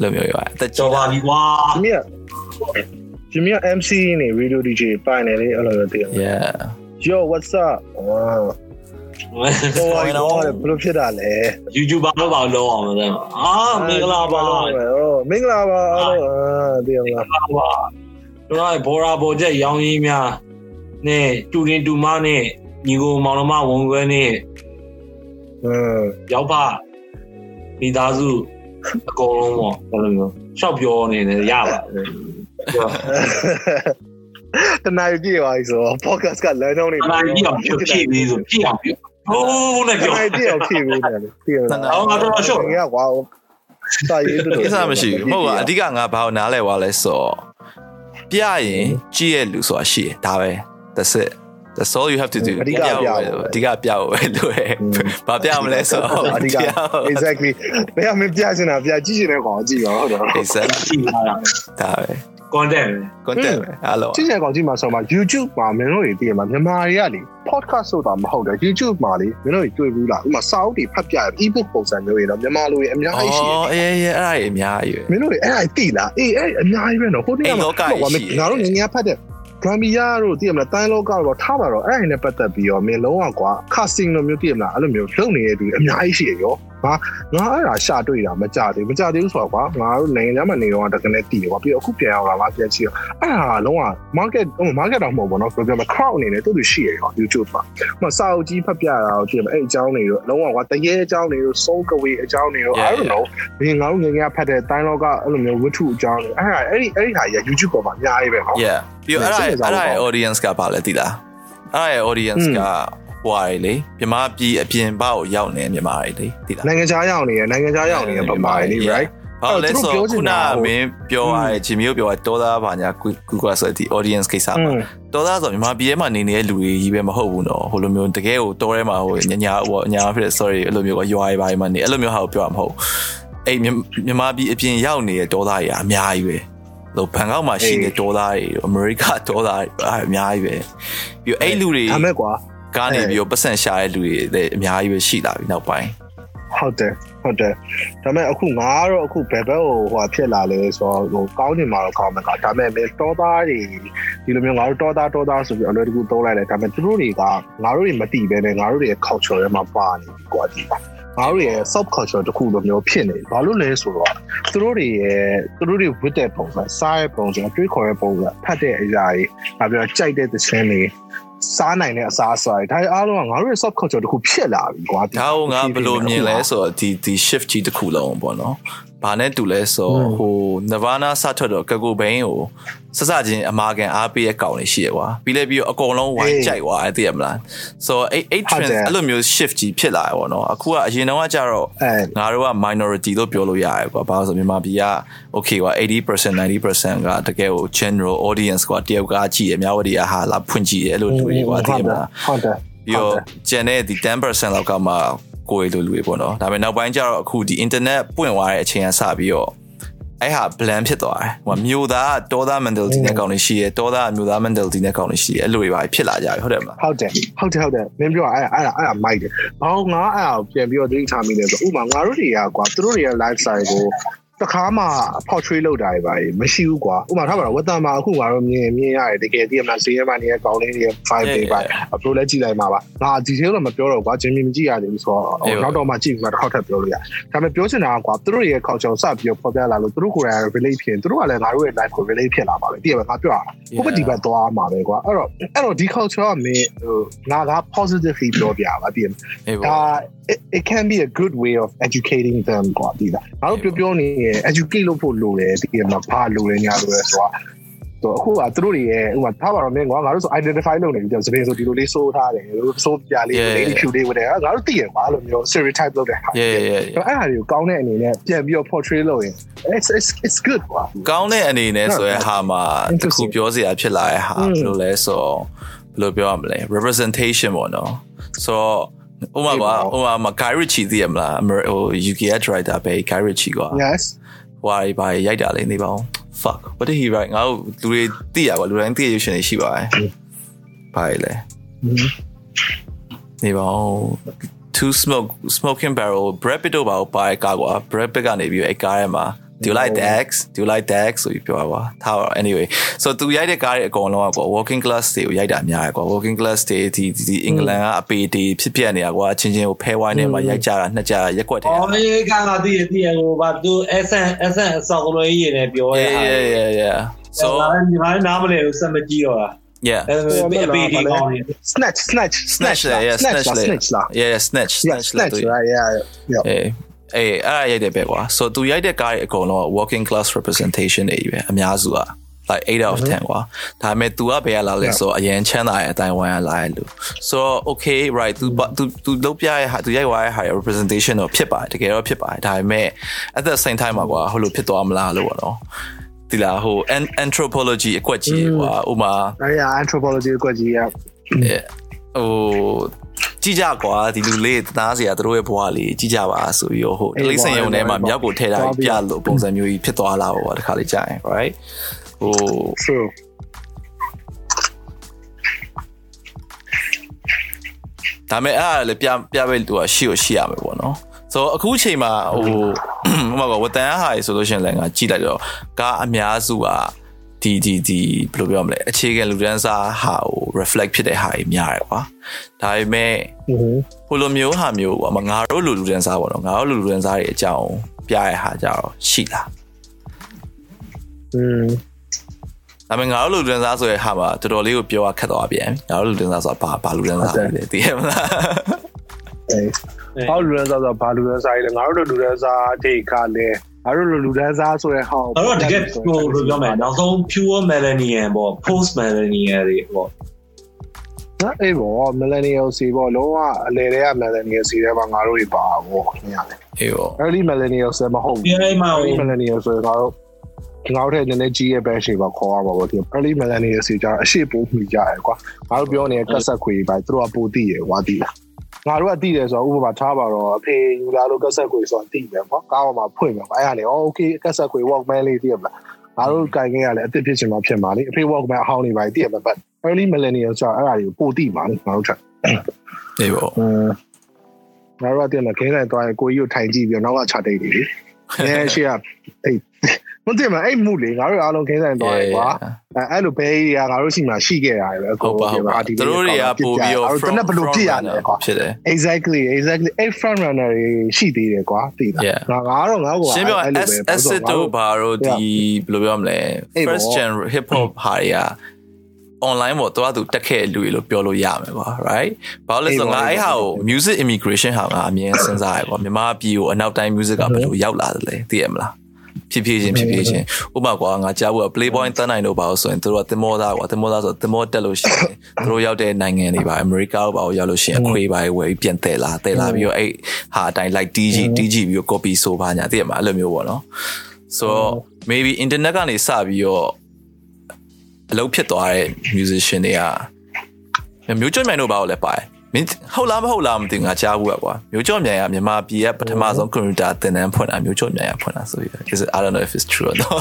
[SPEAKER 1] လို့မျိုးရွာအသက်ကြီး
[SPEAKER 2] ကြော်ပါပြီကွာ
[SPEAKER 3] ဂျင်မီကဂျင်မီက MC နေ radio DJ ပိုင်နေလေအဲ့လိုမျိုးတည်ရ
[SPEAKER 1] yeah
[SPEAKER 3] Yo what's up ဟိုဟိုဘယ်လိုဖြစ်တာလဲ
[SPEAKER 2] YouTuber တော့ပါလောအောင်တယ်အာမင်္ဂလာပါ
[SPEAKER 3] ဟိုမင်္ဂလာပါအားလုံးအာတည်ရမလား
[SPEAKER 2] ပါတို့ကဘောရာဘောချက်ရောင်းရင်းများနဲ့တူရင်တူမနဲ့ညီကိုမောင်နှမဝန်ခွဲနဲ့
[SPEAKER 3] อืม
[SPEAKER 2] ရောက်ပါမိသားစုအကုန်လုံးပေါ့ဘယ်လိုမျိုးရှောက်ပြောနေတယ်ရပါ
[SPEAKER 3] တနာယူကြည့်ပါဆို podcast ကလမ်းကြောင်းနေ
[SPEAKER 2] အနိုင်ပြအောင်ဖြစ်ဖြစ်ပြီးဆိုပြအောင်ပြဟိုးနဲ့
[SPEAKER 3] တ
[SPEAKER 2] ပြော
[SPEAKER 3] နာယူကြည့်အောင်ဖြစ်ပြီးတယ်တည်ရမလား
[SPEAKER 2] အော်ငါတော့ရှော့
[SPEAKER 3] ငါကွာစာရေးတူ
[SPEAKER 1] ကိစ္စမရှိဘူးမဟုတ်ပါအဓိကငါဘာကိုနားလဲသွားလဲဆိုတော့ပြရင်ကြည့်ရလူဆိုတာရှိတယ်ဒါပဲ that's it that's all you have to do
[SPEAKER 3] အဓိကပြဖို့
[SPEAKER 1] အဓိကပြဖို့ပဲလို့ရဘာပြမလဲဆိုတော့
[SPEAKER 3] အဓိက exactly ဘယ်မှာပြချင်တာပြကြည့်ချင်တဲ့ကောင်ကြည့်ပါဟုတ်တော့
[SPEAKER 1] exactly
[SPEAKER 2] ကြည့်ပါ လား
[SPEAKER 1] ဒါပဲ
[SPEAKER 2] content
[SPEAKER 1] content ပဲအားလုံး
[SPEAKER 3] ကြည့်ချင်ကောင်ကြည့်မှာဆိုမှာ YouTube မှာမင်းတို့တွေတည်မှာမြန်မာတွေကလေ podcast ဆိုတာမဟုတ်တယ် YouTube မှာလေမင်းတို့တွေတွေ့ဘူးလားဥပမာစာအုပ်တွေဖတ်ပြ ebook ပုံစံမျိုးတွေတော့မြန်မာလူတွေအများကြီးရှိတယ်
[SPEAKER 1] အော်အေးအေးအဲ့ဒါကြီးအများကြီးပဲ
[SPEAKER 3] မင်းတို့တွေအဲ့ဒါတိလားအေးအဲ့အများကြီးပဲနော်ဟိုနေ့ကငါတို့ငငယ်ဖတ်တဲ့ဂမ်ဘီယာတို့တည်မလားတိုင်းလောကတော့ထားပါတော့အဲ့ဒါနဲ့ပတ်သက်ပြီးတော့မင်းလုံးဝကွာ casting လိုမျိုးတည်မလားအဲ့လိုမျိုးလုပ်နေတဲ့သူအများကြီးရှိရရော ဟာငါအဲ့ဒါရှာတွေ့တာမကြသေးမကြသေးဘူးဆိုတော့ကွာငါတို့နိုင်ငံခြားမှာနေတော့တကယ်နဲ့တည်ကွာပြီးတော့အခုပြန်ရောက်လာမှပြန်ကြည့်တော့အဲ့ဒါလုံးဝ market ဟို market တော့မဟုတ်ဘူးနော်ပြောပြမှာ crowd အနေနဲ့တူတူရှိရရော YouTube မှာဟိုစာအုပ်ကြီးဖတ်ပြတာတော့တည်မအဲ့အကြောင်းတွေတော့လုံးဝကွာတရေအကြောင်းတွေတို့ soul away အကြောင်းတွေတို့ I don't know ဘင်းငါတို့ငငယ်ဖတ်တဲ့တိုင်းလောကအဲ့လိုမျိုးဝတ္ထုအကြောင်းတွေအဲ့ဒါအဲ့ဒီအဲ့ဒီဟာကြီး YouTube ပေါ်မှာအများကြီးပဲနော်
[SPEAKER 1] yeah ပြီးတော့အဲ့ဒါအဲ့ဒါရဲ့ audience ကပါလဲသိလားအဲ့ဒါရဲ့ audience က ဟွာလေမြန်မာပြည်အပြင်ဘက်ကိုရောက်နေမြန်မာတွေလေသိလား
[SPEAKER 3] နိုင်ငံခြားရောက်နေရနိုင်ငံခြားရောက်နေရပမာလေ right
[SPEAKER 1] ဘာလဲဆိုခုနမင်းပြောရတဲ့ဂျင်မီကိုပြောရတောသားဘာညာ Google ဆိုတဲ့ audience ကိစ္စမှာတောသားဆိုမြန်မာပြည်ထဲမှာနေနေတဲ့လူတွေကြီးပဲမဟုတ်ဘူးနော်ဟိုလိုမျိုးတကယ်ကိုတောထဲမှာဟိုညညာဟိုညာဖြစ်တဲ့ sorry အဲ့လိုမျိုးကရွာရီပါမှာနေအဲ့လိုမျိုးဟာကိုပြောရမှာမဟုတ်အဲ့မြန်မာပြည်အပြင်ရောက်နေတဲ့တောသားတွေအများကြီးပဲလို့ဘန်ကောက်မှာရှိတဲ့တောသားတွေအမေရိကတောသားတွေအများကြီးပဲပြီးအဲ့လူတွေ
[SPEAKER 3] ဒါမဲ့ကွာ
[SPEAKER 1] ကနေပြီးတော့ပတ်စံရှာတဲ့လူတွေလည်းအများကြီးပဲရှိလာပြီနောက်ပိုင်း
[SPEAKER 3] ဟုတ်တယ်ဟုတ်တယ်ဒါမဲ့အခုငါကတော့အခုဘယ်ဘက်ကိုဟိုဖြစ်လာလဲဆိုတော့ဟိုကောင်းနေမှာတော့ကောင်းမှာကဒါမဲ့မင်းတောသားတွေဒီလိုမျိုးငါတို့တောသားတောသားဆိုပြီးအလွယ်တကူသုံးလိုက်တယ်ဒါမဲ့သူတို့တွေကငါတို့တွေမတိပဲနဲ့ငါတို့တွေရဲ့ culture ထဲမှာပါနေကွာဒီပါငါတို့ရဲ့ sub culture တခုလိုမျိုးဖြစ်နေဘာလို့လဲဆိုတော့သူတို့တွေရဲ့သူတို့တွေဝတ်တဲ့ပုံစံစားရဲ့ပုံစံတွေးခေါ်တဲ့ပုံစံဖတ်တဲ့အရာတွေငါပြောကြိုက်တဲ့သချင်းတွေ စားနိုင်တဲ့အစားအစာတွေဒါအားလုံးကငါတို့ရဲ့ soft culture တခုဖြစ်လာပြီကွာ
[SPEAKER 1] ဒါကိုငါဘယ်လိုမြင်လဲဆိုတော့ဒီဒီ shift ကြီးတစ်ခုလုံးပေါ့နော် ဘာနဲ့တူလဲဆိုဟို Nirvana စထွက်တော့ကကူဘိန်းကိုစစချင်းအမာကန်အားပေးရဲ့ကောင်လေးရှိရကွာပြီးလဲပြီးတော့အကုန်လုံးဝိုင်းကြိုက်သွားတယ်သိရမလားဆိုတော့အဲ့အဲ့ trend အဲ့လိုမျိုး shift ကြီးဖြစ်လာရပေါ့နော်အခုကအရင်တော့ကကြတော့ငါတို့က minority လို့ပြောလို့ရတယ်ကွာဘာလို့ဆိုမြန်မာပြည်က okay ကွာ80% 90%ကတကယ်ကို general audience ကွာတယောက်ကကြည့်ရမြဝတီအဟာလာဖွင့်ကြည့်ရအဲ့လိုလူတွေကွာသိရမလား
[SPEAKER 3] ဟုတ်တယ်
[SPEAKER 1] ပြီးတော့ကျန်တဲ့ဒီ10%လောက်ကမှ ကိုယ်လိုလူတွေပေါ့နော်ဒါပေမဲ့နောက်ပိုင်းကျတော့အခုဒီ internet ပွင့်သွားတဲ့အချိန်ကစပြီးတော့အဲ့ဟာ blend ဖြစ်သွားတယ်ဟိုမြို့သားတောသား mentality နဲ့ကောင်းနေရှိရဲတောသားမြို့သား mentality နဲ့ကောင်းနေရှိရဲအဲ့လိုတွေပါဖြစ်လာကြပြီဟုတ်တယ်မလား
[SPEAKER 3] ဟုတ်တယ်ဟုတ်တယ်ဟုတ်တယ်မင်းပြောအဲ့အဲ့အဲ့အဲ့မိုက်တယ်ဘာလို့ငါအဲ့အဲ့ပြန်ပြီးတော့တိထားမိလဲဆိုဥမာငါတို့တွေကကွာသူတို့တွေရဲ့ lifestyle ကို တခါမှ portrait လုပ်တာတွေပါမရှိဘူးကွာဥမာထားပါတော့ဝက်တန်မှာအခုငါတို့မြင်မြင်ရတယ်တကယ်ဒီမှာဈေးမှာနေတဲ့ကောင်းလေးတွေ five day ပါအပလိုလဲကြည့်လိုက်မှာပါငါ detail တော့မပြောတော့ကွာဂျင်းမြင်မကြည့်ရသေးဘူးဆိုတော့နောက်တော့မှကြည့်ပြီးမှတစ်ခေါက်ထပ်ပြောလို့ရဒါပေမဲ့ပြောချင်တာကွာသူတို့ရဲ့ culture စပြီးတော့ဖော်ပြလာလို့သူတို့ကိုယ်တိုင် relate ဖြစ်သူတို့ကလည်းငါတို့ရဲ့ life ကို relate ဖြစ်လာပါပဲတကယ်ပဲငါပြောတာကိုမဒီဘက်သွားမှာပဲကွာအဲ့တော့အဲ့တော့ဒီ culture ကမင်းဟိုငါက positively ပြောပြပါတည်ဒါ it, it can be a good way of educating them ကွာဒီလားငါတို့ပြောပြောနေရ educate လုပ်ဖို့လိုတယ်ဒီမှာဘာလိုလဲညာလိုလဲဆိုတော့တော့အခုကသူတို့တွေရဲ့ဥပမာထားပါတော့မင်းကွာငါတို့ဆို identify လုပ်နေပြီကြောင့်စပင်းဆိုဒီလိုလေးစိုးထားတယ်စိုးပြလေးလေးဖြူလေးဝင်တယ်ငါတို့သိရကွာလို့မျိုး stereotype လုပ်တဲ့ဟာ
[SPEAKER 1] yeah yeah
[SPEAKER 3] အဲ့ဒါတွေကိုကောင်းတဲ့အနေနဲ့ပြန်ပြီးတော့ portray လုပ်ရင် it's it's it's good ကွာ
[SPEAKER 1] ကောင်းတဲ့အနေနဲ့ဆိုရင်ဟာမှာတခုပြောစရာဖြစ်လာတဲ့ဟာဘယ်လိုလဲဆိုဘယ်လိုပြောရမလဲ representation ပေါ့နော်ဆိုတော့ ဥမာပါဥမာမှာ Guy Ritchie သိရမလားဟို UK director ပဲ Guy Ritchie ကွာ
[SPEAKER 3] yes
[SPEAKER 1] ဟွာဘာရိုက်တာလဲနေပါဦး fuck what did he write ငါတို့လူတွေသိရပါလူတိုင်းသိရရှင်ရှိပါတယ်ဘာလဲနေပါဦး two smoke smoking barrel Brad Pitt တို့ပါပါကားကွာ Brad Pitt ကနေပြီးအဲ့ကားထဲမှာ do you like Dax do you like Dax ဆိုပြီးပြောပါထားပါ anyway so သူရိုက်တဲ့ကားတွေအကုန်လုံးကွာ walking class တွေကိုရိုက်တာများတယ်ကွာ walking class တွေဒီဒီအင်္ဂလန်ကအပေတွေဖြစ်ပြနေတာကွာချင်းချင်းကိုဖဲဝိုင်းထဲမှာရိုက်ကြတာနှစ်ကြရက်ွက်တယ်
[SPEAKER 2] အော်အေးကငါသိရသိရဟိုဘာသူ SN SN အစောင်းလို့ရေးနေပြောရ
[SPEAKER 1] yeah
[SPEAKER 2] တာ
[SPEAKER 1] yeah yeah yeah so
[SPEAKER 2] ဒီမှာနားမလဲစမကြည့်တော့တာ
[SPEAKER 1] yeah
[SPEAKER 2] အဲ့ပေဒီကောင်းနေ
[SPEAKER 3] snatch snatch
[SPEAKER 1] snatch လေ yeah snatch လေ
[SPEAKER 3] snatch လား
[SPEAKER 1] yeah yeah, snatch
[SPEAKER 3] yeah
[SPEAKER 1] snatch လေ
[SPEAKER 3] snatch right yeah yeah
[SPEAKER 1] အေးအေးအဲ့ဒါရိုက်တယ်ပဲကွာ so သူရိုက်တဲ့ကားတွေအကုန်လုံးက working class representation တွေပဲအများစုက like 8 out of 10ကွာဒါပေမဲ့ तू ကဘယ်ကလာလဲဆိုအရင်ချမ်းသာရဲ့အတိုင်းဝိုင်းကလာရဲ့လူ so okay right तू तू तू လုပ်ပြရဲ့ဟာ तू ရိုက်သွားရဲ့ဟာ representation တော့ဖြစ်ပါတယ်တကယ်တော့ဖြစ်ပါတယ်ဒါပေမဲ့ at the same time မှာကွာဟိုလိုဖြစ်သွားမလားလို့ပေါ့နော်ဒီလားဟို anthropology အကွက်ကြီးကွာဥမာ
[SPEAKER 3] အဲ့ရ anthropology ကိုကြည့်ရ
[SPEAKER 1] ဟို ကြည့်ကြကွာဒီလူလေးတသားစရာတို့ရဲ့ဘဝလေးကြည့်ကြပါဆိုပြီးတော့ဟိုတလိမ့်စင်ရုံထဲမှာမြောက်ကိုထဲတာပြလို့ပုံစံမျိုးကြီးဖြစ်သွားလာပေါ့တခါလေးကြာရင် right ဟို
[SPEAKER 3] true
[SPEAKER 1] ဒါမဲ့အဲ့ဒါလည်းပြပြပဲသူကရှိကိုရှိရမယ်ပေါ့နော်ဆိုတော့အခုအချိန်မှာဟိုဟိုမှာဝတန်ဟာဆိုလို့ရှိရင်လည်းငါကြည့်လိုက်တော့ကားအများစုက ဒီဒီဒီဘယ်လိုပြောမလဲအခြေခံလူဒန်းစားဟာကို reflect ဖြစ်တဲ့ဟာကြီးများတယ်ကွာဒါပေမဲ့ဟိုလိုမျိုးဟာမျိုးပေါ့မငါတို့လူလူတန်းစားပေါ့နော်ငါတို့လူလူတန်းစားတွေအကြောင်းပြရတဲ့ဟာကြတော့ရှိလား
[SPEAKER 3] อืม
[SPEAKER 1] ဒါပေမဲ့ငါတို့လူလူတန်းစားဆိုတဲ့ဟာမှာတော်တော်လေးကိုပြောရခက်သွားပြန်ငါတို့လူလူတန်းစားဆိုတာဘာဘာလူတန်းစားလဲသိရမလား
[SPEAKER 3] အေးဟောလူရန်စားဆိုဘာလူရန်စားလဲငါတို့လူရန်စားဒိတ်ခါလဲ ငါတို့လူရန်စားဆိုတဲ့ဟော
[SPEAKER 2] အဲ့တော့တကယ်ဟိုဘယ်လိုပြောမလဲနောက်ဆုံး pure millennial ပေါ့ post millennial တွေပေါ့
[SPEAKER 3] နော်အေးဘော millennial စီပေါ့လုံးဝအလေတွေက millennial စီထဲမှာငါတို့တွေပါဘောခင်ဗျာလေ
[SPEAKER 1] အေးပေါ့
[SPEAKER 3] early millennial ဆိုမဟုတ်
[SPEAKER 2] ဒီအိမ်မှာဟို
[SPEAKER 3] early millennial ဆိုတော့ငါတို့ငါတို့ထဲနည်းနည်းကြီးရဲ့ batch တွေပါခေါ်ရပါဘောဒီ early millennial စီကြအရှိပိုးမိကြရယ်ကွာငါတို့ပြောနေတဲ့ကက်ဆက်ခွေပဲသူတို့ကပိုတည်ရယ်ကွာတည်လား ငါတို့ကတည်တယ်ဆိုတော့ဥပမာထားပါတော့အဖေယူလာလို့ကက်ဆက်ခွေဆိုတော့တည်တယ်ပေါ့ကားပေါ်မှာဖွင့်မယ်အဲ့ဒါလေ okay ကက်ဆက်ခွေ walkman လေးတည်ရမလားငါတို့ကင်ခဲ့ရလေအစ်စ်ဖြစ်ချင်မှဖြစ်မှာလေအဖေ walkman အဟောင်းနေပါတည်ရမှာ but early millennial ဆိုတော့အဲ့ဒါတွေကိုပိုတည်မှာလေငါတို့ချက်
[SPEAKER 1] အေးပေါ့
[SPEAKER 3] อืมငါတို့ကတည်းကခင်းဆိုင်သွားရင်ကိုကြီးကိုထိုင်ကြည့်ပြီးတော့နောက်ကချတိတ်နေလေအဲရှိရအေး မသိမအဲ့မှုလေငါတို့အားလုံးခင်းဆိုင်သွားရင်ကွာအဲအဲ့လိုဘဲကြီးကငါတို့ရှိမှရှိခဲ့ရတယ်ပဲ
[SPEAKER 1] ဟုတ်ပါဟုတ်ပါသူတို့တွေကပို့ပြီးတော့
[SPEAKER 3] တနက်ဘလို့ပြရတယ်ကွာ
[SPEAKER 1] ဖြစ်တယ်
[SPEAKER 3] exactly exactly အဲ့ front runner တွေရှိသေးတယ်ကွာသိလားငါငါတော့ငါ့ကို
[SPEAKER 1] ရှင်းပြော acid တို့ဘာတို့ဒီဘယ်လိုပြောမလဲ first gen hip hop ဟာတွေက online ပေါ့တော့သူတက်ခဲ့လူတွေလို့ပြောလို့ရမယ်ကွာ right ဘာလို့လဲဆိုတော့ငါအဲ့ဟာကို music immigration ဟာငါအမြင်စဉ်းစားရပေါ့မြန်မာပြည်ကိုအနောက်တိုင်း music ကဘယ်လိုရောက်လာတယ်လဲသိရမလား ဖြစ်ဖြစ်ချင်းဖြစ်ဖြစ်ချင်းဥပမာကွာငါကြားဖို့ Playboy တန်းနိုင်တော့ပါလို့ဆိုရင်တို့ကတင်မောသားကွာတင်မောသားဆိုတင်မောတက်လို့ရှိရင်တို့ရောက်တဲ့နိုင်ငံတွေပါအမေရိကဘာလို့ရောက်လို့ရှိရင်အခွေပါဝယ်ပြီးပြန်တယ်လာတယ်လာပြီးတော့အဲ့ဟာအတိုင်း like DG DG ပြီးတော့ copy ဆိုပါညာသိရမလားအဲ့လိုမျိုးပေါ့နော် so maybe internet ကနေစပြီးတော့အလုပ်ဖြစ်သွားတဲ့ musician တွေကမျိုးကျော်မြိုင်တို့ဘာလို့လဲပါတယ် မင်းဟုတ်လားမဟုတ်လားမသိငါကြားဘူးကွာမျိုးကျော်မြိုင်ကမြန်မာပြည်ရဲ့ပထမဆုံးကွန်ပျူတာသင်တန်းဖွင့်တာမျိုးကျော်မြိုင်ကဖွင့်တာဆိုပြီး is it I don't know if it's true or not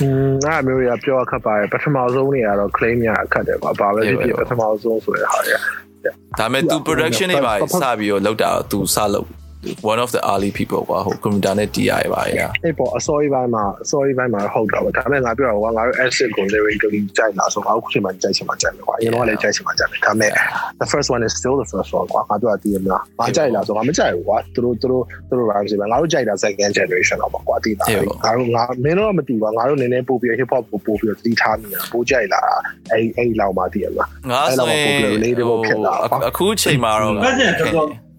[SPEAKER 3] อืมအဲ့မျိုးတွေကပြောခတ်ပါတယ်ပထမဆုံးနေရတော့ claim ရအခက်တယ်ကွာဘာပဲဖြစ်ဖြစ်ပထမဆုံးဆိုတဲ့ဟာတွေ
[SPEAKER 1] ဒါပေမဲ့ तू production တွေပါစပြီးတော့လောက်တာ तू စလောက် one of the early people ကွာဟိုကွန်ပျူတာနဲ့ TI ပါရ
[SPEAKER 3] အေးပေါ့အစောကြီးပိုင်းမှာအစောကြီးပိုင်းမှာဟုတ်တာပဲဒါပေမဲ့ငါပြောတာကငါတို့ asset ကို lyrically ကြိုက်လာဆိုငါတို့ခုချိန်မှာကြိုက်ချင်မှကြိုက်မယ်ကွာအရင်တော့လည်းကြိုက်ချင်မှကြိုက်မယ်ဒါပေမဲ့ the first one is still the first one ကွာငါတို့ကတည်ရမလားငါကြိုက်လာဆိုငါမကြိုက်ဘူးကွာသူတို့သူတို့သူတို့ rhymes ပဲငါတို့ကြိုက်တာ second generation တော့ပေါ့ကွာတည်တာငါတို့ငါမင်းတို့ကမတည်ပါငါတို့နည်းနည်းပို့ပြီး hip hop ကိုပို့ပြီးတည်ထားနေတာပို့ကြိုက်လာအဲ့အဲ့လောက်မှတည်ရမလား
[SPEAKER 1] ငါဆိုရင်အခုချိန်မှာတော့
[SPEAKER 2] ဘာကြတော့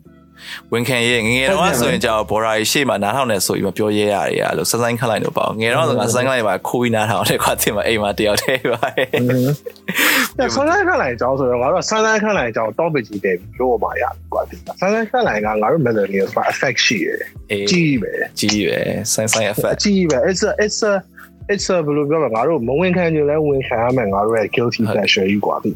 [SPEAKER 1] ဝင်ခံရဲ့ငငယ်တော့ဆိုရင်ကြောက်ဘော်ရာကြီးရှေ့မှာနားထောင်နေဆိုပြီးမပြောရဲရတယ်အဲ့လိုစစိုင်းခလိုက်တော့ပေါ့ငယ်တော့ဆိုငါစစိုင်းခလိုက်ပါခိုးပြီးနားထောင်တယ်ကွာတင်မအိမ်မှာတယောက်တည်းပါ
[SPEAKER 3] ဆန်းဆန်းခန့်လိုက်အကြောင်းဆိုတော့ငါတို့ဆန်းဆန်းခန့်လိုက်အကြောင်း topic ကြီးတယ်လို့ပါရကွာဒီဆန်းဆန်းခန့်လိုက်ကငါတို့ millennials မှာ effect ရှိတယ်ကြီးပဲ
[SPEAKER 1] ကြီးပဲဆိုင်းဆိုင်း effect
[SPEAKER 3] ကြီးပဲ it's a it's a it's a ဘယ်လိုပြောမလဲငါတို့မဝင်ခံကြလဲဝင်ခံရမယ်ငါတို့ရဲ့ guilty pleasure ကြီးကွာဒီ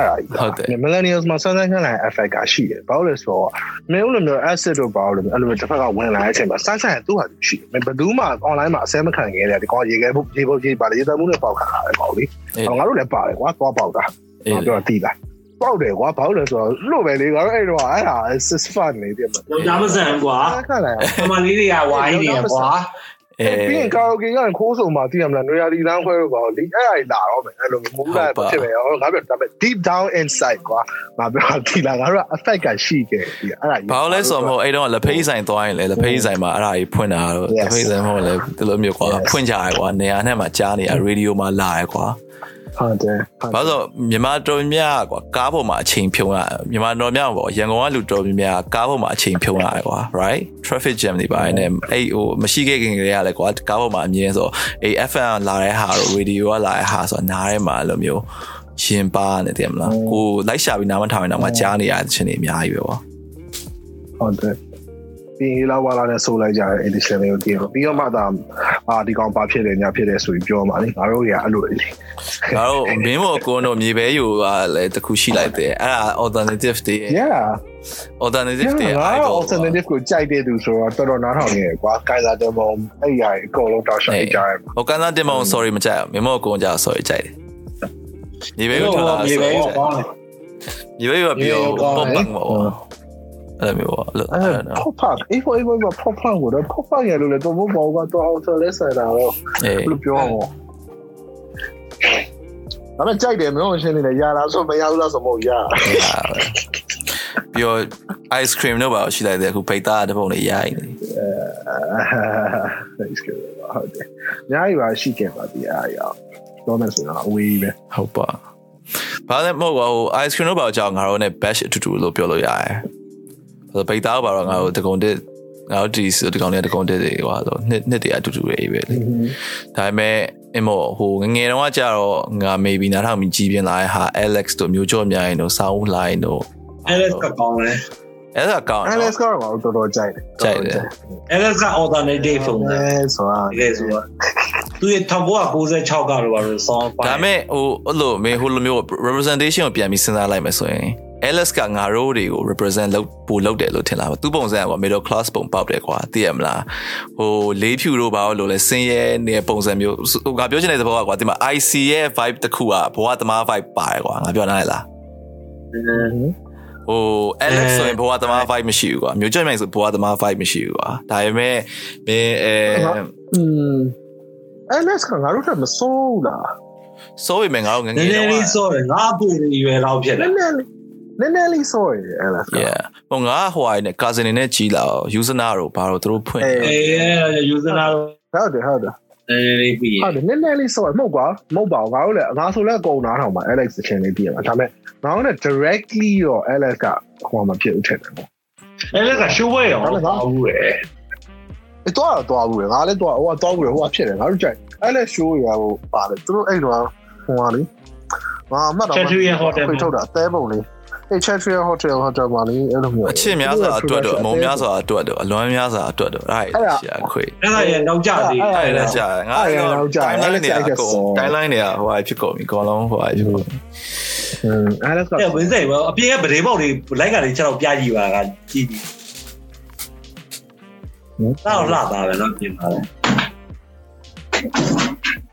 [SPEAKER 3] အဲ့ဒါဟုတ်တယ် millennials မှာဆန်းဆန်းခန့်လိုက် effect ကရှိတယ်ဘာလို့လဲဆိုတော့မင်းတို့လိုမျိုး acid တို့ဘာလို့လဲအဲ့လိုတစ်ဖက်ကဝင်လာတဲ့အချိန်မှာဆန်းဆန်းသူ့ဟာသူရှိတယ်ဘယ်သူမှ online မှာအစဲမခံခဲ့တယ်ဒီကောင်ရေခဲဖို့ရေဖို့ရေပါလေရေတမှုနဲ့ပေါက်ခါတာလေပေါ့လေငါတို့လည်းပါတယ်ကွာသွားပေါက်တာငါပြောတာတိလားပေါက်တယ်ကွာဘာလို့လဲဆိုတော့လို့ပဲလေငါတို့အဲ့တော့အဲ့ဒါ is fun နေတယ်မှာ
[SPEAKER 2] တော့ကြားမစံကွာ
[SPEAKER 3] ခန့်လိုက်
[SPEAKER 2] အမလေးတွေကဝိုင်းနေကွာ
[SPEAKER 3] ပြီးရင်ကာရိုကေကခိုးဆုံမှာသိရမလားနွေရာသီလမ်းခွဲတော့ပါဒီအဲ့အဲ့လာတော့မယ်အဲ့လိုမူလာဖြစ်မယ်ဟောငါပြောဒါပေမဲ့ deep down inside ကွာငါပြောဒီလာငါတို့ affect ကရှိခဲ့ဒီအဲ့ဒါ
[SPEAKER 1] ဘာလို့လဲဆိုတော့မဟုတ်အဲ့တော့လက်ဖေးဆိုင်သွားရင်လေလက်ဖေးဆိုင်မှာအဲ့ဒါကြီးဖွင့်တာတော့လက်ဖေးဆိုင်မဟုတ်လေဒီလိုမျိုးကွာဖွင့်ကြရကွာနေရာနဲ့မှာကြားနေရရေဒီယိုမှာလာရကွာ
[SPEAKER 3] ဟုတ်တယ်
[SPEAKER 1] ဘာလို့မြန်မာတော်များကွာကားပေါ်မှာအချိန်ဖြုံးရမြန်မာတော်များပေါ့ရန်ကုန်ကလူတော်များကားပေါ်မှာအချိန်ဖြုံးရတယ်ကွာ right traffic jam တွေပါနေအဲ့ဟိုမရှိခဲ့ခင်ကလေးကလည်းကွာကားပေါ်မှာအမြင်ဆိုအေး FM လာတဲ့ဟာတော့ radio ကလာတဲ့ဟာဆိုနားထဲမှာအဲ့လိုမျိုးရှင်ပါနေတယ်မလားကိုလိုက်ရှာပြီးနားမထောင်ရင်တော့မှကြားနေရတဲ့ချင်းတွေအများကြီးပဲပေါ့
[SPEAKER 3] ဟုတ်တယ် ပြီးလာဝလာနဲ့ဆိုလိုက်ကြတဲ့ edition လေးကိုတင်ပြီးတော့မှသာအာဒီကောင်ဘာဖြစ်တယ်ညာဖြစ်တယ်ဆိုပြီးပြောမှလေငါတို့တွေကအဲ့လိုလေ
[SPEAKER 1] ငါတို့မင်းမို့ကိုတို့မြေပဲယူကလည်းတခုရှိလိုက်တယ်အဲ့ဒါ alternative တွေ
[SPEAKER 3] yeah
[SPEAKER 1] alternative တွေ
[SPEAKER 3] idol alternative ကိုကြိုက်တဲ့သူဆိုတော့တော်တော်နားထောင်နေရကွာကိုင်လာတဲ့ဘုံအဲ့ရအကုန်လုံးတောက်ရှောက်ကြရတယ်
[SPEAKER 1] ဟိုကန်စားတင်မအောင် sorry မကြိုက်ဘူးမင်းမို့ကိုကြောက် sorry ကြိုက်တယ်မြေပဲယူထားတာ
[SPEAKER 2] မြေပဲကောင်းတယ်
[SPEAKER 1] မြေပဲယူကပြောပေါ့ပေါ့ပေါ့ အဲ့လိုမျိုးပေါ့လို့
[SPEAKER 3] အဲ့ pop punk အေးဖော်အေးဖော် pop punk ကိုတော့ pop punk ရလို့လေတော့ဘောဘောကတော့ auto လဲဆက်တာတော့
[SPEAKER 1] အေး
[SPEAKER 3] ဘယ်လိုပြောအောင်ဒါပေမဲ့ကြိုက်တယ်မလို့ရှင်းနေတယ်ရလားဆိုမရဘူးလားဆိုမဟုတ်ရ
[SPEAKER 1] ပြော ice cream တော့ပါရှိလိုက်တယ်အခုပိတ်သားတဲ့ပုံလေးရိုက်နေ
[SPEAKER 3] အဲ ice cream ဟုတ်တယ်အများကြီးပါရှိခဲ့ပါဒီအားရတော့မယ်ဆိုတော့အဝေးပဲ
[SPEAKER 1] ဟုတ်ပါဘာလဲမဟုတ်ပါဘူး ice cream တော့ပါကြောင်ငါတို့ ਨੇ bash အတူတူလို့ပြောလို့ရတယ် ဆိုပိတ်သားပါတော့ငါတို့တကုံတစ်ငါတို့ဒီဒီကောင်လေးတကုံတစ်တွေကွာဆိုနှစ်နှစ်တည်းအတူတူပဲပဲလေဒါပေမဲ့အမေဟိုငငယ်တုန်းကကြတော့ငါ maybe နားထောင်ပြီးကြီးပြင်းလာတဲ့ဟာ Alex တို့မျိုးကြော့မြိုင်တို့စောင်းလိုင်းတို့
[SPEAKER 2] Alex ကကောင်းတယ်
[SPEAKER 1] အဲ့ဒါကောင်း
[SPEAKER 3] Alex ကတော့တော်တော်ကြိုက်တယ်
[SPEAKER 1] ကြိုက်တယ်
[SPEAKER 2] Alex က alternative ပုံစံ
[SPEAKER 3] အဲဆိုတာ
[SPEAKER 2] တကယ်ဆိုတော့သူရဲ့1996ကတော့ဘာလို့ song
[SPEAKER 1] ဒါပေမဲ့ဟိုအဲ့လိုမေဟိုလိုမျိုး representation ကိုပြန်ပြီးစဉ်းစားလိုက်မယ်ဆိုရင် Alex ကငါတို့တွေကို represent လုပ်ပို့လုပ်တယ်လို့ထင်လားသူပုံစံက middle class ပုံပေါက်တယ်ကွာသိရမလားဟိုလေးဖြူတို့ဘာလို့လဲစင်းရဲနေပုံစံမျိုးဟိုငါပြောချင်တဲ့သဘောကကွာဒီမှာ IC ရဲ့ vibe တစ်ခုကဘဝသမား vibe ပါတယ်ကွာငါပြောနိုင်လားဟို Alex ဆိုရင်ဘဝသမား vibe မရှိဘူးကွာမျိုးချက်မြိုင်ဆိုဘဝသမား vibe မရှိဘူးကွာဒါပေမဲ့မင်းအဲ
[SPEAKER 3] อืม Alex ကငါတို့ထက်မစိုးဘူးလား
[SPEAKER 1] စိုးပေမဲ့ငါတို့င
[SPEAKER 2] န
[SPEAKER 1] ငယ်
[SPEAKER 2] ည်းန
[SPEAKER 1] တု
[SPEAKER 2] ည်း
[SPEAKER 1] န်းက
[SPEAKER 2] လေးစောတယ်ငါအပူတွေရွယ်လောက်ဖြစ်
[SPEAKER 3] န
[SPEAKER 2] တယ်
[SPEAKER 3] ည်းနည်းလေး နည်းနည်းလေးစိုးရ Alex က
[SPEAKER 1] yeah ဟိုငါဟိုအိုင်နဲ့ cousin တွေနဲ့ကြီးလာ user နာတို့ဘာလို့သူတို့ဖွင့်
[SPEAKER 3] အေး
[SPEAKER 2] အေး user နာ
[SPEAKER 3] ဟုတ်တယ်ဟုတ်တယ်
[SPEAKER 2] နည်းနည်းလေးပြီး
[SPEAKER 3] ဟုတ်တယ်နည်းနည်းလေးဆော့မဟုတ်ကွာမဟုတ်ပါဘူးငါတို့လည်းငါဆိုလည်းအကုန်နားထောင်ပါ Alex အချင်းလေးပြရမှာဒါပေမဲ့ငါတို့လည်း directly တော့ Alex ကဟိုမှာဖြစ်ဦးထက်တယ်ပေါ့
[SPEAKER 2] အဲ့ဒါကရှိုးဝဲရောဟုတ်ရဲ့
[SPEAKER 3] အဲ့တော့တော့ဘူးလေငါလည်းတော့ဟိုကတော့ဘူးလေဟိုကဖြစ်တယ်ငါတို့ကြိုက် Alex show ရဟိုပါတယ်သူတို့အဲ့တော့ဟိုဟာလေငါမှတ်တော့ဖိထုတ်တာအသေးပုံလေးအဲ့ Chatrian Hotel Hotel မှာလေအဲ့လိုမျိုး
[SPEAKER 1] အချစ်များစွာအတွက်တော့အမုံများစွာအတွက်တော့အလွမ်းများစွာအတွက်တော့အဲ့ဒါရှာခွေ
[SPEAKER 2] အဲ့ဒါရနောက်ကြသေး
[SPEAKER 1] အဲ့ဒါကြာငါတော့ timeline တွေအကုန် timeline တွေကဟိုဟာဖြစ်ကုန်ပြီအကုန်လုံးဟိုဟာဖြစ်ကုန်ပြီ
[SPEAKER 3] อืม Alex က
[SPEAKER 2] အဲ့ဝင်းစိတ်ဘောအပြင်ကဗဒေပေါက်တွေလိုက်ကနေချက်တော့ပြကြည့်ပါကကြည့်ပြီးတော့လှတာပဲနော်ပြင်ပါလေ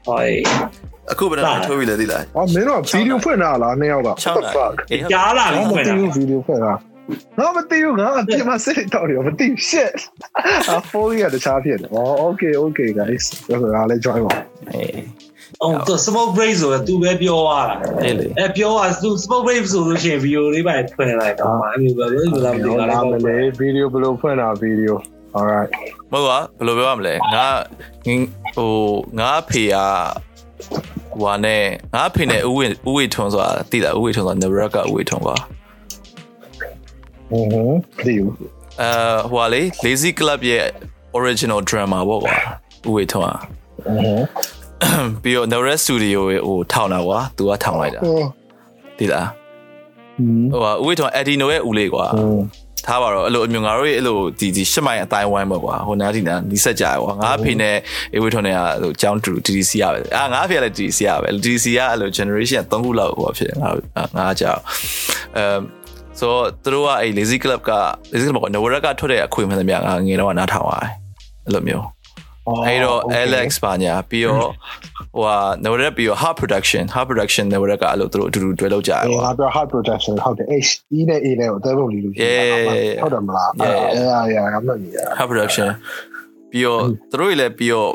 [SPEAKER 2] ဟို
[SPEAKER 1] အခုဘယ်တော့ထိုးပြီလဲသိလား
[SPEAKER 3] အော်မင်းတို့ဗီဒီယိုဖွင့်တာလားနှစ်ယောက်က
[SPEAKER 1] 6နာရီ
[SPEAKER 2] ကြားလာပြီ
[SPEAKER 3] ငါမ
[SPEAKER 2] ဖွင့်
[SPEAKER 3] သိ
[SPEAKER 2] တာ
[SPEAKER 3] ဘူးဗီဒီယိုဖွင့်တာငါမသိဘူးငါအပြင်မှာစိတ်တော့တယ်မသိ shit အဖိုးရတခြားဖြစ်တယ်အော် okay okay guys ဒါဆိုငါလည်း join ပါ
[SPEAKER 1] အေး
[SPEAKER 2] အော်သူ smoke break ဆိုတော့သူပဲပြောရတာ
[SPEAKER 1] အေးလေ
[SPEAKER 2] အဲပြောရသူ smoke break ဆိုလို့ရှိရင်ဗီဒီယိုလေးပဲဖွင့်လိုက်တော့အဲ့လိုပဲလို့လာမသိ
[SPEAKER 3] ဟုတ်
[SPEAKER 2] တာ
[SPEAKER 3] လားမ
[SPEAKER 2] လည်း
[SPEAKER 3] လေးဗီဒီယိုဘယ်လိုဖွင့်တာဗီဒီယို alright
[SPEAKER 1] မဟုတ်ပါဘယ်လိုပြောရမလဲငါဟိုငါဖေက ဟိုနဲ့ငါဖေနဲ့ဥဝေဥဝေထွန်းဆိုတာသိလားဥဝေထွန်းဆိုတာ Never ကဥဝေထွန်းကွာ
[SPEAKER 3] ဟွန်းဟွန်းဒီယူ
[SPEAKER 1] အဲဟိုလေ Lazy Club ရဲ့ original drama ပေါ့ကွာဥဝေထွန်းอ่ะ
[SPEAKER 3] ဟွန်းဟွန်း
[SPEAKER 1] ပြီးတော့ Never Studio ရဲ့ဟိုထောင်တာကွာသူကထောင်လိုက်တာသိလား
[SPEAKER 3] ဟွန်း
[SPEAKER 1] ဟိုကဥဝေထွန်း Edino ရဲ့ဦးလေးကွာ
[SPEAKER 3] ဟွန်း
[SPEAKER 1] ထားပါတော့အဲ့လိုအမျိုးငါတို့ရဲ့အဲ့လိုဒီဒီရှစ်မိုင်အတိုင်းဝိုင်းပေါ့ကွာဟိုနားဒီနားနီးစက်ကြရကွာငါအဖေနဲ့အေဝေထွန်းနဲ့ကဟိုကျောင်းတူ DDC ရပဲအာငါအဖေကလည်း DDC ရပဲ DDC ကအဲ့လို generation 3ခုလောက်ဟိုဖြစ်ငါငါကြောက်အမ်ဆိုသူတို့ကအဲ့ lazy club က lazy club က Nowara ကထွက်တဲ့အခွင့်အရေးများငါငယ်တော့နားထောင်ရတယ်အဲ့လိုမျိုး အဲ့တော့ Alex ပါညာပြီးတော့ဟိုဟာ Nowara ပြီးတော့ hard production hard production Nowara ကအဲ့လိုသူတို့အတူတူတွဲလုပ်ကြရ
[SPEAKER 3] အေး
[SPEAKER 1] ကွာ
[SPEAKER 3] ငါပြော hard protection ဟုတ်တယ် H E နဲ့ A နဲ့ကိုတဲပုံလေးလို့ဟုတ်တယ်မလားအေးအေးအေးငါမှတ်နေရ
[SPEAKER 1] hard production ပြီးတော့သူတို့တွေလည်းပြီးတော့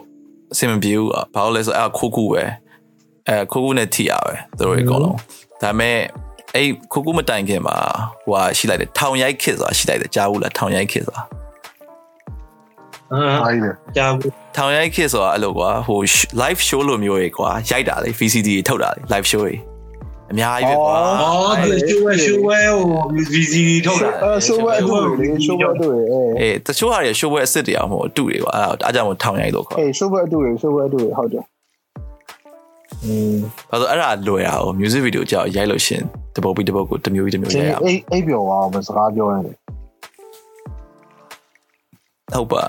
[SPEAKER 1] အဆင်မပြေဘူးอ่ะဘာလို့လဲဆိုတော့အဲ့ခိုးကူပဲအဲခိုးကူနဲ့ထိရပဲသူတို့တွေအကုန်လုံးဒါပေမဲ့အဲ့ခိုးကူမတိုင်ခင်မှာဟိုဟာရှိလိုက်တယ်ထောင်ရိုက်ခစ်ဆိုတာရှိလိုက်တယ်ကြားဘူးလားထောင်ရိုက်ခစ်ဆိုတာ
[SPEAKER 2] အာ
[SPEAKER 3] အားကြီးတယ်
[SPEAKER 2] ကြာဘူး
[SPEAKER 1] ထောင်ရိုက်ခစ်ဆိုတာအဲ့လိုကွာဟို live show လိုမျိုးတွေကွာရိုက်တာလေ VCD တွေထုတ်တာလေ live show တွေအများကြီးပဲကွာ
[SPEAKER 2] အော်သူရှိုးဝဲရှိုးဝဲဟို VCD ထုတ်တာ
[SPEAKER 3] အဲ show ဝဲအတူလေ show ဝဲအတူလေ
[SPEAKER 1] အေးတချို့ဟာတွေ show ပွဲအစ်စ်တွေအောင်မဟုတ်အတူတွေကွာအဲ့ဒါအားကြောင့်မို့ထောင်ရိုက်လို့ခေါ်
[SPEAKER 3] အေး show ဝဲအတူလေ show ဝဲအတူလေဟုတ်တယ်อืม
[SPEAKER 1] ဘာလို့အဲ့ဒါလွယ်အောင် music video ကြောက်ရိုက်လို့ရှရင်တပုတ်ပြီးတပုတ်ကိုတစ်မျိုးပြီးတစ်မျိုး
[SPEAKER 3] ဒီ
[SPEAKER 1] ရိုက်ရအောင်
[SPEAKER 3] အိအိပ်ပြောအောင်မစကားပြောရတယ်
[SPEAKER 1] ဟုတ်ပါ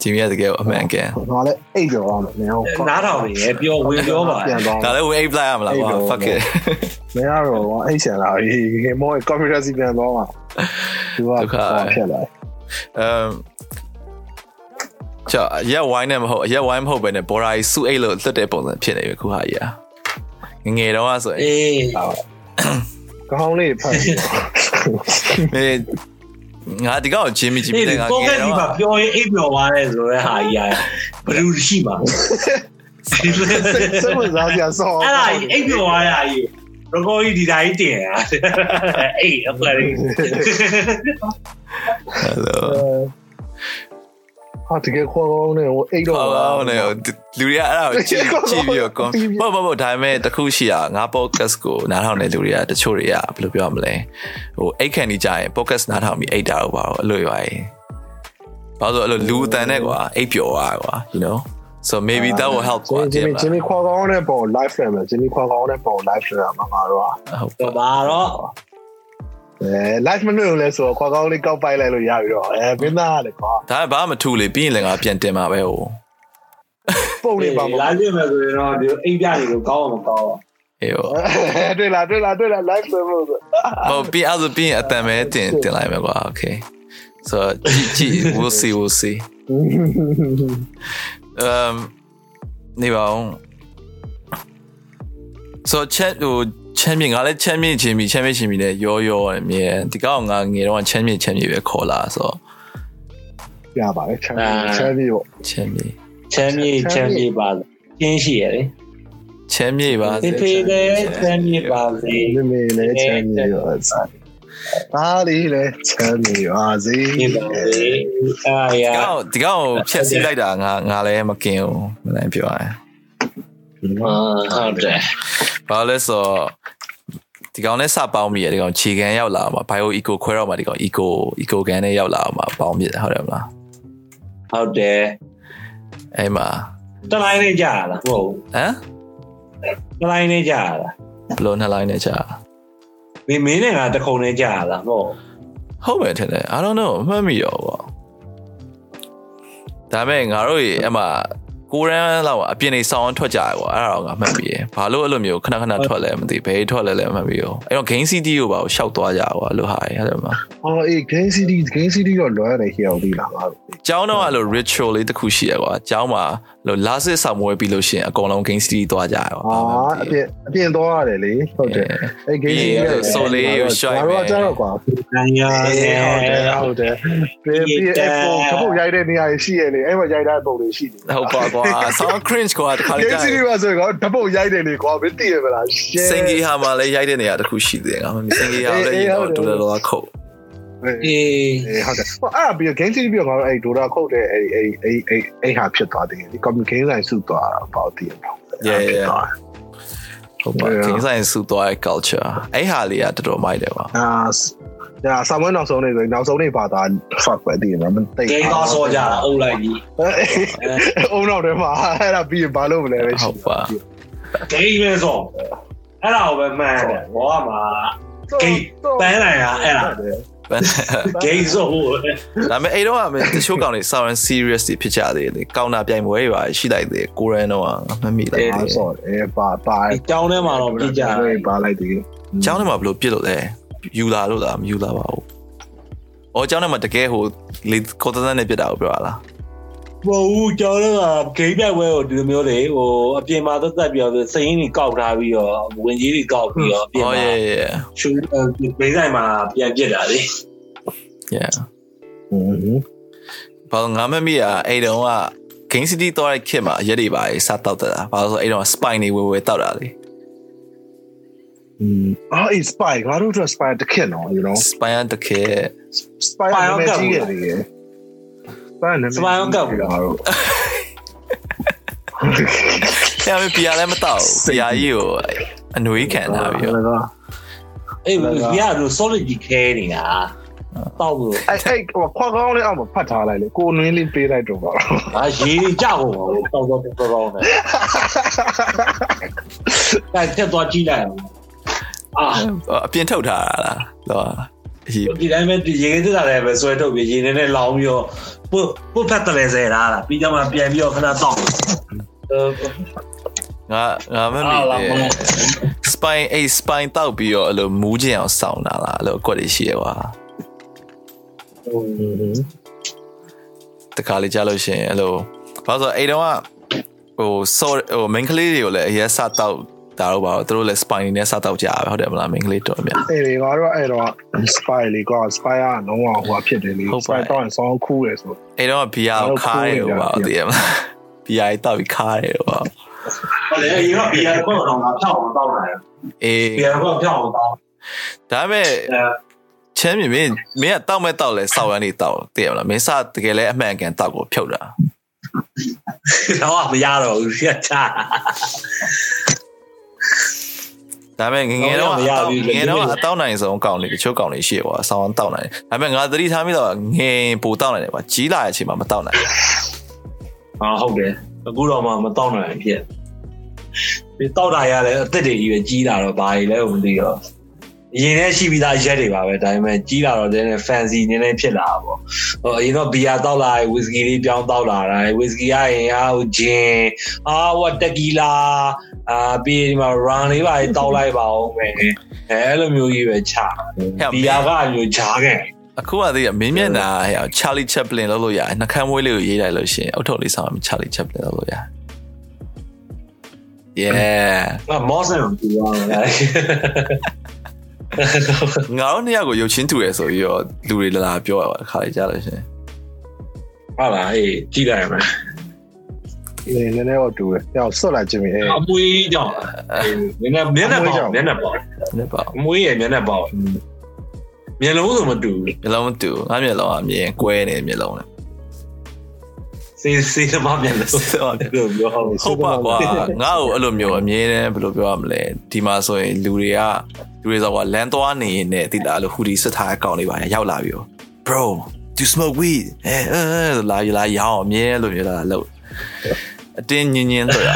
[SPEAKER 1] ဂျင်မီကတကယ်အမှန်ကန်
[SPEAKER 3] ငါလည်းအိပ်ပြောအောင်မယ်မင်းဟုတ်
[SPEAKER 2] နားထောင်နေရပြောဝင်ပြောပါ
[SPEAKER 3] ပြန်သွား
[SPEAKER 1] ဒါလည်းဝင်အိပ်လိုက်ရမလားကွာ fuck it
[SPEAKER 3] မင်းကတော့အိပ်ဆန်လာပြီမောကွန်ပျူတာစီပြန်သွားမှာသူကဖြစ်လာ
[SPEAKER 1] အမ်ကြာရက်ဝိုင်းနဲ့မဟုတ်ရက်ဝိုင်းမဟုတ်ပဲနဲ့ဘော်ရာကြီးစုအိတ်လို့လွတ်တဲ့ပုံစံဖြစ်နေပြီခုဟာကြီးငငယ်တော့ဆိုရင်
[SPEAKER 2] အေး
[SPEAKER 3] ကောင်းလေးဖတ်
[SPEAKER 1] မေငါ ဒီကောင်ဂျင်မီဂျင်မီ
[SPEAKER 2] အေး
[SPEAKER 1] တဲ့ငါ
[SPEAKER 2] ကို
[SPEAKER 1] င
[SPEAKER 2] က
[SPEAKER 1] ယ်
[SPEAKER 2] ဒီ
[SPEAKER 1] တော့
[SPEAKER 2] မှာပြောရင်အိပ်ပြောသွားတယ်ဆိုတော့ဟာကြီးရဘယ်လိုရှိမှာ
[SPEAKER 3] စမစားကြဆော
[SPEAKER 2] အဲ့ဒါအိပ်ပြောသွားရကြီးရကောကြီးဒီတိုင်းတင်ရအေးအပလေး
[SPEAKER 1] ဟယ်လို
[SPEAKER 3] ဟာတကယ်ခေါ်ကောင်းနေအိတ်တော့
[SPEAKER 1] ဟောနေ လူတွေကအဲ့ဒါကိုကြည့်ကြည့်ပြီးတော့ကွန်ဘာဘာဘာဒါပေမဲ့တခုရှိတာငါ podcast ကိုနားထောင်တဲ့လူတွေကတချို့တွေကဘယ်လိုပြောရမလဲဟိုအိတ်ခံနေကြရင် podcast နားထောင်ပြီးအိတ်တာတော့ပါတော့အဲ့လိုရွာရင်ဘာလို့အဲ့လိုလူအတန်နဲ့ကွာအိတ်ပျော်သွားကွာ you know so maybe that will help ကွာ
[SPEAKER 3] ဂျင်မီဂျင်မီခေါ်ကောင်းတဲ့ပုံ live stream ဂျင်မီခေါ်ကောင်းတဲ့ပုံ live stream မှာမှာတော့
[SPEAKER 1] ဟုတ်
[SPEAKER 2] တော့ပါတော့
[SPEAKER 3] အဲ live မလို့လဲဆိုခေါ်ကောင်းလေးကောက်ပိုက်လိုက်လို့ရပြီတော့အဲမင်းသားလေကွာ
[SPEAKER 1] ဒါဘာမှမထူလေပြီးရင်လည်းငါပြန်တင်မှာပဲဟို
[SPEAKER 3] ပုံလေးပါမ
[SPEAKER 2] လာပြမယ်ဆိုရင်တော့ဒီအိပ်ပြနေလို့ကောင်းအောင်မကောင်း
[SPEAKER 1] အေးဟို
[SPEAKER 3] တွေ့လားတွေ့လားတွေ့လား live stream လို့
[SPEAKER 1] ဟိုပြီးအဲ့ဒါပြီးရင်အတန်ပဲတင်တင်လိုက်မယ်ကွာ okay so ကြည့်ကြည့် we'll see we'll see um နေပါဦး so chat ဟိုချမ်းမြေငါလည်းချမ်းမြေချင်းပြီချမ်းမြေချင်းပြီနဲ့ရောရောအမြဲဒီကောင်ငါငယ်တော့ချမ်းမြေချမ်းမြေပဲခေါ်လာဆို
[SPEAKER 3] ပြပါတယ်ချမ်းချမ်းပြီးပေါ့
[SPEAKER 1] ချမ်းမြေ
[SPEAKER 2] ချမ်းမြေချမ်းမြေပါကျင်းရှိရလေ
[SPEAKER 1] ချမ်းမြေပါ
[SPEAKER 2] ဖေဖေလည်းချမ်းမြေပါစေ
[SPEAKER 3] မိမိလည်းချမ်းပြီးတော့ဒါလေးလေချမ်းနေပါစေ
[SPEAKER 2] ဒီပါလေအာရ
[SPEAKER 1] ဒီကောင်ဒီကောင်ကိုဖြက်စီးလိုက်တာငါငါလည်းမကင်ဘူးမနိုင်ပြောရရင်
[SPEAKER 2] အာဟုတ်တယ်
[SPEAKER 1] ဘာလို့လဲဆိုတော့ဒီကောင်နဲ့စပေါင်းမိရဒီကောင်ခြေကန်ရောက်လာမှာ bio eco ခွဲတော့မှာဒီကောင် eco eco ကန်နဲ့ရောက်လာမှာပေါင်းမိတယ်ဟုတ်တယ်မလား
[SPEAKER 2] ဟုတ်တယ်
[SPEAKER 1] အဲ့မှာ
[SPEAKER 2] တလိုင်းလေးကြာလားမဟုတ်
[SPEAKER 1] ဟမ်
[SPEAKER 2] တလိုင်းလေးကြာလား
[SPEAKER 1] ဘလို့နှစ်လိုင်းနဲ့ကြာ
[SPEAKER 2] မင်းမင်းနဲ့ငါတခုံနဲ့ကြာလားမဟုတ်
[SPEAKER 1] ဟုတ်မယ်ထင်တယ် I don't know မှတ်မိရောပေါ့ဒါပေမဲ့ငါတို့ရေအဲ့မှာ ကိုရန်လောက်အပြင်နေဆောင်းထွက်ကြရကွာအဲ့ဒါတော့ငါမှတ်မိရယ်ဘာလို့အဲ့လိုမျိုးခဏခဏထွက်လဲမသိဘယ်ထွက်လဲလဲမှတ်မိရောအဲ့တော့ Game City ကိုပါရှောက်သွားကြကွာလို့ဟာရဟုတ်တယ်မလား
[SPEAKER 3] အော်အေး Game City Game City တော့လွယ်တယ်ခေအောင်ဒီလားငါတို့
[SPEAKER 1] ကျောင်းတော့အဲ့လို ritual လေးတစ်ခုရှိရကွာကျောင်းမှာလို့ last ဆောင်မွေးပြီးလို့ရှိရင်အကုန်လုံး Game City သွားကြရကွာ
[SPEAKER 3] အာအပြင်အပြင်သွားရတယ်လေဟုတ်တယ်အေး Game City ငါတို့ကကြောက်ကွာ
[SPEAKER 2] နိုင်ရ
[SPEAKER 3] ဟုတ်တယ်ဟုတ်တယ်ပြီးပြီးအဲ့ပုံကပုတ်ရိုက်တဲ့နေရာရှိရလေအဲ့မှာရိုက်တဲ့ပုံတွေရှိတယ်
[SPEAKER 1] ဟုတ်ပါကွာ sound cringe ကွာတခါလေး
[SPEAKER 3] Game
[SPEAKER 1] ကြာ
[SPEAKER 3] City မှာဆိုတော့ဓပုတ်ရိုက်တယ်လေကွာမသိရမလား
[SPEAKER 1] စင်ကြီးဟာမှာလည်းရိုက်တဲ့နေရာတစ်ခုရှိသေးတယ်ငါမမြင်စင်ကြီးဟာလည်းရင်တော့တူတယ်လို့ခုတ်
[SPEAKER 2] အေး
[SPEAKER 3] အေးဟုတ်တယ်ဟိုအဲ့ပြီး Game City ပြီးတော့ငါတို့အဲ့ဒိုတာခုတ်တဲ့အဲ့အဲ့အဲ့အဲ့အဲ့ဟာဖြစ်သွားတယ်ဒီ communication ဆိုင်စုသွားတာပေါ့တည်တယ်
[SPEAKER 1] Yeah, yeah. ဟုတ်ပါ
[SPEAKER 3] Yeah.
[SPEAKER 1] ကင်းဆိုင်စုသွားတဲ့ culture အဲ့ဟာလေးကတော်တော်မိုက်တယ်ကွာ
[SPEAKER 3] အာဒါဆာမွေးနောက်ဆုံးနေဆိုနောက်ဆုံးနေပါတာ fuck ပဲတည်တယ်မသိ
[SPEAKER 2] ဂိမ်းသားဆောကြတာအုပ်လိုက်ကြီး
[SPEAKER 3] အုံနောက်ထဲမှာအဲ့ဒါပြီးရင်ဘာလို့မလဲပဲရှိ
[SPEAKER 1] ဟုတ်ပါ
[SPEAKER 2] ဂိမ်းပဲဆောအဲ့ဒါကိုပဲမှန်းတယ်ဘောကမှာဂိမ်းပန်းလိုက်တာအဲ့ဒါ ဂိမ်းဆော
[SPEAKER 1] ဒါပေမဲ့အဲ့တော့ကတချို့ကောင်တွေ sound serious တွေဖြစ်ကြသေးတယ်ကောင်းတာပြိုင်ပွဲတွေပါရှိလိုက်သေးတယ်ကိုရန်တော့မမိလိုက်
[SPEAKER 3] အား
[SPEAKER 1] ဘူး
[SPEAKER 3] ဆော့တယ်ပါပါ
[SPEAKER 2] အကြောင်းထဲမှာတော့ပြကြတယ်
[SPEAKER 3] ပါလိုက်တယ်
[SPEAKER 1] ကျောင်းထဲမှာဘယ်လိုပြစ်လို့လဲယူလာလို့လားမယူလာပါဘူး။အော်ကျောင်းထဲမှာတကယ်ဟိုလေကော်တန်းနဲ့ပြစ်တာကိုပြောတာလား
[SPEAKER 2] ပေါ်ဦးကျော်တော့ဂိမ်းပြပွဲကိုဒီလိုမျိုးလေဟိုအပြင်မှာသက်သက်ပြီးတော့စရင်ကြီးကောက်ထားပြီးတော့ဝင်ကြီးကြီးကောက်ပြီးတော့အပြင်မှာရှူဘေးဆိုင်မှာပြန်ပြစ်တာလေ
[SPEAKER 1] Yeah ဘာငါမမေ့อ่ะအဲ့တုန်းက Game City တော့ခက်မှာရက်တွေပါစတောက်တာဘာလို့ဆိုအဲ့တုန်းက spine တွေဝယ်ဝယ်တောက်တာလေ
[SPEAKER 3] အာ spine ငါတို့က spine တခက်နော် you know
[SPEAKER 1] spine တခက်
[SPEAKER 3] spine တခက်ကြီးရတယ် spy နာမည်
[SPEAKER 2] Spy ကတ်ဘူး
[SPEAKER 3] ငါတို့။
[SPEAKER 1] အဲ့မပြရလည်းမတောက်။ပြရကြီးကိုအနွေးခံတာပြီးတော့
[SPEAKER 2] အေးဒီကလို့ solid ကြီးခဲနေတာတောက်လို့
[SPEAKER 3] အဲ့အဲ့ဟိုခွာကောင်းလေးအောင်ဖတ်ထားလိုက်လေကိုနွင်းလေးပေးလိုက်တော့ပါ
[SPEAKER 2] အာရေကြီးကြောက်ကုန်တော့တောက်တော့တော်တော်နဲ့အဲ့ချက်သွားကြည့်လိုက်အာ
[SPEAKER 1] အပြင်ထုတ်ထားတာလား။တော့အကြီး
[SPEAKER 2] ဒီတိုင်းပဲရေခဲတက်တာလည်းပဲဆွဲထုတ်ပြီးရေနေနဲ့လောင်းပြီးတော့ ပုတ်ပုတ်ဖက်တယ်လေဆဲတာလားပြီးကြမှာပြန်ပြီးတော့ခဏတောက်
[SPEAKER 1] ငါငါမမီ
[SPEAKER 2] အာလာမ
[SPEAKER 1] spine အဲ့ spine တောက်ပြီးတော့အဲ့လိုမူးကျင်အောင်စောင်းတာလားအဲ့လိုအကွက်တွေရှိရကွာတခါလေးကြားလို့ရှိရင်အဲ့လိုဘာလို့ဆိုအဲ့တော့ကဟို so ဟို main ကလေးတွေကိုလည်းအရက်စတောက် တာတော့ပါတော့သူတို့လည်း spine နဲ့စတောက်ကြရပဲဟုတ်တယ်မလား main ကလေးတော်များ
[SPEAKER 3] အဲ့ဒီငါတို့အဲ့တော့ spy လေးက spy ကလုံးဝဟိုဖြစ်တယ်လေ spy တော့ဆောင်းခူးတယ်ဆို
[SPEAKER 1] အဲ့တော့ဘီယာကိုခါရဲဟိုပါတည်ရမလားဘီယာတောက်ပြီးခါရဲဟိုပါ
[SPEAKER 2] ဟုတ်လေရေကဘီယာကောက်တော့ငါဖြောက်အောင်တောက်နိုင်
[SPEAKER 1] အေး
[SPEAKER 2] ဘီယာကောက်ဖြောက်အောင်တောက်
[SPEAKER 1] ဒါပေမဲ့ချမ်းမြေမင်းမင်းကတောက်မဲ့တောက်လဲစောက်ရမ်းနေတောက်တည်ရမလားမင်းစတကယ်လဲအမှန်ကန်တောက်ကိုဖြုတ်တာ
[SPEAKER 2] တော့မရတော့ဘူးရချာ
[SPEAKER 1] ဒါပေမဲ့ငယ်ငယ်တော့
[SPEAKER 2] မရဘူး
[SPEAKER 1] ငယ်တော့အတောက်နိုင်ဆုံးကောင်းနေတချို့ကောင်းနေရှိရပါအဆောင်တောက်နိုင်ဒါပေမဲ့ငါသတိထားမိတော့ငယ်ပိုတောက်နိုင်တယ်ပါကြီးလာတဲ့အချိန်မှာမတောက်နိုင်ဘူး
[SPEAKER 2] အာဟုတ်တယ်အခုတော့မှမတောက်နိုင်ဖြစ်ဒီတောက်တာရလဲအသက်တွေကြီးပဲကြီးလာတော့ဘာကြီးလဲမသိတော့ ရင်ထဲရှိပြီးသားရက်တွေပါပဲဒါပေမဲ့ကြီးလာတော့လည်း fancy နည်းနည်းဖြစ်လာတာပေါ့ဟိုအရင်တော့ဘီယာတောက်လာဝီစကီလေးပြောင်းတောက်လာတာဝီစကီရရင်အာဟိုဂျင်အာဟိုတက်ကီလာအာပြီးဒီမှာ run လေးပါတောက်လိုက်ပါဦးမယ်အဲအဲ့လိုမျိုးကြီးပဲချဘီယာကမျိုးချားခဲ့
[SPEAKER 1] အခုကသိရမင်းမျက်နှာဟဲ့ချာလီချက်ပလင်လုပ်လို့ရတယ်နှာခမ်းမွေးလေးကိုရေးလိုက်လို့ရှိရင်အုတ်ထုပ်လေးဆောင်းချာလီချက်ပလင်လုပ်လို့ရတယ် Yeah
[SPEAKER 2] ငါမော့ဆန်ကိုကြည့်ရအော င်လား
[SPEAKER 1] ငါတို့နှစ်ယောက်ကိုရုပ်ချင်းတူရယ်ဆိုပြီးတော့လူတွေလာလာပြောရပါအခါလေးကြားလို့ရှိရင်
[SPEAKER 2] ဟုတ်လားအေးကြည့်လိုက်မယ်
[SPEAKER 3] နည်းနည်းတော့တူတယ်ကြောက်ဆွတ်လာခြင်းပဲအဲ့
[SPEAKER 2] အမွေးကြောင့်မျက်နှာမျက်နှာပေါက်မျက်နှာပေါက်
[SPEAKER 1] နည်းပါ
[SPEAKER 2] အမွေးရဲ့မျက်နှာပေါက်မျက်လုံးဆိုမတူဘူး
[SPEAKER 1] မျက်လုံးမတူငါမျက်လုံးအမြင်ကွဲနေမျက်လုံးနဲ့
[SPEAKER 2] စေးစေးသမားမျက်လုံးလို့ပြောအောင်
[SPEAKER 1] ဟုတ်ပါကွာငါ့ကိုအဲ့လိုမျိုးအမြင်နဲ့ဘယ်လိုပြောရမလဲဒီမှာဆိုရင်လူတွေကလူတွေဆိုကလမ်းသွားနေနေတိလာလို့ဟူဒီစစ်ထားအကောင့်လေးပါရောက်လာပြီ bro do you smoke weed အဲအဲလာလာရောင်းအမြင်လို့မျိုးလာလို့အတင်းညင်ညင်ဆိုရ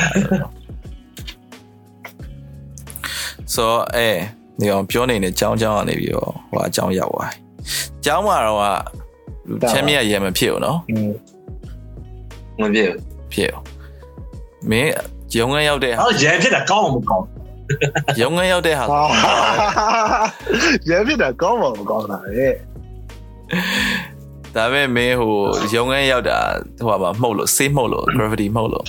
[SPEAKER 1] so အဲနေအောင်ပြောနေတဲ့အကြောင်းအကြောင်းကနေပြီးတော့ဟိုအကြောင်းရောက်သွားတယ်။အကြောင်းမှာတော့ကချမ်းမြတ်ရမဖြစ်ဘူးနော်
[SPEAKER 3] อืม
[SPEAKER 2] မဖြစ်
[SPEAKER 1] ဖြစ်ဘူး။မင်းရုံငန်းရောက်တဲ့ဟာ
[SPEAKER 2] အော်ရန်ဖြစ်တာကောင်းအောင်မကောင်း
[SPEAKER 1] ရုံငန်းရောက်တဲ့ဟာ
[SPEAKER 3] ဟာရဲဖြစ်တာကောင်းမှာမကောင်းတာလေ
[SPEAKER 1] ဒါပေမဲ့မင်းဟိုရုံငန်းရောက်တာဟိုပါမှုတ်လို့ဆေးမှုတ်လို့ gravity မှုတ်လို့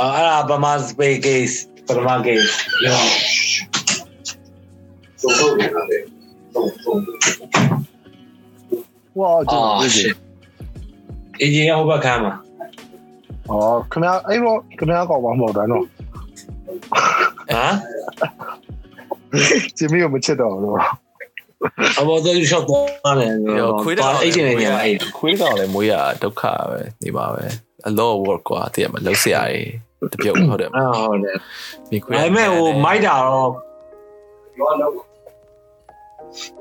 [SPEAKER 2] အော်အဲ့ဒါဗမာစပေကေ့စ်ပထမကေ့စ်ရောဆုံးဆုံးနေတာလေဆုံးဆုံး
[SPEAKER 3] ဝါကျ
[SPEAKER 2] အရင်ကဟိုဘက်ခမ်းမှာ
[SPEAKER 3] ဩခင်ဗျာအဲ့တော့ခင်ဗျာကောင်းပါမဟုတ်တာနော်
[SPEAKER 2] ဟမ်
[SPEAKER 3] ဂျင်မီကိုမချစ်တော့ဘူးလို့
[SPEAKER 2] အမောတို့ရှော့သွားတယ်ရောခွေးတော်အဲ့ဒီနေနေပါအဲ့
[SPEAKER 1] ခွေးတော်လည်းမွေးရဒုက္ခပဲနေပါပဲ a lot of work ကွာတကယ်မလုပ်စရာကြီးတပြုတ်ဟုတ်တယ်
[SPEAKER 2] ဟုတ်တယ်
[SPEAKER 1] ဒီခွေး
[SPEAKER 2] ဒါပေမဲ့ဟိုမိုက်တာတော့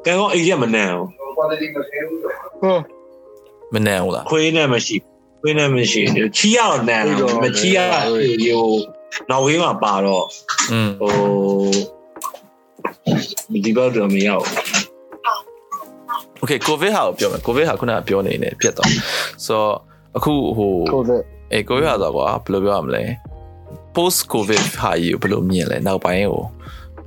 [SPEAKER 2] ကဲတော့အေးရမနန်းဘူး
[SPEAKER 3] ဟုတ်
[SPEAKER 1] မနန်ဘူးလား
[SPEAKER 2] ခွေးနဲ့မရှိခွေးနဲ့မရှိချီရတော့နန်တော့မချီရဟိုနော်ဝေးမှာပါတော့ဟိုဒီဘက်တော့မရောက်
[SPEAKER 1] Okay COVID ဟာကိုပြောမယ် COVID ဟာခုနကပြောနေနေပြတ်တော့ so အခုဟို
[SPEAKER 3] COVID
[SPEAKER 1] အဲ COVID ဟာဆိုတော့ကွာဘယ်လိုပြောရမလဲ post covid ဟာကြီးကိုဘယ်လိုမြင်လဲနောက်ပိုင်းဟို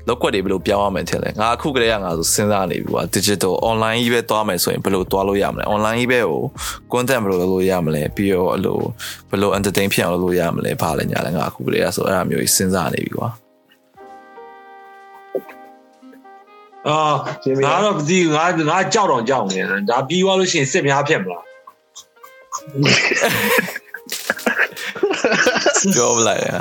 [SPEAKER 1] လောက်ကွက်တွေဘယ်လိုပြောင်းရမလဲထင်လဲငါအခုကလေးကငါဆိုစဉ်းစားနေပြီကွာ digital online ကြီးပဲသွားမယ်ဆိုရင်ဘယ်လိုသွားလို့ရမလဲ online ကြီးပဲကို content ဘယ်လိုလုပ်လို့ရမလဲပြီးတော့အဲ့လိုဘယ်လို entertain ဖြစ်အောင်လုပ်လို့ရမလဲဘာလဲညာလဲငါအခုကလေးကဆိုအဲ့အမျိုးကြီးစဉ်းစားနေပြီကွာ
[SPEAKER 2] အာငါတော့မသိငါငါကြောက်တော့ကြောက်နေတယ်ဒါပြီးသွားလို့ရှိရင်စစ်များဖြစ်မလား
[SPEAKER 1] ပြောပလိုက်ဟာ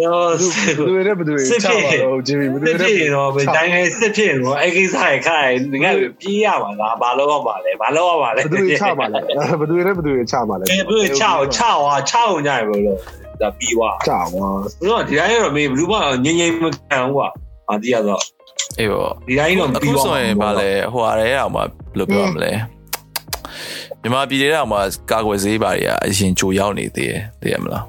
[SPEAKER 2] ဟော
[SPEAKER 3] ဘယ်သူတွေနဲ့ဘယ်သူတွေချပါတော့ဂျင်မီဘယ်သူ
[SPEAKER 2] စစ်
[SPEAKER 3] တွေ
[SPEAKER 2] ဖြစ်
[SPEAKER 3] နဲ့
[SPEAKER 2] ရင်တော့ဘယ်တိုင်းလဲစစ်ဖြစ်ရင်တော့အဲ့ကိစ္စရခိုင်ငါပြေးရပါလားဘာလို့ရပါလဲဘာလို့ရပါလဲ
[SPEAKER 3] ဘယ်သူတွေချပါလဲဘယ်သူတွေနဲ့ဘယ်သူတွေချပါလဲ
[SPEAKER 2] ဘယ်သူချောက်ချောက်ဟာချောက်ညရဘလို့ဒါပြီးသွား
[SPEAKER 3] ချပါ
[SPEAKER 2] ဘုရားဒီတိုင်းတော့မေးဘလူးမငိမ့်ငိမ့်မခံဘူးကွာအာဒီရတော့
[SPEAKER 1] အေးပေါ့
[SPEAKER 2] ဒီတိုင်းတော့
[SPEAKER 1] အခု
[SPEAKER 2] ပြီးသွား
[SPEAKER 1] ဆိုရင်ဗာလဲဟိုဟာရဲအောင်မဘယ်လိုပြောရမလဲမြန်မာပြည်ထဲအောင်မကာကွယ်ဆေးပါတွေကအရင်ကြိုရောက်နေသေးတယ်သိရမလား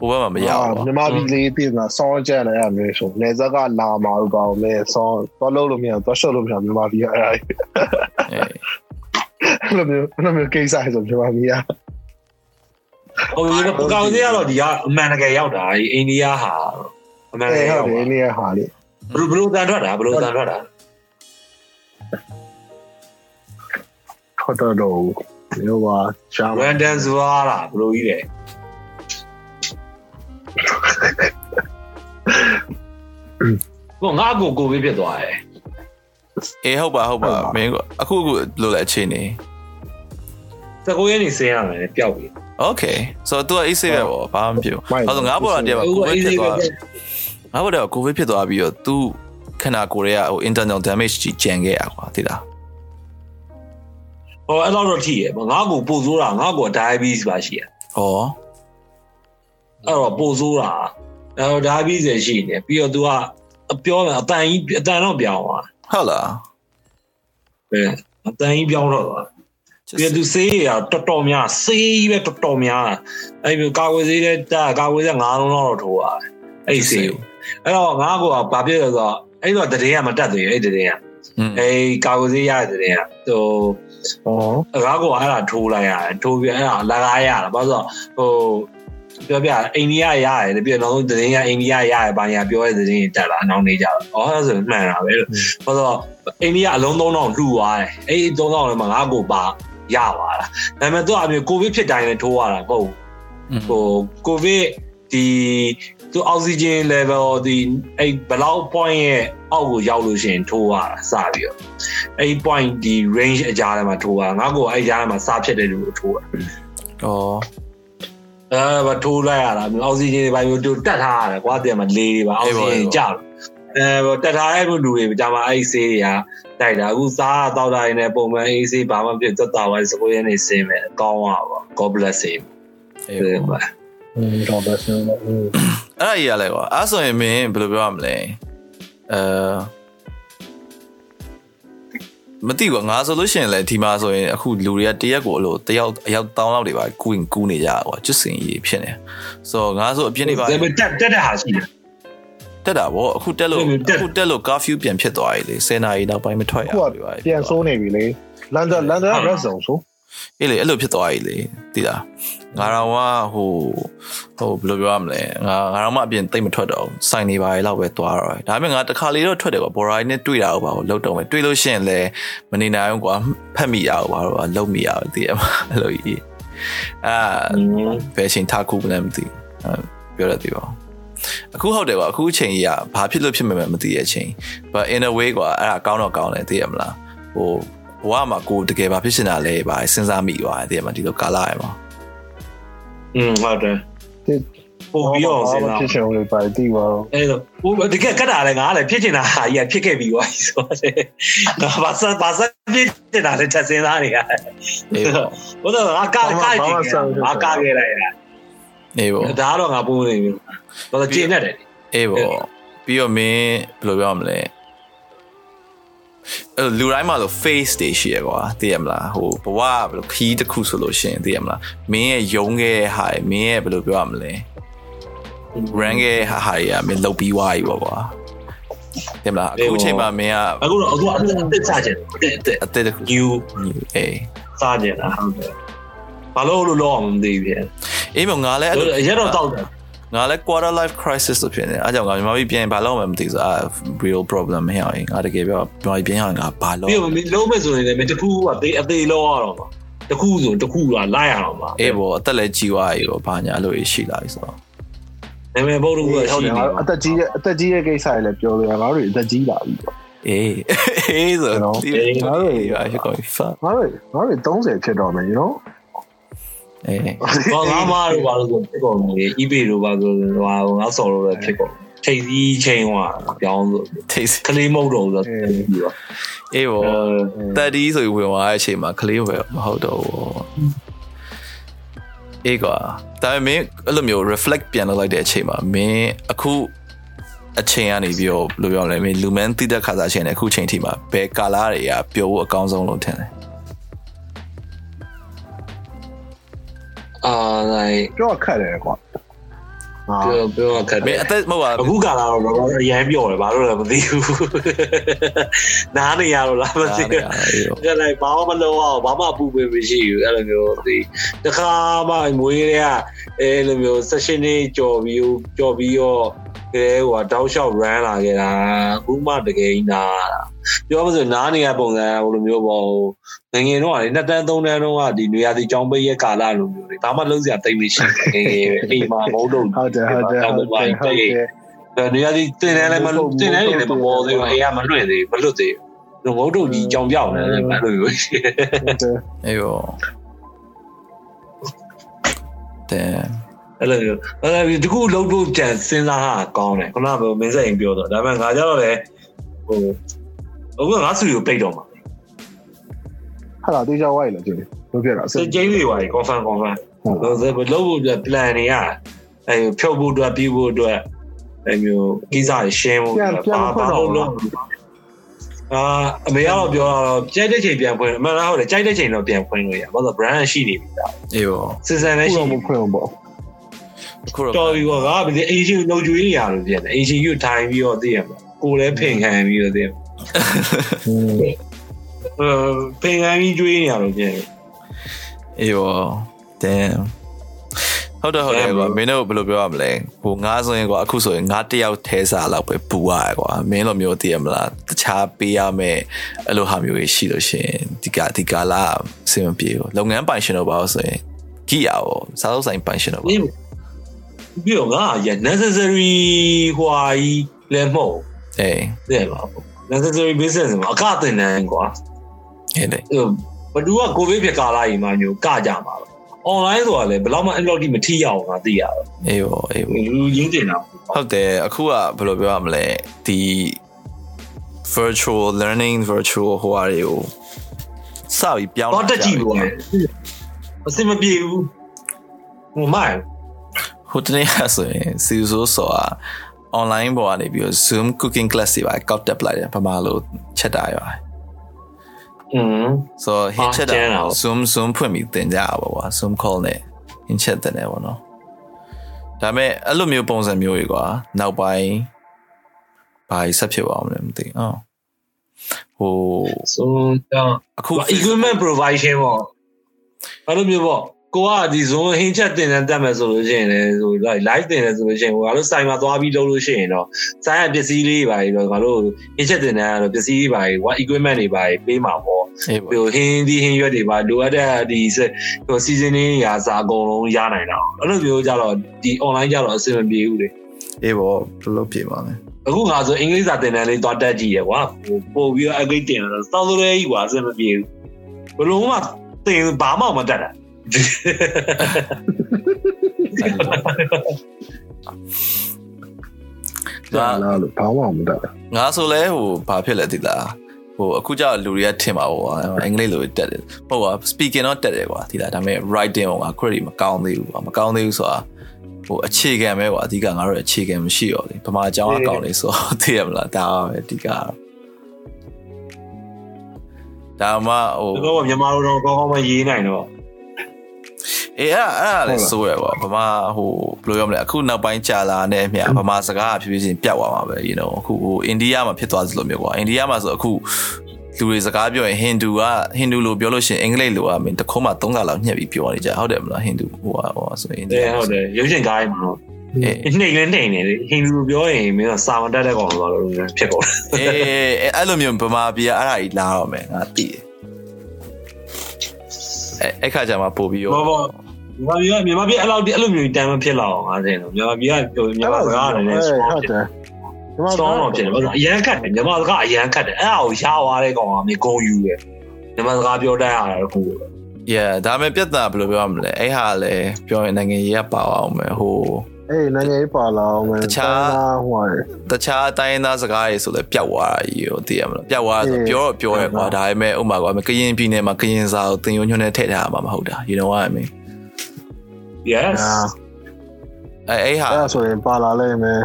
[SPEAKER 1] ဘိုးဘက်မှာမရဘူး
[SPEAKER 3] မြမပြည်လေးပြည်မှာဆောင်းကြက်လည်းအမျိုးဆိုနေဇက်ကလာမှာတော့ကောင်းလဲဆောင်းတော့လုံးလို့မရတော့ရှော့လို့မရမြမပြည်အဲ့
[SPEAKER 1] အေး
[SPEAKER 3] အဲ့လိုမျိုးအဲ့လိုမျိုးကိစ္စဆိုမြမပြည်က
[SPEAKER 2] ဟိုဒီပကောင်သေးကတော့ဒီကအမှန်တကယ်ရောက်တာဒီအိန္ဒိယဟာအမှန်တက
[SPEAKER 3] အဲ့
[SPEAKER 2] ယ်
[SPEAKER 3] ဟု
[SPEAKER 2] ရောက်
[SPEAKER 3] တ်တယ်
[SPEAKER 2] တာ
[SPEAKER 3] နေရဟာလေ
[SPEAKER 2] ဘလူးဘလူးတန်ထွက်တာဘလူးတန်ထွက်တာ
[SPEAKER 3] ထွက်တော့တော့မျိုးပါရှား
[SPEAKER 2] ရန်ဒန်ဇွာလားဘလူးကြီးတယ် ဘောငါကိုကိုပြီးဖြစ်သွားတယ်
[SPEAKER 1] အေးဟုတ်ပါဟုတ်ပါမင်းကအခုအခုလိုလဲအခြေအနေ
[SPEAKER 2] စကိုရင်းနေစင်းရမယ်ပျောက်ပြီ
[SPEAKER 1] Okay so သူက easy ပဲပေါ့ဘာမှမဖြစ်ဘူးအဲ့ဆိုငါဘော်တာတည်းပါ
[SPEAKER 2] ဟို
[SPEAKER 1] ကိုဗစ်
[SPEAKER 2] အေး
[SPEAKER 1] ဖြစ်
[SPEAKER 2] လေးပဲ
[SPEAKER 1] သွားငါဘော်တာကိုဗစ်ဖြစ်သွားပြီးတော့သူခန္ဓာကိုယ်ရဲ့ဟို internal damage ကြီးကြံခဲ့ရကွာသိလား
[SPEAKER 2] ဟိုအဲ့တော့တော့ထိရယ်ငါကိုပို့ဆိုးတာငါကို diabetes ပါရှိရ
[SPEAKER 1] ဩ
[SPEAKER 2] အဲ့တော့ပို့ဆိုးတာအဲ့တော့ diabetes ရှိနေပြီးတော့ तू ကအပြောမယ်အတန်ကြီးအတန်တော့ပြောင်းသွား
[SPEAKER 1] ဟုတ်လား
[SPEAKER 2] ပဲအတန်ကြီးပြောင်းတော့သွားပြီးတော့ तू ဆေးရတော်တော်များဆေးကြီးပဲတော်တော်များအဲ့မျိုးကာဝယ်ဆေးတဲ့တာကာဝယ်ဆေး9လုံးတော့ထိုးရတယ်အဲ့ဒီဆေးကိုအဲ့တော့ငါကဘာဖြစ်လဲဆိုတော့အဲ့တော့တည်င်းကမတက်သေးဘူးအဲ့တည်င်းက
[SPEAKER 1] อืม
[SPEAKER 2] အဲ့ကာဝယ်ဆေးရတဲ့တည်င်းကဟို
[SPEAKER 3] ဩ
[SPEAKER 2] ငါကောအဲ့ဒါထိုးလိုက်ရတယ်ထိုးပြီးအဲ့ဒါလကားရတာဘာလို့ဆိုဟို ပြောပြအိန္ဒိယရတယ်ပြီးတော့နောက်ဆုံးသတင်းရအိန္ဒိယရတယ်ဘာညာပြောတဲ့သတင်းတက်လာနောက်နေကြတော့အော်အဲ့ဒါဆိုမှန်တာပဲလို့ဘာလို့အိန္ဒိယအလုံး3000လှူသွားတယ်အဲ့ဒီ3000လည်းမငါကိုပါရပါလားဒါပေမဲ့သူအမျိုးကိုဗစ်ဖြစ်တိုင်းလည်းထိုးရတာမဟုတ်ဟိုကိုဗစ်ဒီသူအောက်ဆီဂျင် level ဒီအဲ့ဘလောက် point ရဲ့အောက်ကိုရောက်လို့ရှိရင်ထိုးရတာစပြီးတော့အဲ့ point ဒီ range အကြားထဲမှာထိုးရတာငါကိုအဲ့ကြားထဲမှာစားဖြစ်တဲ့လူကိုထိုးရ
[SPEAKER 1] ဩ
[SPEAKER 2] အဲထိုးလိုက်ရတာမျိုးအောက်ဆီဂျင်တွေပိုင်းမျိုးတက်ထားရတယ်ကွာတင်မှာလေတွေပါအောက်ဆီဂျင်ကျတယ်အဲတက်ထားတဲ့လူတွေကြာမှာအဲ့ဆေးတွေကတိုက်တာအခုစားတောက်တာတွေနဲ့ပုံမှန်အေးဆေးဘာမှဖြစ်သက်တာဝိုင်းစကိုရဲနေစင်းမယ်အကောင်းပါပေါ့ God bless him
[SPEAKER 1] အေးပါ
[SPEAKER 3] อืม God bless him
[SPEAKER 1] အဲ့ရရလဲကွာအဲ့ဆိုရင်မင်းဘယ်လိုပြောရမလဲအဲ မသိဘူးငါဆိုလို့ရှိရင်လည်းဒီမှာဆိုရင်အခုလူတွေကတရက်ကိုအလို့တယောက်အယောက်တောင်းလောက်တွေပါကူရင်ကူးနေကြကွာကျွတ်စင်ကြီးဖြစ်နေဆိုတော့ငါဆိုအပြစ်နေပါ
[SPEAKER 2] ဒါပေမဲ့တက်တက်တဲ့ဟာရှိတယ်
[SPEAKER 1] တက်တာဗောအခုတက်လို့
[SPEAKER 2] တက်
[SPEAKER 1] အခုတက်လို့ curfew ပြန်ဖြစ်သွားပြီလေ10နာရီနောက်ပိုင်းမထွက်ရ
[SPEAKER 3] ခုက
[SPEAKER 1] ဘူးပါ
[SPEAKER 3] ပြန်ဆိုးနေပြီလေလန်ဒန်လန်ဒန် red zone ဆို
[SPEAKER 1] အေးလေအဲ့လိုဖြစ်သွားပြီလေသိလားငါတော့ကဟိုဟိုဘယ်လိုပြောရမလဲငါငါတော့မှအပြင်တိတ်မထွက်တော့ဘူးစိုင်နေပါလေလောက်ပဲသွားတော့တယ်ဒါပေမဲ့ငါတစ်ခါလေတော့ထွက်တယ်ကွာဘော်ရိုင်းနဲ့တွေ့တာဟုတ်ပါဘူးလောက်တော့မယ်တွေ့လို့ရှိရင်လည်းမနေနိုင်ဘူးကွာဖတ်မိရအောင်ပါတော့လုံးမိရအောင်သိရမှာအဲ့လိုကြီးအာဘယ်ချိန်ထားခုမလဲမသိဘူးပြောရသေးပါဘူးအခုဟုတ်တယ်ကွာအခုအချိန်ကြီးကဘာဖြစ်လို့ဖြစ်မှမသိတဲ့အချိန် but in a way ကွာအဲ့ဒါကောင်းတော့ကောင်းတယ်သိရမလားဟို ဘဝမှာကိုတကယ်ဘာဖြစ်နေတာလဲဘာစဉ်းစားမိသွားတယ်သိရမလားဒီလိုကာလရမှာ
[SPEAKER 2] อืมဟုတ်တယ်
[SPEAKER 3] ဒီ
[SPEAKER 2] ပို့ပြီးတော့စဉ်းစား
[SPEAKER 3] ဖြစ်ချင်လို့ပါတီးပါတော့
[SPEAKER 2] အဲ့တော့ဟိုတကယ်ကတ်တာလည်းငါလည်းဖြစ်ချင်တာဟာကြီးဖြစ်ခဲ့ပြီးသွားပြီဆိုတော့ငါဘာစဘာစဖြစ်ချင်တာလည်းချက်စဉ်းစားနေရတယ်
[SPEAKER 1] အေးပေါ့
[SPEAKER 2] ဘုရားငါကားကားကြည့်ငါကားခဲ့လိုက်ရ
[SPEAKER 1] အေးပေါ့
[SPEAKER 2] ဒါတော့ငါပုံနေပြီဘာလို့ကျင်းနေတယ်
[SPEAKER 1] အေးပေါ့ပြီးတော့မင်းဘယ်လိုပြောရမလဲအဲ့ လူတိုင်းမှာလို့ face တွေရှိရကွာသိရမလားဟိုဘဝဘယ်လိုခီးတစ်ခုဆိုလို့ရှိရင်သိရမလားမင်းရဲ့ယုံခဲ့တဲ့ဟာတွေမင်းရဲ့ဘယ်လိုပြောရမလဲ run ခဲ့တဲ့ဟာတွေကမင်းလုတ်ပြီးွားပြီပေါ့ကွာသိမလားအခုချိန်မှာမင်းက
[SPEAKER 2] အခုတော့အခုအသက်စားချင်တယ်အသက်
[SPEAKER 1] အသက်တစ်ခု
[SPEAKER 2] new
[SPEAKER 1] အေး
[SPEAKER 2] စားချင်တာဟုတ်တယ်ဘာလို့လို့လောအောင်မသိဘူးပြန်
[SPEAKER 1] အေးမငါလည်းအဲ့လို
[SPEAKER 2] ရတော့တောက်တယ်
[SPEAKER 1] ငါလည်း quarter life crisis လို့ဖြစ်နေတယ်အားကြောင့်ငါမြန်မာပြည်ပြန်ဘာလို့မှမသိဆိုအာ real problem မဟအောင်ငါတကယ်ပြောမြန်မာပြည်ပြန်ရငါဘာလို့
[SPEAKER 2] ပြီးတော့လုံးမဲ့ဆိုရင်လည်းတခုကအသေးအသေးလောရတော့မှာတခုဆိုတခုကလိုက်ရအောင်ပါ
[SPEAKER 1] အေးဘောအသက်လည်းကြီးသွားပြီပေါ့ဘာညာအဲ့လိုရှိလာပြီဆိုတော့
[SPEAKER 2] နာမည်ဘုတ်တခုက
[SPEAKER 3] ဟုတ်
[SPEAKER 2] ရှိ
[SPEAKER 3] တယ်
[SPEAKER 2] နေ
[SPEAKER 3] ငါအသက်ကြီးရဲ့အသက်ကြီးရဲ့ကိစ္စတွေလည်းပြောလို့ရငါတို့အသက်ကြီးလာပြီပေါ့
[SPEAKER 1] အေးအေးဆို
[SPEAKER 3] ကျွန်တော်
[SPEAKER 1] ဒီ
[SPEAKER 3] ငါတို့
[SPEAKER 1] ရရှိကောဖာ
[SPEAKER 3] ငါတို့ငါတို့30ဖြစ်တော့မယ် you know
[SPEAKER 1] အေး
[SPEAKER 2] ဘာငါမတို့ဘာလို့ဆိုဖြစ်ကုန်လေ eBay တို့ဘာဆိုဟိုငါဆော်လို့လည်းဖြစ်ကုန်ထိပ်စီးချိန်ဟွာပြောင်းဆို
[SPEAKER 1] taste
[SPEAKER 2] ကလေးမဟုတ်တော့ဆိုပြီးတော့
[SPEAKER 1] အေးဘော
[SPEAKER 2] အဲ
[SPEAKER 1] 30ဆိုပြီးဝင်သွားတဲ့အချိန်မှာကလေးပဲမဟုတ်တော့ဘူးအေးကွာဒါပေမဲ့အဲ့လိုမျိုး reflect ပြန်လုပ်လိုက်တဲ့အချိန်မှာမင်းအခုအချိန်ကနေပြီးတော့ဘယ်လိုပြောရမလဲမင်းလူမန်းတိတဲ့ခါစားချိန်နဲ့အခုချိန်ထိမှာဘယ်ကာလာတွေကပျော်ဖို့အကောင်းဆုံးလို့ထင်တ
[SPEAKER 2] အာလိုက်
[SPEAKER 3] ပြောခက်တယ်ကွာဟာ
[SPEAKER 2] ပြောပြောခက်
[SPEAKER 1] မင်းအသက်မဟုတ်ပါ
[SPEAKER 2] အခုကာလာတော့တော့အရန်ပြောတယ်ဘာလို့လဲမသိဘူးနားနေရတော့လားမသိဘူး
[SPEAKER 1] အေးပေါ့
[SPEAKER 2] ကြလိုက်ဘာမှမလုပ်အောင်ဘာမှပူပင်မရှိဘူးအဲ့လိုမျိုးဒီတခါမှမွေးတွေကအဲ့လိုမျိုး session တွေကြော်ပြီးကြော်ပြီးတော့ကဲဟိုတောက်လျှောက် run လာခဲ့တာအခုမှတကယ်ကြီးနားတာပြောမှဆိုနားနေရပုံစံဟိုလိုမျိုးပေါ့ငငယ်တော့လေနှစ်တန်းသုံးတန်းတော့ကဒီနေရာဒီကြောင်းပိတ်ရဲ့ကာလလိုမျိုးတွေဘာမှလုံးစရာတိတ်မရှိဘူးငငယ်အိမ်မှာမဟုတ်တော့
[SPEAKER 3] ဟုတ်တယ်ဟုတ်တယ်ဟုတ်တယ်ဟုတ်တယ်
[SPEAKER 2] နေရာဒီတင်တယ်လည်းမတင်တယ်လည်းမပေါ်သေးဘူးအိမ်ကမလွင့်သေးဘူးမလွတ်သေးဘူးငုတ်တုတ်ကြီးကြောင်ပြောင်းတယ်လည်းမလွင့်ဘူး
[SPEAKER 3] ဟုတ်တယ်
[SPEAKER 1] အေးပေါ့တဲ့
[SPEAKER 2] အဲ့လိုမျိုးအဲ့လိုဒီခုလုံးဖို့ကြံစဉ်းစားတာကောင်းတယ်ခုနကမင်းစိတ်ပြောတော့ဒါပေမဲ့ငါကြတော့လေဟိုအခုငါစုကိုပိတ်တော့မှာ
[SPEAKER 3] ဟာလာတေးချဝိုင်းလာကြည့်လို့ပြတာ
[SPEAKER 2] စကြိမ်းတွေပါ confirm confirm လို့ဆိုလုံးဖို့ plan တွေရအဲဖြုတ်ဖို့အတွက်ပြီးဖို့အတွက်အဲမျိုးကိစ္စတွေရှင်းဖို့လို့အာအမေကတော့ပြောတော့ကြိုက်တဲ့ချိန်ပြန်ဖွင့်အမှန်လားဟုတ်တယ်ကြိုက်တဲ့ချိန်တော့ပြန်ဖွင့်လို့ရဘာလို့ brand ရှိနေပြီလား
[SPEAKER 1] အေးပေါ့
[SPEAKER 2] စီဇန်လည်းရှိ
[SPEAKER 3] ခုတော့မဖွင့်ဘူးပေါ့
[SPEAKER 1] အခုတော့
[SPEAKER 2] တော်ပြီကွာငါကဒီအင်ရှင်လုံကျွေးနေရလို့ပြန်တယ်အင်ရှင်ယူထိုင်ပြီးတော့သိရမှာကိုလည်းဖင်ခံပြီးတော့သိရမှာ
[SPEAKER 3] อืม
[SPEAKER 2] အဲဖင်ခံပြီးကျွေးနေရလို့ပြန်တယ်
[SPEAKER 1] အေးပေါ့ damn ဟုတ်တယ်ဟုတ်တယ်ကွာမင်းတို့ဘယ်လိုပြောရမလဲဟိုငါဆိုရင်ကွာအခုဆိုရင်ငါတယောက်ထဲစားလောက်ပဲပူရတယ်ကွာမင်းလိုမျိုးတည်ရမလားတခြားပေးရမယ်အဲ့လိုဟာမျိုးကြီးရှိလို့ရှိရင်ဒီကဒီကလာအဆင်မပြေဘူးလုပ်ငန်းပိုင်ရှင်တော့ပါလို့ဆိုရင်ကြည့်ရအောင်စားလို့ဆိုင်ပိုင်ရှင်တော့ပါ
[SPEAKER 2] ပြီးတော့ငါရ necessary ဟွာကြီးလည်းမဟုတ်
[SPEAKER 1] အေး
[SPEAKER 2] သိရပါဘူး necessary business မှာအကတင်တယ်ကွာ
[SPEAKER 1] အေးလေ
[SPEAKER 2] ဘဒူကကိုဗစ်ဖြစ်ကာလာကြီးမှာမျိုးကကြမှာ online ဆိုတာလေဘယ်တော့မှအဲ့လိုတိမထိရအောင်ငါသိရတော့
[SPEAKER 1] အေးပေါ့အေးပေါ့
[SPEAKER 2] လူရင်းတင်တာ
[SPEAKER 1] ဟုတ်တယ်အခုကဘယ်လိုပြောရမလဲဒီ virtual learning virtual ဟိုဟာတွေကိုစပြီးပြောင်း
[SPEAKER 2] တော့တက်ကြည့်လို့အစင်မပြေဘူးဟိုမိုင်
[SPEAKER 1] ဟိုတနေ့ကဆိုရင်စီဆိုဆိုတာ online ပေါ်ကနေပြီးတော့ Zoom cooking class တွေပါကောက်တက်ပလိုက်တယ်ပမာလို့ချက်တာရွာ
[SPEAKER 2] อืม
[SPEAKER 1] ဆိုတော့ hit ချက်တာ
[SPEAKER 2] ကျန်းတာပေါ့
[SPEAKER 1] Zoom Zoom ဖွင့်ပြီးသင်ကြတာပေါ့ကွာ Zoom call နဲ့ hit ချက်တဲ့နေပေါ့နော်ဒါပေမဲ့အဲ့လိုမျိုးပုံစံမျိုးတွေကွာနောက်ပိုင်းဘာကြီးဆက်ဖြစ်သွားအောင်လဲမသိဘူးအော်ဟို
[SPEAKER 2] ဆိုတော့
[SPEAKER 1] အခု
[SPEAKER 2] equipment provision ပေါ့အဲ့လိုမျိုးပေါ့ ကိုကဒီ zone ဟင်းချက်တင်တဲ့တက်မယ်ဆိုလို့ရှိရင်လည်းဆို live တင်တယ်ဆိုလို့ရှိရင်ဟိုငါတို့ site မှာသွားပြီးလုပ်လို့ရှိရင်တော့ site ကပစ္စည်းလေးပါပြီးတော့ငါတို့ဟင်းချက်တင်တဲ့ကတော့ပစ္စည်းလေးပါပြီး what equipment တွေပါပြီးပေးမှာပေါ့
[SPEAKER 1] အေးပေါ့
[SPEAKER 2] ဟိုဟင်းဒီဟင်းရွက်တွေပါလိုအပ်တဲ့ဒီဟို seasoning ရာစာအကုန်လုံးရနိုင်တာအဲ့လိုမျိုးကြတော့ဒီ online ကြတော့အဆင်မပြေဘူးလေ
[SPEAKER 1] အေးပေါ့ဘယ်လိုဖြစ်မှာလဲ
[SPEAKER 2] အခုငါဆိုအင်္ဂလိပ်စာသင်တန်းလေးသွားတက်ကြည့်ရကွာဟိုပို့ပြီးတော့အဂိတ်တင်တော့စောက်စိုးလေးကြီးကွာအဆင်မပြေဘူးဘလုံးမှသင်ဘာမှမတက်တာ
[SPEAKER 3] ဒါလားလို့ဘာမှမတတ်
[SPEAKER 1] ငါဆိုလဲဟိုဘာဖြစ်လဲသိလားဟိုအခုကျလူတွေကထင်ပါဘောအင်္ဂလိပ်လိုတက်တယ်ဟုတ်ပါ speaking တော့တက်တယ်ကွာသိလားဒါပေမဲ့ writing က query မကောင်းသေးဘူးကွာမကောင်းသေးဘူးဆိုတာဟိုအခြေခံပဲကွာအဓိကငါတို့အခြေခံမရှိတော့လေဗမာအကြောင်းအကောင်းလေးဆိုတော့သိရမလားဒါပဲအဓိကဒါမှဟို
[SPEAKER 2] တော့မြန်မာလိုတော့ကောင်းကောင်းမရေးနိုင်တော့
[SPEAKER 1] အေးအဲ့အဲ့ဒါလည်းဆိုရပါဗမာဟိုဘယ်လိုပြောမလဲအခုနောက်ပိုင်းကြာလာနေမြဗမာစကားကဖြည်းဖြည်းချင်းပြတ်သွားမှာပဲ you know အခုဟိုအိန္ဒိယမှာဖြစ်သွားသလိုမျိုးကွာအိန္ဒိယမှာဆိုအခုလူတွေစကားပြောရင်ဟိန္ဒူကဟိန္ဒူလိုပြောလို့ရှိရင်အင်္ဂလိပ်လိုကမင်းတစ်ခုမှ၃ခါလောက်ညှက်ပြီးပြောနေကြဟုတ်တယ်မလားဟိန္ဒူဟိုဟာဟိုဆိုရင်အိန္ဒိ
[SPEAKER 2] အဲ
[SPEAKER 1] ယ
[SPEAKER 2] ဟုတ်တယ်ရုပ်ရှင်ကားမှာ
[SPEAKER 1] အေး
[SPEAKER 2] နှိမ့်လဲနှိမ့်နေလေဟိန္ဒူလိုပြောရင်မင်းကစာမတက်တဲ့ကောင်ဆိုတော့ဖြစ်ကုန်
[SPEAKER 1] အေးအဲ့လိုမျိုးဗမာပြည်ကအဲ့ဒါကြီးလာတော့မယ်ငါသိတယ် အဲ့အဲ့ခါကျမှပို့ပြီးရော
[SPEAKER 2] ဘောဘောမြန်မာပြည်ကမြန်မာပြည်အဲ့လိုအဲ့လိုမျိုးတမ်းမဖြစ်လောက်အောင်ငါသိတယ်မြန်မာပြည်ကမြန်မာစကားနဲ့ strong
[SPEAKER 3] ဟုတ်
[SPEAKER 2] ဖြစ်
[SPEAKER 3] တယ်ဒီမှာ
[SPEAKER 2] strong တော့ဖြစ်တယ်ဘာလို့အရန်ခတ်တယ်မြန်မာစကားအရန်ခတ်တယ်အဲ့ဒါကိုရှားသွားတဲ့ကောင်ကမြေဂုံယူတယ်မြန်မာစကားပြောတတ်ရတာကို
[SPEAKER 1] yeah ဒါပေမဲ့ပြဿနာဘယ်လိုပြောရမလဲအဲ့ဟာလည်းပြောရင်နိုင်ငံရေးကပါအောင်မယ်ဟို
[SPEAKER 3] အေးနိုင်ငံရေးပါလာအောင်မယ်
[SPEAKER 1] တခြား
[SPEAKER 3] ဟိုဟာ
[SPEAKER 1] တခြားတိုင်းရင်းသားစကားတွေဆိုလည်းပျောက်သွားတာကြီးကိုသိရမလားပျောက်သွားတာဆိုပြောတော့ပြောရဲကွာဒါပေမဲ့ဥပမာကွာကရင်ပြည်နယ်မှာကရင်စာကိုသင်ယုံညွှန်းနဲ့ထည့်ထားမှာမဟုတ်တာ you know what i mean
[SPEAKER 2] yes
[SPEAKER 1] အဲအဲ့ဟာ
[SPEAKER 3] အဲ့ဒါဆိုရင်ပါလာလိမ့်မယ်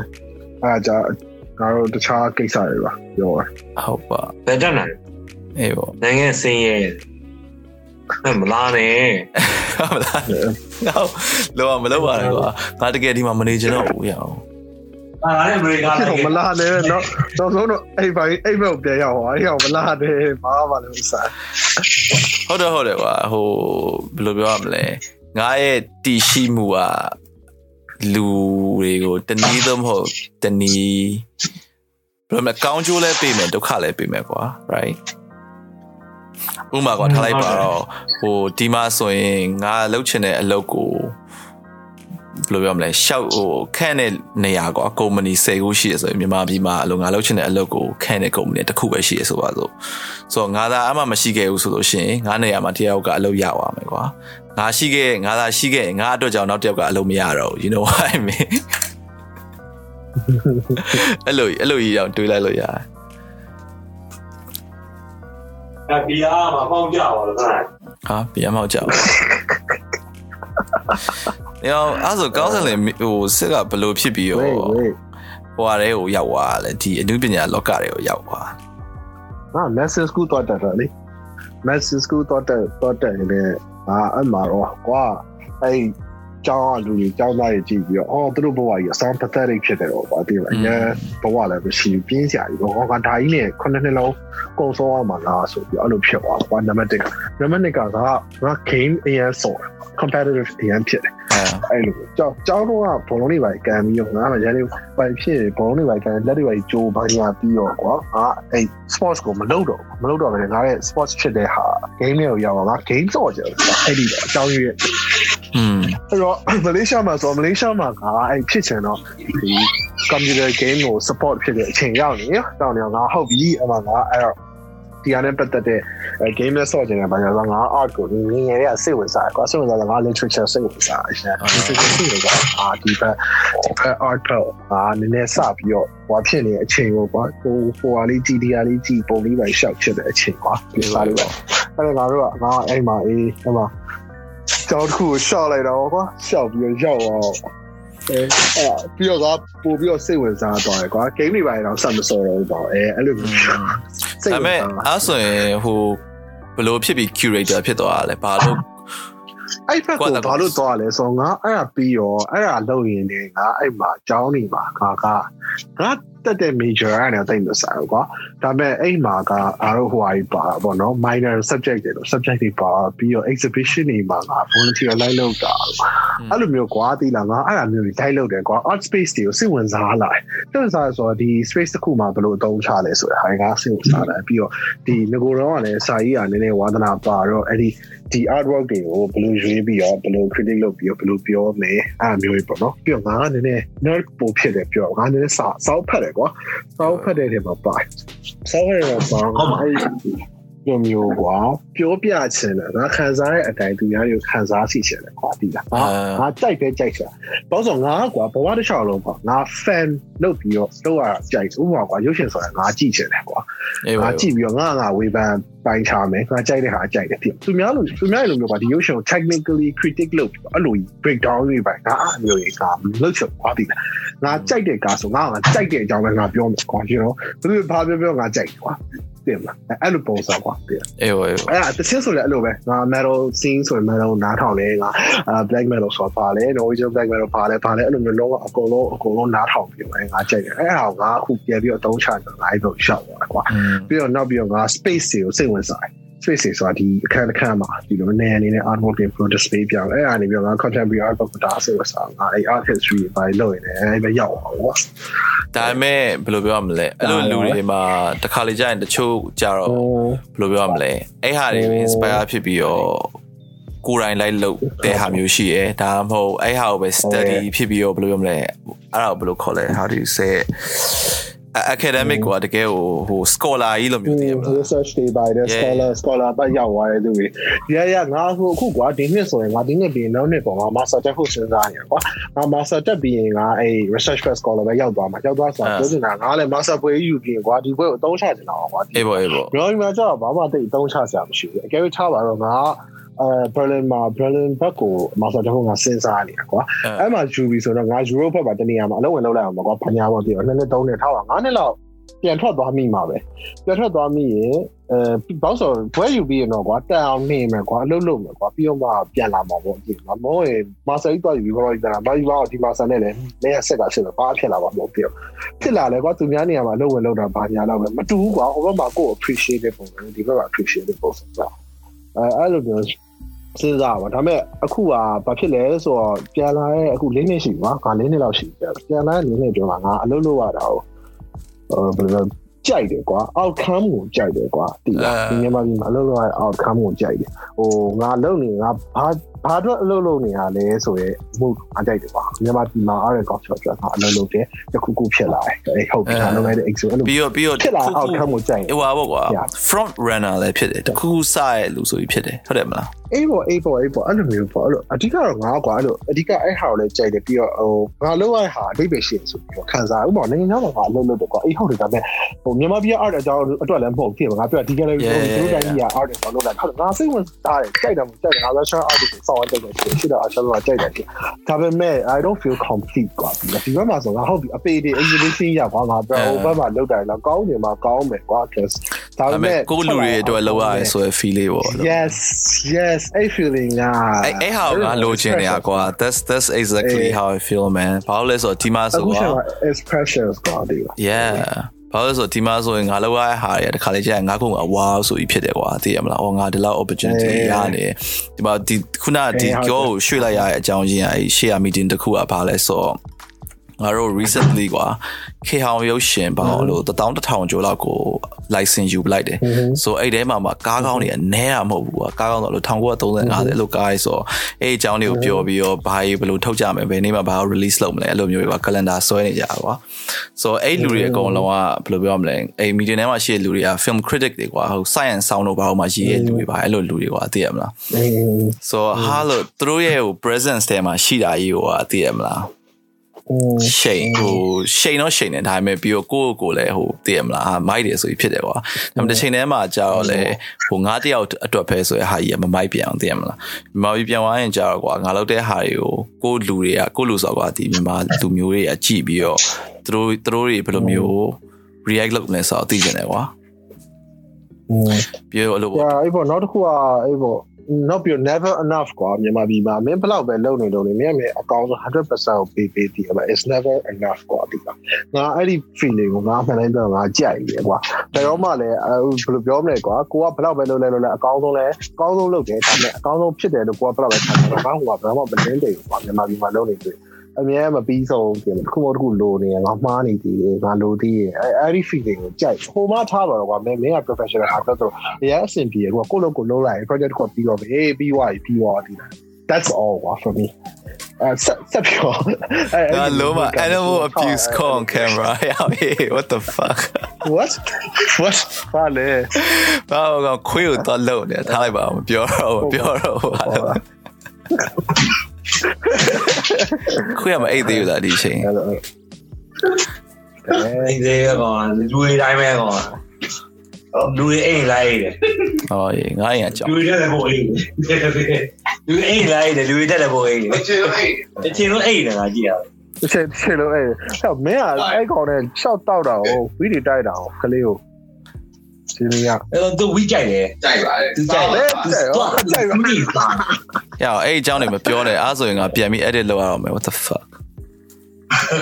[SPEAKER 3] အဲ့ဒါကြငါတို့တခြားကိစ္စတွေပါပြောရ
[SPEAKER 1] ဟုတ်ပါ
[SPEAKER 2] ဘယ်တက်နိုင်
[SPEAKER 1] အေးပေါ့
[SPEAKER 2] နိုင်ငံစင်းရဲမလားနဲ့
[SPEAKER 1] ဟုတ်လား ဟုတ်လောမလောက်ပါနဲ့ကွာငါတကယ်ဒီမှာမနေချင်တော့ဘူးရအောင်
[SPEAKER 2] အာလည်းအမေရိကန်နိုင်ငံ
[SPEAKER 3] မလာနဲ့တော့တော့ဆုံးတော့အဲ့ဘိုင်းအဲ့ဘက်ပြန်ရောက်သွားအဲ့ရောက်မလာနဲ့ဘာမှလည်းမစား
[SPEAKER 1] ဟုတ်တယ်ဟုတ်တယ်ကွာဟိုဘယ်လိုပြောရမလဲငါရဲ့တီရှိမှုကလူတွေကိုတနည်းသုံးမဟုတ်တနည်းဘယ်လိုမလဲကောင်းကျိုးလဲပေးမယ်ဒုက္ခလဲပေးမယ်ကွာ right ဥပမာကွာထားလိုက်ပါတော့ဟိုဒီမှာဆိုရင်ငါလှုပ်ချင်တဲ့အလုပ်ကိုဘယ်လိုပြောမလဲရှောက်ဟိုခန့်တဲ့နေရာကွာကုမ္ပဏီ10ခုရှိရဆိုရင်မြန်မာပြည်မှာအလုပ်ငါလှုပ်ချင်တဲ့အလုပ်ကိုခန့်တဲ့ကုမ္ပဏီတစ်ခုပဲရှိရဆိုပါစို့ဆိုတော့ငါသာအမှမရှိခဲ့ဘူးဆိုလို့ရှိရင်ငါနေရာမှာတယောက်ကအလုပ်ရသွားမယ်ကွာငါရှိခဲ့ငါသာရှိခဲ့ငါအတွက်ကြောင့်နောက်တစ်ယောက်ကအလုပ်မရတော့ဘူး you know what i mean အဲ့လိုအဲ့လိုကြီးအောင်တွေးလိုက်လို့ရတယ်
[SPEAKER 2] အဘီယာမှာပေါင်းကြပါလား
[SPEAKER 1] ဟာပြန်မောက်ကြပါ။ရောအဲ့ဆိုကောင်းစင်လေဟိုစစ်ကဘယ်လိုဖြစ်ပြီးရော
[SPEAKER 3] ဝေးဝေး
[SPEAKER 1] ဟိုဟာတွေဟိုရောက်သွားလဲဒီအနုပညာလောကတွေကိုရောက်သွား
[SPEAKER 3] ဟာ master school တော့တက်တာလေ master school တော့တက်တော့တက်နေတယ်ဟာအမှတော့ကွာအဲ့ ကျောင်းကလူကြီးကျောင်းသားတွေကြည့်ပြီးတော့အော်သူတို့ဘဝကြီးအဆောင် pathetic ဖြစ်တယ်တော့ဗာဒီမှာအရင်ဘဝလည်းမရှိဘူးပြင်းစရာကြီးတော့ဟောကဒါကြီးနဲ့ခုနှစ်နှစ်လုံးကုန်ဆုံးရမှာလားဆိုပြီးအဲ့လိုဖြစ်သွားကွာနံပါတ်1ကနံပါတ်2ကကငါ game အရင်ဆော် competitive အရင်ဖြစ်တယ်
[SPEAKER 1] အဲ
[SPEAKER 3] အဲ့လိုကြောက်ကြောက်တော့ကဘုံလုံးတွေပါကန်ပြီးတော့ငါမှရန်လေးပိုင်ဖြစ်ဘုံလုံးတွေပါကန်လက်တွေပါကြိုးပါညာပြီးတော့ကွာငါအဲ့ sports ကိုမလုပ်တော့မလုပ်တော့ဘဲငါရဲ့ sports ဖြစ်တဲ့ဟာ game တွေကိုရောက်အောင်ငါ game ဆော့ကြတယ်အဲ့ဒီတော့အကြောင်းရင်း
[SPEAKER 1] อืม
[SPEAKER 3] အဲ့တော့မလေးရှားမှာဆိုမလေးရှားမှာကအဲ့ဖြစ်ချင်တော့ဒီ computer game ကို support ဖြစ်တဲ့အချိန်ရောက်နေတောင်းနေငါဟုတ်ပြီအမှငါအဲ့တော့ဒီဟာနဲ့ပတ်သက်တဲ့ game နဲ့ဆော့ခြင်းနဲ့ဘာလို့လဲငါ art ကိုငငယ်လေးကစိတ်ဝင်စားကွာစိတ်ဝင်စားတယ်ငါ literature စိတ်ဝင်စားအရှင် literature စိတ်ဝင်စားအာဒီဘက် art တော့အာနည်းနည်းစပြီးတော့ဟောဖြစ်နေအချိန်ကိုကွာဟိုဟိုဟာလေး GDR လေးကြည့်ပုံလေးပဲရှောက်ချစ်တဲ့အချိန်ကွာဒီစားလေးပဲအဲ့ဒါငါတို့ကငါအဲ့မှာအေးအဲ့မှာ ကြောက်တစ်ခုကိုရှောက်လိုက်တော့ကွာရှောက်ပြီးတော့ရောက်အောင်အဲအဲ့ပြီးတော့ကပို့ပြီးတော့စိတ်ဝင်စားတော့တယ်ကွာ game တွေပါတော့ဆက်မစော်တော့ဘူးပေါ့အဲအဲ့လိုမျိုးစိတ်
[SPEAKER 1] ဒါပေ
[SPEAKER 3] ဝင်
[SPEAKER 1] မဲ့
[SPEAKER 3] စား
[SPEAKER 1] အဲ့ဆိုရင်ဟိုဘယ်လိုဖြစ်ပြီး curator ဖြစ်သွားတာလဲဘာလို့
[SPEAKER 3] အဲ့ဘက်ကိုဘာလို့သွားလဲဆိုတော့ငါအဲ့ဒါပြီးရောအဲ့ဒါလုပ်ရင်လည်းငါအဲ့မှာအကြောင်းနေမှာငါကငါ တက်တဲ့ major အဲ့ဒါတိတ်မဆိုင်ဘူးကွာဒါပေမဲ့အဲ့မှာကအားလို့ဟိုဟာကြီးပါတာပေါ့နော် minor subject တွေလို့ subject တွေပါပြီးတော့ exhibition တွေမှာငါ volunteer လိုက်လုပ်တာအဲ့လိုမျိုးကွာတီးလာငါအဲ့ဒါမျိုးတွေလိုက်လုပ်တယ်ကွာ art space တွေကိုစိတ်ဝင်စားလာတယ်စိတ်ဝင်စားဆိုတော့ဒီ space တစ်ခုမှာဘယ်လိုအသုံးချလဲဆိုတဲ့ဟာငါစိတ်ဝင်စားတယ်ပြီးတော့ဒီငကိုတော့ကလည်းစာရေးကနည်းနည်းဝါသနာပါတော့အဲ့ဒီဒီ artwork တွေကိုဘယ်လိုရွေးပြီးတော့ဘယ်လို critic လုပ်ပြီးတော့ဘယ်လိုပြောမယ်အဲ့မျိုးတွေပေါ့နော်ပြီးတော့ငါကနည်းနည်း nerd ပိုဖြစ်တယ်ပြောငါနည်းနည်းစာစောက်ဖတ်တယ်ကွာစောက်ဖတ်တဲ့ထဲမှာပါစောက်ဖတ်တဲ့မှာဟုတ်မှာအဲ့ လိုမျိုးကွာပြောပြချင်တယ်ငါခံစားတဲ့အတိုင်းသူများတွေကိုခံစားစီချင်တယ်ကွာဒီလားငါငါကြိုက်ပဲကြိုက်ချင်ဘာလို့ဆိုငါကွာဘဝတစ်လျှောက်လုံးကွာငါ fan လုပ်ပြီးတော့တော့ရကြိုက်ဥပမာကွာရုပ်ရှင်ဆိုတာငါကြည့်ချင်တယ်ကွာ
[SPEAKER 1] အေး
[SPEAKER 3] ငါ
[SPEAKER 1] ပါ
[SPEAKER 3] ကြည့်ပြီးတော့ငါငါဝေဖန်ပိုင်းချမယ်ငါကြိုက်တဲ့ဟာကြိုက်တယ်ဖြစ်သူများလို့သူများလိုမျိုးပါဒီရုပ်ရှင်ကို technically critic လုပ်ပြီးအဲ့လို break down တွေပိုင်းငါအဲ့လိုကြီးကလုပ်ချင်ပါသည်ငါကြိုက်တဲ့ကားဆိုငါငါကြိုက်တဲ့အကြောင်းပဲငါပြောမယ်ကွာ you know သူတို့ဘာပြောပြောငါကြိုက်ကွာ တင်မလားအဲ့လိုပုံစံကွာတင်
[SPEAKER 1] အေးပါအေးပါ
[SPEAKER 3] အဲ့ဒါတချင်းဆိုလည်းအဲ့လိုပဲငါ metal scene ဆိုရင် metal နားထောင်လဲငါ black metal ဆိုတာပါလဲ Norwegian black metal ပါလဲပါလဲအဲ့လိုမျိုးလုံးဝအကုန်လုံးအကုန်လုံးနားထောင်ပြီးတော့ငါကြိုက်တယ်အဲ့ဒါကိုငါအခုပြန်ပြီးတော့အသုံးချတယ်ငါအဲ့လိုရှောက်သွားကွာပြီးတော့နောက်ပြီးတော့ငါ space တွေကိုစိတ်ဝင်စားတယ် space တွေဆိုတာဒီအခန်းတစ်ခန်းမှာဒီလိုနေအနေနဲ့ artwork တွေ pro display ပြအောင်အဲ့ဒါနေပြီးတော့ငါ contemporary art ကိုဒါစိတ်ဝင်စားငါအဲ့ art history တွေဘာလို့လဲအဲ့ပဲရောက်အောင်ပေါ့
[SPEAKER 1] ဒါပေမဲ့ဘယ်လိုပြောရမလဲအဲ့လိုလူတွေမှာတစ်ခါလေကြာရင်တချို့ကြတော့ဘယ်လိုပြောရမလဲအဲ့ဟာတွေ inspire ဖြစ်ပြီးတော့ကိုယ်တိုင်လိုက်လုပ်တဲ့ဟာမျိုးရှိရဲဒါမှမဟုတ်အဲ့ဟာကိုပဲ study ဖြစ်ပြီးတော့ဘယ်လိုပြောမလဲအဲ့ဒါကိုဘယ်လိုခေါ်လဲ how do you say it? Academic ကတကယ်ဟိုဟို scholar ကြီးလိုမျိုးတည်ရမလား
[SPEAKER 3] research တွေပါတဲ့
[SPEAKER 1] Yeah.
[SPEAKER 3] scholar scholar ပတ်ရောက်သွားတဲ့သူတွေရရငါအခုအခုကွာဒီနှစ်ဆိုရင်ငါဒီနှစ်ပြီးရင်နောက်နှစ်ပေါ့ငါ master တက်ဖို့စဉ်းစားနေရကွာငါ master တက်ပြီးရင်ငါအဲ့ research plus scholar ပဲရောက်သွားမှာရောက်သွားဆိုတော့ပြောနေတာငါလည်း master ပွဲယူပြီးရင်ကွာဒီပွဲကိုအသုံးချနေတာကွာဒီ
[SPEAKER 1] အေးပေါ့အေးပေါ့
[SPEAKER 3] ဘယ်လိုမှကြောက်ဘာမှတိတ်အသုံးချစရာမရှိဘူးအကယ်၍ထားပါတော့ငါ အဲ Berlin မှာ Berlin ဘက်ကို master တက်ဖို့ငါစဉ်းစားနေတာကွာအဲ့မှာယူပြီးဆိုတော့ငါ Europe ဘက်မှာတနေရာမှာအလုပ်ဝင်လုပ်လိုက်အောင်ပါကွာဘာညာပေါ့ပြီးတော့နှစ်နှစ်သုံးနှစ်ထားပါငါးနှစ်လောက်ပြန်ထွက်သွားမိမှာပဲပြန်ထွက်သွားမိရင်အဲဘောက်ဆိုဘွဲယူပြီးရင်တော့ကွာတက်အောင်နေမယ်ကွာအလုပ်လုပ်မယ်ကွာပြီးတော့မှပြန်လာမှာပေါ့ဒီမှာမောရင်မာဆာကြီးတော့ယူပြီးတော့ပြန်လာမယူပါတော့ဒီမာဆာနဲ့လည်းနေရဆက်ကဖြစ်တော့ဘာဖြစ်လာပါမဟုတ်ပြဖြစ်လာလဲကွာသူများနေရာမှာအလုပ်ဝင်လုပ်တာဘာညာတော့ပဲမတူဘူးကွာဟိုဘက်မှာကိုယ် appreciate တဲ့ပုံစံဒီဘက်မှာ appreciate တဲ့ပုံစံပေါ့အဲအဲ့လိုမျိုး စဉ်းစားပါဒါပေမဲ့အခုကဘာဖြစ်လဲဆိုတော့ပြန်လာရဲ့အခု၄နှစ်ရှိပြီကွာငါ၄နှစ်လောက်ရှိပြီပြန်လာတဲ့၄နှစ်ကျော်ကငါအလုပ်လုပ်ရတာကိုဟိုဘယ်လိုကြိုက်တယ်ကွာ outcome ကိုကြိုက်တယ်ကွာဒီဒီမြန်မာပြည်မှာအလုပ်လုပ်ရတဲ့ outcome ကိုကြိုက်တယ်ဟိုငါလုပ်နေငါဘာ ဘာအတွက်အလုပ်လုပ်နေရလဲဆိုရဲမှုအကြိုက်တယ်ကွာမြန်မာပြည်မှာအားရ culture အတွက်ငါအလုပ်လုပ်တယ်တခုခုဖြစ်လာတယ်အဲ့ဟုတ်ပြီငါလုပ်လိုက်တဲ့ exo အဲ့လို
[SPEAKER 1] ပြီးတော့ပြီးတော့
[SPEAKER 3] ဖြစ်လာ outcome ကိုကြိုက်တယ်
[SPEAKER 1] အေးပါပေါ့ကွာ
[SPEAKER 3] Yeah.
[SPEAKER 1] front runner လည်းဖြစ်တယ်တခုခုစရဲ့လူဆိုပြီးဖြစ်တယ်ဟုတ်တယ်မလား
[SPEAKER 3] အေးပေါ့အေးပေါ့အေးပေါ့အဲ့လိုမျိုးပေါ့အဲ့လိုအဓိကတော့ငါကွာအဲ့လိုအဓိကအဲ့ဟာကိုလည်းကြိုက်တယ်ပြီးတော့ဟိုငါလုပ်ရတဲ့ဟာအဓိပ္ပာယ်ရှိတယ်ဆိုပြီးတော့ခံစားဥပမာနိုင်ငံခြားမှာငါအလုပ်လုပ်တယ်ကွာအေးဟုတ်တယ်ဒါပေမဲ့ဟိုမြန်မာပြည် art အကြောင်းအတွက်လည်းမဟုတ်ဖြစ်ပါငါပြောဒီကလည်းဒီလိုတိုင်းကြီး art ကိုလုပ်လိုက်ဟုတ်ငါစိတ်ဝင်စားတယ်ကြိုက်တယ်မကြိုက်တယ်ငါ Russian art ကိုစောင့်ရတဲ့ရှိရှိတော့အချက်တော့ကြိုက်တယ်ဒါပေမဲ့ I don't feel complete ကွာဒီဘက်မှာဆိုငါဟုတ်ပြီအပေတွေ exhibition ရကွာငါပြောဟိုဘက်မှာလုပ်တယ်လားကောင်းတယ်မှာကောင်းမယ်ကွာ cause ဒါ
[SPEAKER 1] ဒါ
[SPEAKER 3] ပေ
[SPEAKER 1] ပေ
[SPEAKER 3] မဲ့
[SPEAKER 1] မဲ့ကိုယ့်လူတွေအတွက်လောက်ရရဲဆိုရယ် feel လေးပေါ့
[SPEAKER 3] yes yes I feeling อ่ะ
[SPEAKER 1] အဲ့အဲ့ဟာကိုငါလိုချင်နေရကွာ that's that's exactly how i feel man ဘာလို့လဲဆိုတော့ဒီမှာ
[SPEAKER 3] အခု
[SPEAKER 1] ဆို
[SPEAKER 3] ချိန်
[SPEAKER 1] တော့
[SPEAKER 3] မှာ is precious ကွာဒီက
[SPEAKER 1] yeah ဘာလို့လဲဆိုတော့ဒီမှာဆိုရင်ငါလောက်ရတဲ့ဟာတွေကတခါလေကြာရင်ငါကုံကဝါဆိုပြီးဖြစ်တယ်ကွာသိရမလား။အော်ငါဒီလောက် opportunity ရနေတယ်ဒီမှာဒီခုနဒီကြောကိုရွှေ့လိုက်ရတဲ့အကြောင်းရင်းအဲ့ရှေ့ရ meeting တစ်ခုကဘာလဲဆိုတော့ ငါတို့ recently ကွာခေဟောင်ရုပ်ရှင်ပေါ့လို့1000ကျော်လောက်ကို license ယူပလိုက်တယ်ဆိုအဲ့ထဲမှာမှာကားကောင်းတွေအနေရမဟုတ်ဘူးကွာကားကောင်းတော့လို့1935အဲ့လိုကားဆိုအဲ့အကြောင်းတွေကိုပြောပြီးတော့ဘာကြီးဘယ်လိုထုတ်ကြမယ်ဘယ်နေ့မှာဘာ release လုပ်မလဲအဲ့လိုမျိုးတွေကွာ calendar ဆွဲနေကြကွာဆိုအဲ့လူတွေအကုန်လုံးကဘယ်လိုပြောမလဲအဲ့ media ထဲမှာရှိတဲ့လူတွေက film critic တွေကွာဟို science sound တို့ဘာလို့မှရေးတဲ့လူတွေပါအဲ့လိုလူတွေကွာသိရမလား so ဟာလို့သူတို့ရဲ့ဟို presence ထဲမှာရှိတာကြီးကွာသိရမလား ရှိန်ဟိုရှိန်တော့ရှိန်တယ်ဒါပေမဲ့ပြီးတော့ကိုယ့်ကိုယ်လည်းဟိုသိရမလားဟာမိုက်တယ်ဆိုပြီးဖြစ်တယ်ကွာဒါပေမဲ့တစ်ချိန်တည်းမှာကြာတော့လေဟိုငါးတယောက်အတွက်ပဲဆိုရဟာကြီးကမမိုက်ပြန်အောင်သိရမလားမြန်မာပြည်ပြန်သွားရင်ကြာတော့ကွာငါလောက်တဲ့ဟာတွေကိုကိုယ့်လူတွေကကိုယ့်လူဆိုကွာဒီမြန်မာလူမျိုးတွေကကြည့်ပြီးတော့သူတို့သူတို့တွေဘယ်လိုမျိုး react လုပ်လဲဆိုတော့သိကြတယ်ကွာပြီးတော့အဲ့လို။
[SPEAKER 3] အဲ့ပေါ့နောက်တစ်ခုကအဲ့ပေါ့ နောက်ပြီး never enough ကွာမြန်မာပြည်မှာမင်းဘယ်လောက်ပဲလုပ်နေလို့နေမင်းအကောင်းဆုံး100%ကိုပေးပေးတည်ပါ it's never enough ကွာဒီကငါအဲ့ဒီ feeling ကိုငါမှန်တိုင်းပြောငါကြိုက်တယ်ကွာဒါတော့မှလည်းဘယ်လိုပြောမလဲကွာကိုကဘယ်လောက်ပဲလုပ်လဲလုပ်လဲအကောင်းဆုံးလဲအကောင်းဆုံးလုပ်တယ်ဒါပေမဲ့အကောင်းဆုံးဖြစ်တယ်လို့ကိုကဘယ်လောက်ပဲခံတယ်ငါဟိုကဘယ်မှမလင်းတယ်ကွာမြန်မာပြည်မှာလုပ်နေတယ် အမြဲမပြီးဆုံးပြင်တစ်ခုမတစ်ခုလိုနေရငါမှားနေသေးတယ်ငါလိုသေးတယ်အဲအဲ့ဒီ feeling ကိုကြိုက်ဟိုမှထားပါတော့ကွာမင်းမင်းက professional ဟာဆိုတော့ရအဆင်ပြေကွာကိုလိုကိုလုံးလိုက် project ကိုပြီးတော့အေးပြီးသွားပြီပြီးသွားပြီ that's all ကွာ for me အဲဆက်ဆက်ပြော
[SPEAKER 1] ဒါလုံးမ animal abuse call on camera hey what the fuck
[SPEAKER 3] what what ဘာလဲ
[SPEAKER 1] ဘာကခွေးကိုတော့လုံနေထားလိုက်ပါဦးမပြောတော့မပြောတော့ဘာလဲ ခွေးကမအိတ်သေးဘူးလားဒီအချိန်
[SPEAKER 2] အိမ်သေးရကောင်လူတွေတိုင်းပဲကောင်လူတွေအိမ်လိုက်တယ်
[SPEAKER 1] ဟောရေငါရင်ကြောက်
[SPEAKER 2] လူတွေတက်တယ်ဘို့အိမ်လူတွေအိမ်လိုက်တယ်လူတွေတက်တယ်ဘို့အိမ်အချင်းအိမ်အချင်းလုံးအိမ်တယ်ငါကြည့်ရ
[SPEAKER 3] တစ်ချက်တစ်ချက်လုံးအဲဟဲ့မင်းကအဲ့ကောင်နဲ့ရှောက်တောက်တာကိုဝီဒီတိုက်တာကိုကလေးကို စီမီယာ
[SPEAKER 2] အဲ့တော့သူဝီကြိုက်တယ်
[SPEAKER 4] ကြိုက်ပါတယ်
[SPEAKER 2] သူကြိုက်တယ်သူတော့ကြိုက်ပါမိပါ
[SPEAKER 1] ရအောင်အဲ့အကြောင်းတွေမပြောနဲ့အားဆိုရင်ငါပြန်ပြီး edit လုပ်ရအောင်မယ် what the fuck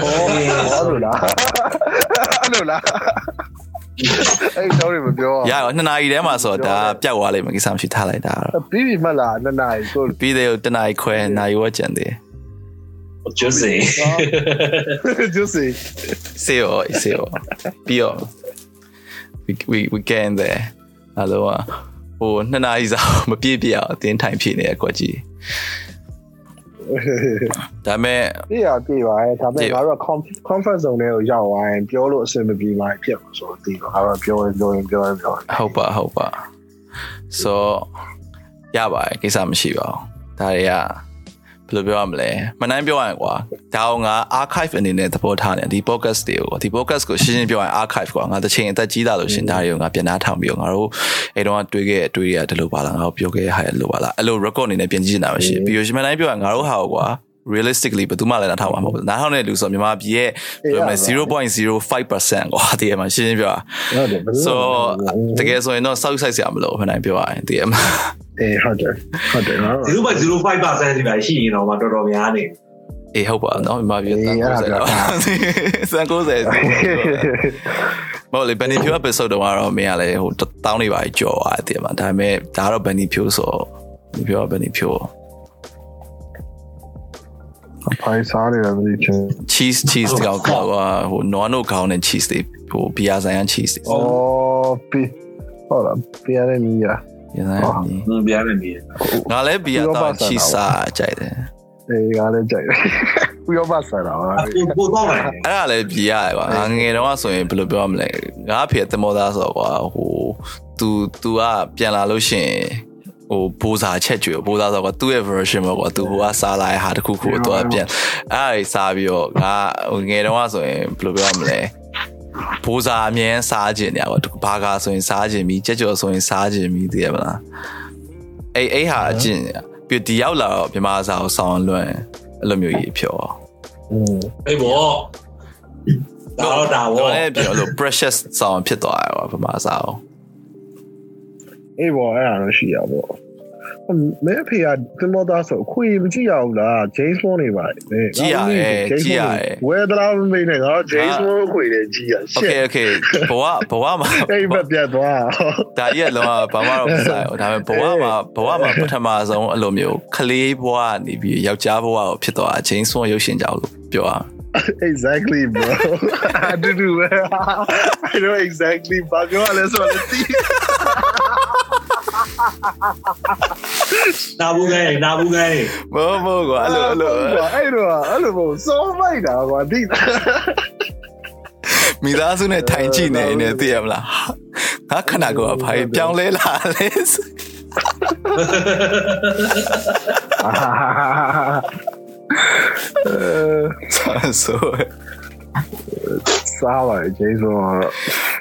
[SPEAKER 3] ဟောဟောလို့လားအဲ့လိုလားအဲ့တော့ရမပြော
[SPEAKER 1] ရအောင်နှစ်နာရီထဲမှာဆိုတော့ဒါပျောက်သွားလိမ့်မယ်ကိစ္စမရှိထားလိုက်တာတော့
[SPEAKER 3] ပြီးပြီမလားနှစ်နာရီကို
[SPEAKER 1] ပြီးသေးတယ်တနာရီခွဲနာရီဝက်ကျန်သေး
[SPEAKER 2] ကျစေ
[SPEAKER 3] ကျုပ်စီ
[SPEAKER 1] စေရောစေရောပြီးတော့ we we we get in there အလောဟိုနှစ်နာရီစာမပြည့်ပြည့်အောင်အတင်းထိုင်ဖြစ်နေရကွက်ကြီးဒါမဲ့
[SPEAKER 3] ပြရပြပါရဲ့ဒါပေမဲ့ငါတို့က conference zone တွေကိုရောက်သွားရင်ပြောလို့အဆင်မပြေမှဖြစ်မှာဆိုတော့ဒီတော့ငါတို့ပြောရင်ပြောရင်ပြောရင်ပြောရင်
[SPEAKER 1] ဟုတ်ပါဟုတ်ပါ so ရပါတယ်ကိစ္စမရှိပါဘူးဒါတွေက ဘယ်လိုပြောရမလဲမနိုင်ပြောရရင်ကွာဒါအောင်ငါ archive အနေနဲ့သဘောထားနေဒီ podcast တွေကိုဒီ podcast ကိုရှင်းရှင်းပြောရရင် archive ကွာငါတစ်ချိန်အသက်ကြီးလာလို့ရှင်ဒါတွေကိုငါပြန်နှားထောင်ပြီးတော့ငါတို့အဲ့တော့တွေးခဲ့တွေးရဒီလိုပါလားငါတို့ပြောခဲ့ဟာလို့ပါလားအဲ့လို record အနေနဲ့ပြန်ကြည့်နေတာမရှိပြီးတော့ရှင်မနိုင်ပြောရရင်ငါတို့ဟာကွာ realistically ဘယ်သူမှလည်းနားထောင်မှာမဟုတ်ဘူးနားထောင်တဲ့လူဆိုမြန်မာပြည်ရဲ့ပြောမယ်0.05%ကွာဒီမှာရှင်းရှင်းပြောတာ
[SPEAKER 3] ဟုတ်တယ်
[SPEAKER 1] so တကယ်ဆိုရင်တော့စောက်ဆိုင်စရာမလိုဘူးနိုင်ပြောရရင်တကယ်မ
[SPEAKER 3] အေးဟုတ်တယ်ဟုတ်တယ်ငါတို့
[SPEAKER 2] 0.05%ဒီပါရှိရင်တော့မတော်တော်များနေ
[SPEAKER 1] အေးဟုတ်ပါနော်မြန်မာပြည်တန်90တော့စံ90မဟုတ်လေဘယ်နေဖြို episode တော့ကတော့မင်းကလည်းဟိုတောင်းနေပါကြော်သွားတယ်မှာဒါပေမဲ့ဒါတော့ဘယ်နေဖြိုဆိုဒီပြောဘယ်နေဖြို
[SPEAKER 3] ဖိုင်စားတယ်မသိချင်
[SPEAKER 1] cheese cheese ကောက်ကောက်ဟို non တို့ခေါင်းနဲ့ cheese တွေဟိုဘီယာဆိုင်ရန် cheese တွေ
[SPEAKER 3] အော်ပီဟုတ်လားပီရတယ်မီးရ
[SPEAKER 1] ဘီယာဆိုင်ရန်
[SPEAKER 2] ဟင်းပြားနေပြီ
[SPEAKER 1] ငါလည်းဘီယာတောင်း cheese စားကြိုက်တယ်
[SPEAKER 3] အေးငါလည်းကြိုက်တယ်ပြီးတော့ပါစားတာ
[SPEAKER 2] ပို့တော့တယ်
[SPEAKER 1] အဲ့ဒါလည်းဘီယာကွာငါငယ်တုန်းကဆိုရင်ဘယ်လိုပြောရမလဲငါအဖေတမောသားဆိုတော့ကွာဟို तू तू ကပြန်လာလို့ရှိရင် ဟိုဘိုးစာချက်ကျွေဘိုးစာဆိုတော့သူ့ရဲ့ version ပေါ့ကွာသူဟိုကစားလာတဲ့ဟာတစ်ခုခုတော့ပြန်အဲ့ဒါကြီးစားပြီးတော့ငါဟိုငယ်တုန်းကဆိုရင်ဘယ်လိုပြောရမလဲဘိုးစာအမြဲစားကျင်နေရပါဘူးဘာကာဆိုရင်စားကျင်ပြီးကြက်ကြော်ဆိုရင်စားကျင်ပြီးသိရမလားအဲ့အဲ့ဟာအကျင့်ပြီးဒီရောက်လာတော့မြမစာကိုဆောင်းလွန့်အဲ့လိုမျိုးကြီးဖြော
[SPEAKER 3] อืม
[SPEAKER 2] အေးဘောဒါတော့ဒါဘော
[SPEAKER 1] လည်းပြောလို့ precious ဆောင်းဖြစ်သွားတယ်ဗမာစာကို
[SPEAKER 3] အေးဘောအဲ့ဒါတော့ရှိရပါဘော မင်းအဖေကတင်မောသားဆိုအခွင့်မကြည့်ရဘူးလား James Bond နေပါလေကြည့်ရတယ်ကြည့်ရတယ်ဝယ်သလားမမေးနဲ့ငါ James Bond အခွင့်နဲ့ကြည့်ရ
[SPEAKER 1] Okay okay ဘဝဘဝမှာ
[SPEAKER 3] အိမ်မပြတ်သွား
[SPEAKER 1] ဒါကြီးကလောဘာမှတော့မဆိုင်ဘူးဒါပေမဲ့ဘဝမှာဘဝမှာပထမဆုံးအဲ့လိုမျိုးကလေးဘဝနေပြီးယောက်ျားဘဝကိုဖြစ်သွား James Bond ရုပ်ရှင်ကြောင့်လို့ပြောရအောင်
[SPEAKER 3] exactly bro i do do i know exactly ဘာပြောလဲဆိုတော့
[SPEAKER 2] နာဘူးခိုင်းနာဘူးခိုင်း
[SPEAKER 1] ဘောဘောကွာအဲ့လိုအဲ့လို
[SPEAKER 3] အဲ့တော့အဲ့လိုပေါ့စောမိုက်တာကွာသိတာ
[SPEAKER 1] မိသားစုနဲ့ထိုင်ကြည့်နေနေသိရမလားငါခဏကောဖိုင်ပြောင်းလဲလာလေဆို
[SPEAKER 3] စားပါဂျေဆိုတော့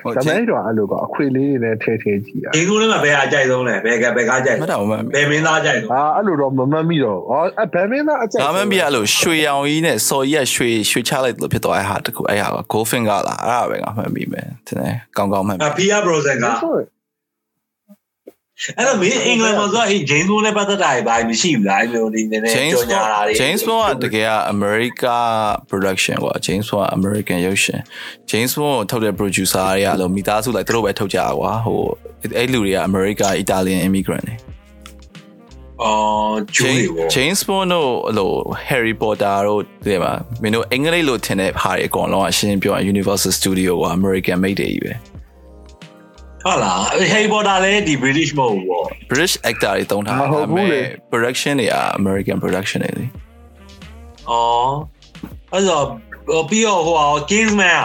[SPEAKER 1] ဟို
[SPEAKER 3] ဒါမဲ့တော့အဲ့လိုကအခွေလေးတွေနဲ့ထဲထဲကြည့်ရ
[SPEAKER 2] ဒီကုန်းလေးမှာဘယ်အကြိုက်ဆုံးလဲဘယ်ကဘယ်ကားကြိုက်
[SPEAKER 1] မတော်မှန်
[SPEAKER 2] ဘယ်မင်းသားကြိုက်ဆုံး
[SPEAKER 3] အာအဲ့လိုတော့မမှတ်မိတော့ဟောအဘယ်မင်းသားအချက်
[SPEAKER 1] ငါမပြအဲ့လိုရွှေရောင်ကြီးနဲ့စော်ကြီးကရွှေရွှေချလိုက်လို့ဖြစ်သွားတဲ့ဟာတခုအဲ့ဟာက gold finger လားအဲ့ဒါပဲငါမှတ်မိမယ်တင်တယ်ကောင်းကောင်းမှတ်မိ
[SPEAKER 2] အဖီယာဘရိုဇန်က အဲ့တော့မင်းအင်္ဂလန်မှာဆိုအဲ့ဂျိမ်းဘွန်နဲ့ပတ်သက်တာဘာမရှိဘူးလားအဲ့လိုဒီနည်းနည်း
[SPEAKER 1] James
[SPEAKER 2] ကြော်ညာတာတွေ
[SPEAKER 1] James Bond ကတကယ်က America production ကွာ James Bond က American ရုပ်ရှင် James Bond ကိုထုတ်တဲ့ producer တွေကအလုံးမိသားစုလိုက်သူတို့ပဲထုတ်ကြကွာဟိုအဲ့လူတွေက America Italian immigrant တွေ
[SPEAKER 2] အော်ကျူး
[SPEAKER 1] James
[SPEAKER 2] တွေပေါ့
[SPEAKER 1] James Bond တို့အဲ့လို Harry Potter တို့ဒီမှာမင်းတို့အင်္ဂလိပ်လိုထင်တဲ့ဟာတွေအကုန်လုံးအရှင်းပြောရင် Universal Studio က American made တွေကြီးပဲ
[SPEAKER 2] ဟုတ်လား Harry Potter လည်းဒီ British မဟုတ်ဘူးပေါ့
[SPEAKER 1] British actor တွေတုံးထားတာဒါပေမဲ့ production တွေက American production တွေလေ
[SPEAKER 2] အော်အဲ့တော့ပြီးတော့ဟို Kingsman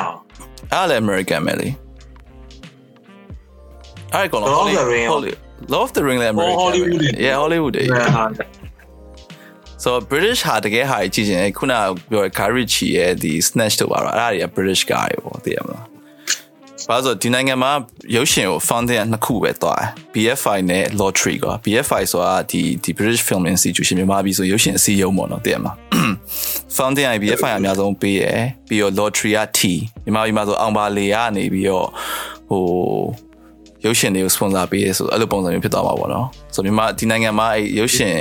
[SPEAKER 1] အဲ့ဒါလည်း American ပဲလေအဲ့ကောင်လုံး
[SPEAKER 2] Lord of the Ring ရော
[SPEAKER 1] Holly- Lord of the Ring လည်း American ပဲ
[SPEAKER 2] Hollywood တွေ
[SPEAKER 1] Yeah Hollywood တွေ so British ဟာတကယ်ဟာကြီးကြည့်ရင်ခုနကပြောတဲ့ Guy Ritchie ရဲ့ဒီ Snatch တို့ပါတော့အဲ့ဒါတွေက British guy ပေါ့သိရမလား ဘာလို့ဒီနိုင်ငံမှာရုပ်ရှင်ကို funding နှစ်ခုပဲတွားတယ် BFI နဲ့ Lottery က BFI ဆိုတာဒီဒီ British Film Institution မြန်မာပြည်ဆိုရုပ်ရှင်အစည်းအရုံးပေါ့နော်သိရမလား funding က BFI အများဆုံးပေးရယ်ပြီးတော့ Lottery က T မြန်မာပြည်မှာဆိုအောင်ပါလေကနေပြီးတော့ဟိုရုပ်ရှင်တွေကို sponsor ပေးရဆိုအဲ့လိုပုံစံမျိုးဖြစ်သွားမှာပေါ့နော်ဆိုမြန်မာဒီနိုင်ငံမှာအဲ့ရုပ်ရှင်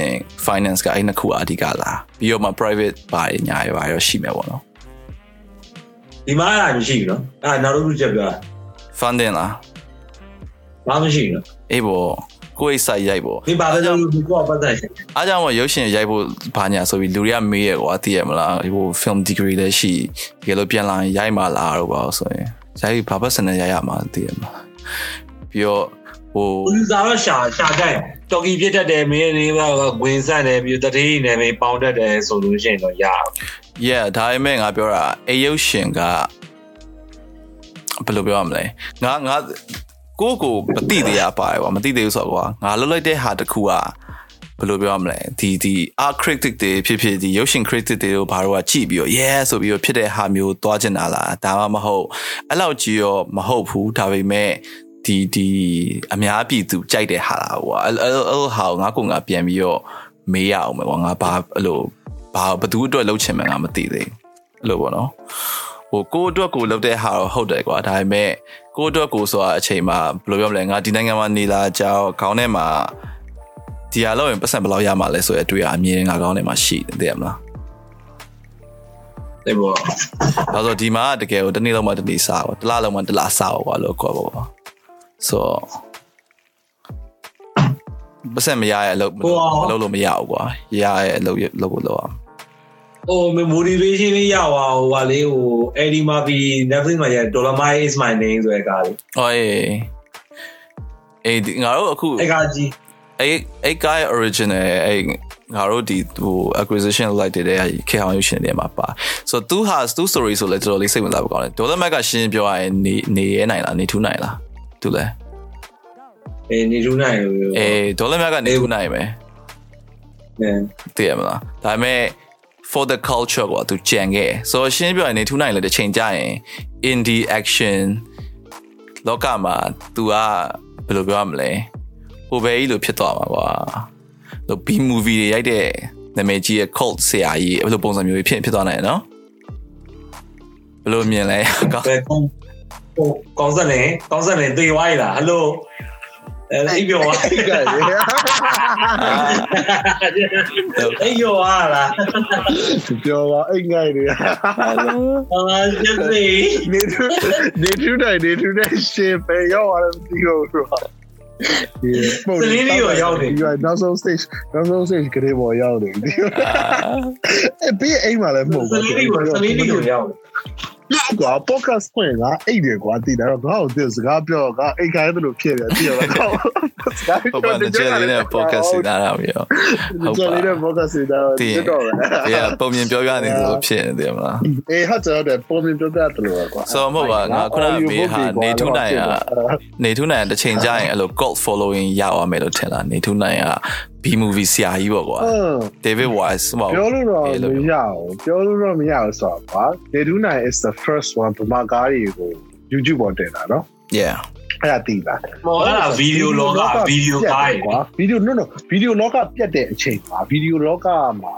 [SPEAKER 1] finance ကအဲ့နှစ်ခုအဓိကလာပြီးတော့မှ private ပါတယ်ညာရပါရောရှိမယ်ပေါ့နော်
[SPEAKER 2] ဒီမှာအဲ့ဒါမရှိဘူးနော်အဲ့ဒါနောက်တစ်ခုချက်ပြော
[SPEAKER 1] funding လား
[SPEAKER 2] ဘာမရှိဘူးနော်
[SPEAKER 1] အေးပေါ့ကိုယ့် site ရိုက်ပေါ့
[SPEAKER 2] ဒီဘာပဲလို့ကိုကပတ်သက်ရှင်
[SPEAKER 1] အားကြောင့်မို့ရုပ်ရှင်ရိုက်ဖို့ဘာညာဆိုပြီးလူတွေကမေးရကွာသိရမလားဟို film degree လည်းရှိတကယ်လို့ပြန်လာရင်ရိုက်မှလားတော့ပါဆိုရင်ရိုက်ဘာပတ်စံနဲ့ရိုက်ရမှာသိရမလားပြီးတော့ဟို
[SPEAKER 2] ပူဇာတော့ရှာရှာကြိုက်တော်ကီဖြစ်တတ်တယ်မင်းလေးကဝင်ဆန့်တယ်ပြီးတတိနဲ့မင်းပေါင်းတတ်တယ်ဆိုလို့ရှိရင်တော့ရအောင်
[SPEAKER 1] yeah ဒါပေမဲ့ငါပြောတာအရုပ်ရှင်က ဘယ်လိုပြောရမလဲငါငါကိုယ့်ကိုမသိသေးရပါတယ်ကွာမသိသေးဘူးဆိုတော့ကွာငါလှုပ်လိုက်တဲ့ဟာတစ်ခုကဘယ်လိုပြောရမလဲဒီဒီ art critic တွေဖြစ်ဖြစ်ဒီရုပ်ရှင် critic တွေတို့ဘာလို့ကကြည့်ပြီးတော့ yeah ဆိုပြီးတော့ဖြစ်တဲ့ဟာမျိုးသွားချင်တာလားဒါမှမဟုတ်အဲ့လောက်ကြီးရောမဟုတ်ဘူးဒါပေမဲ့ဒီဒီအများပြည်သူကြိုက်တဲ့ဟာလားကွာအဲ့အဲ့အဲ့ဟာကိုငါကငါပြန်ပြီးတော့မေးရအောင်ပဲကွာငါဘာအဲ့လိုဘာဘသူအတွက်လှုပ်ချင်မှန်းငါမသိသေးဘူးအဲ့လိုပေါ့နော် ဟိုကိုယ့်အတွက်ကိုလှုပ်တဲ့ဟာတော့ဟုတ်တယ်ကွာဒါပေမဲ့ကိုယ့်အတွက်ကိုဆိုတာအချိန်မှာဘယ်လိုပြောမလဲငါဒီနိုင်ငံမှာနေလာကြောင်းခေါင်းထဲမှာဒီဟာလောက်ရင်ပတ်စံဘယ်လောက်ရမှာလဲဆိုရအတွေ့အမြင်ငါခေါင်းထဲမှာရှိတယ်သိရမလား
[SPEAKER 2] တဲ့ပေါ့
[SPEAKER 1] ဒါဆိုဒီမှာတကယ်ကိုတစ်နေ့လုံးမှတစ်နေ့စားပါတစ်လလုံးမှတစ်လစားပါကွာလို့ခေါ်ပါပါဆိုတော့ပတ်စံမရရဲ့အလုပ်မလုပ်လို့မရဘူးကွာရရဲ့အလုပ်လုပ်ဖို့လုပ်အောင်
[SPEAKER 2] ဟို motivation လေးရပါဟိုဟာလေးဟို Eddie Murphy Netflix မှာရ Dolomite is my name ဆိုတဲ့ကားလေး
[SPEAKER 1] ဟောအေးအေးဒီငါတို့အခု
[SPEAKER 2] အဲ့ကားကြီး
[SPEAKER 1] အဲ့အဲ့ guy original အဲ့ငါတို့ဒီဟို acquisition လိုက်တဲ့ခေအောင်ရုပ်ရှင်တွေမှာပါ so သူဟာသူ story ဆိုလဲတော်တော်လေးစိတ်ဝင်စားဖို့ကောင်းတယ်ဒေါ်လာမက်ကရှင်းပြောရရင်နေနေရဲနိုင်လားနေထူးနိုင်လားသူလဲ
[SPEAKER 2] အေးနေထူးနိုင်လို့ပြော
[SPEAKER 1] အေးဒေါ်လာမက်ကနေထူးနိုင်မယ်
[SPEAKER 2] နဲ
[SPEAKER 1] သိရမလားဒါပေမဲ့ for the culture ကိုသူကြံခဲ့ဆိုတော့ရှင်းပြောရင်နေထူးနိုင်လေတစ်ချိန်ကြာရင် indie action လောကမှာ तू ကဘယ်လိုပြောရမလဲဟိုဘယ်ကြီးလိုဖြစ်သွားမှာကွာလို့ B movie တွေရိုက်တဲ့နာမည်ကြီးရဲ့ cult ဆရာကြီးဘယ်လိုပုံစံမျိုးဖြစ်ဖြစ်သွားနိုင်လဲနော်ဘယ်လိုမြင်လဲကောင်း
[SPEAKER 2] ဘယ်ကောင်းဟိုကောင်းစက်နေကောင်းစက်နေတေးဝိုင်းလားဟယ်လို အဲ့အိပ်ပြောပါ
[SPEAKER 3] အဲ့ကလေ
[SPEAKER 2] အိပ်ပြောပါလား
[SPEAKER 3] ပြောပါအိမ်ငိုင်းတွေ
[SPEAKER 2] အာကျက်စီ
[SPEAKER 3] နေထူနေထူတိုင်းနေထူတိုင်းရှင်ပဲရောက်လာတယ်မသိဘူးဆိုတော့
[SPEAKER 2] စလင်းလေးကိုရောက်နေ
[SPEAKER 3] ဒီကနောက်ဆုံး stage နောက်ဆုံး stage ကလေးပေါ်ရောက်နေဒီအဲ့ဘေးအိမ်မှာလည်းမဟုတ်
[SPEAKER 2] စလင်းလေးကိုစလင်းလေးကိုရောက် နေ
[SPEAKER 3] ကွာ podcast ဖွင့်ကအိတ်တယ်ကွာတည်တယ်တော့ငါ့ကိုသူစကားပြောကအိတ်ခိုင်းတယ်လို့ဖြစ်တယ်တည်ရတော့စကား
[SPEAKER 1] ဟုတ်ပါနဲ့ကျယ်လေးနဲ့ podcast စီတာတာမျိုး
[SPEAKER 3] ဟုတ်ပါလေးနဲ့ podcast စီတာတော့ပဲ
[SPEAKER 1] ဒီကပုံမြင်ပြောပြနေသလိုဖြစ်နေတယ်မလား
[SPEAKER 3] အေးဟာကျတော့ပုံမြင်ပြောပြတယ်လို့ကွာ
[SPEAKER 1] ဆိုမဟုတ်ပါငါခုနမေးဟာနေထူးနိုင်ကနေထူးနိုင်တစ်ချိန်ကြာရင်အဲ့လို cult following ရအောင်မယ်လို့ထင်လားနေထူးနိုင်က B movie ဆရာကြီးပေါ့ကွာ David Wise ပေါ့
[SPEAKER 3] ပြောလို့တော့မရဘူးပြောလို့တော့မရဘူးဆိုတော့ကွာ Day to Night is the first one ပမာကားတွေကို YouTube ပေါ်တင်တာနော်
[SPEAKER 1] yeah
[SPEAKER 3] အဲ့ဒါတည်လား
[SPEAKER 2] မော်အဲ့ဒါဗီဒီယိုလောကဗီဒီယိုကားကြီး
[SPEAKER 3] ကွာဗီဒီယို no no ဗီဒီယိုလောကပြတ်တဲ့အချိန်မှာဗီဒီယိုလောကမှာ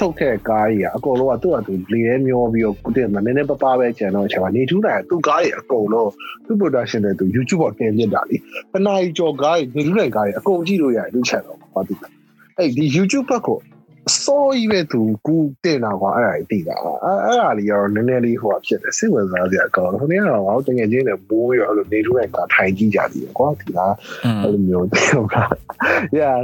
[SPEAKER 3] ထုတ်တဲ့ကားကြီးကအကုန်လုံးကသူ့အတူလေရဲမျောပြီးတော့ကုတဲ့မနည်းနည်းပပပဲကျန်တော့အချိန်မှာနေထူးနိုင်သူ့ကားကြီးအကုန်လုံးသူ့ production နဲ့သူ YouTube ပေါ်တင်ပြတာလीပနာကြီးကြော်ကားကြီးနေထူးနိုင်ကားကြီးအကုန်ကြည့်လို့ရတယ်သူ့ channel မှာ ပါတည်အဲ့ဒီ YouTube ဘက်ကိုစိုးကြီးပဲသူကူတင်တာကွာအဲ့ဒါကြီးတည်တာအဲ့အဲ့ဒါလေးရောနည်းနည်းလေးဟိုဖြစ်တယ်စိတ်ဝင်စားစရာကောင်းတယ်ခொနည်းကတော့ငါတို့တကယ်ချင်းနဲ့မိုးရောအဲ့လိုနေထူးနိုင်ကားထိုင်ကြည့်ကြတယ်ကွာဒီလားအဲ့လိုမျိုးတယောက်က yeah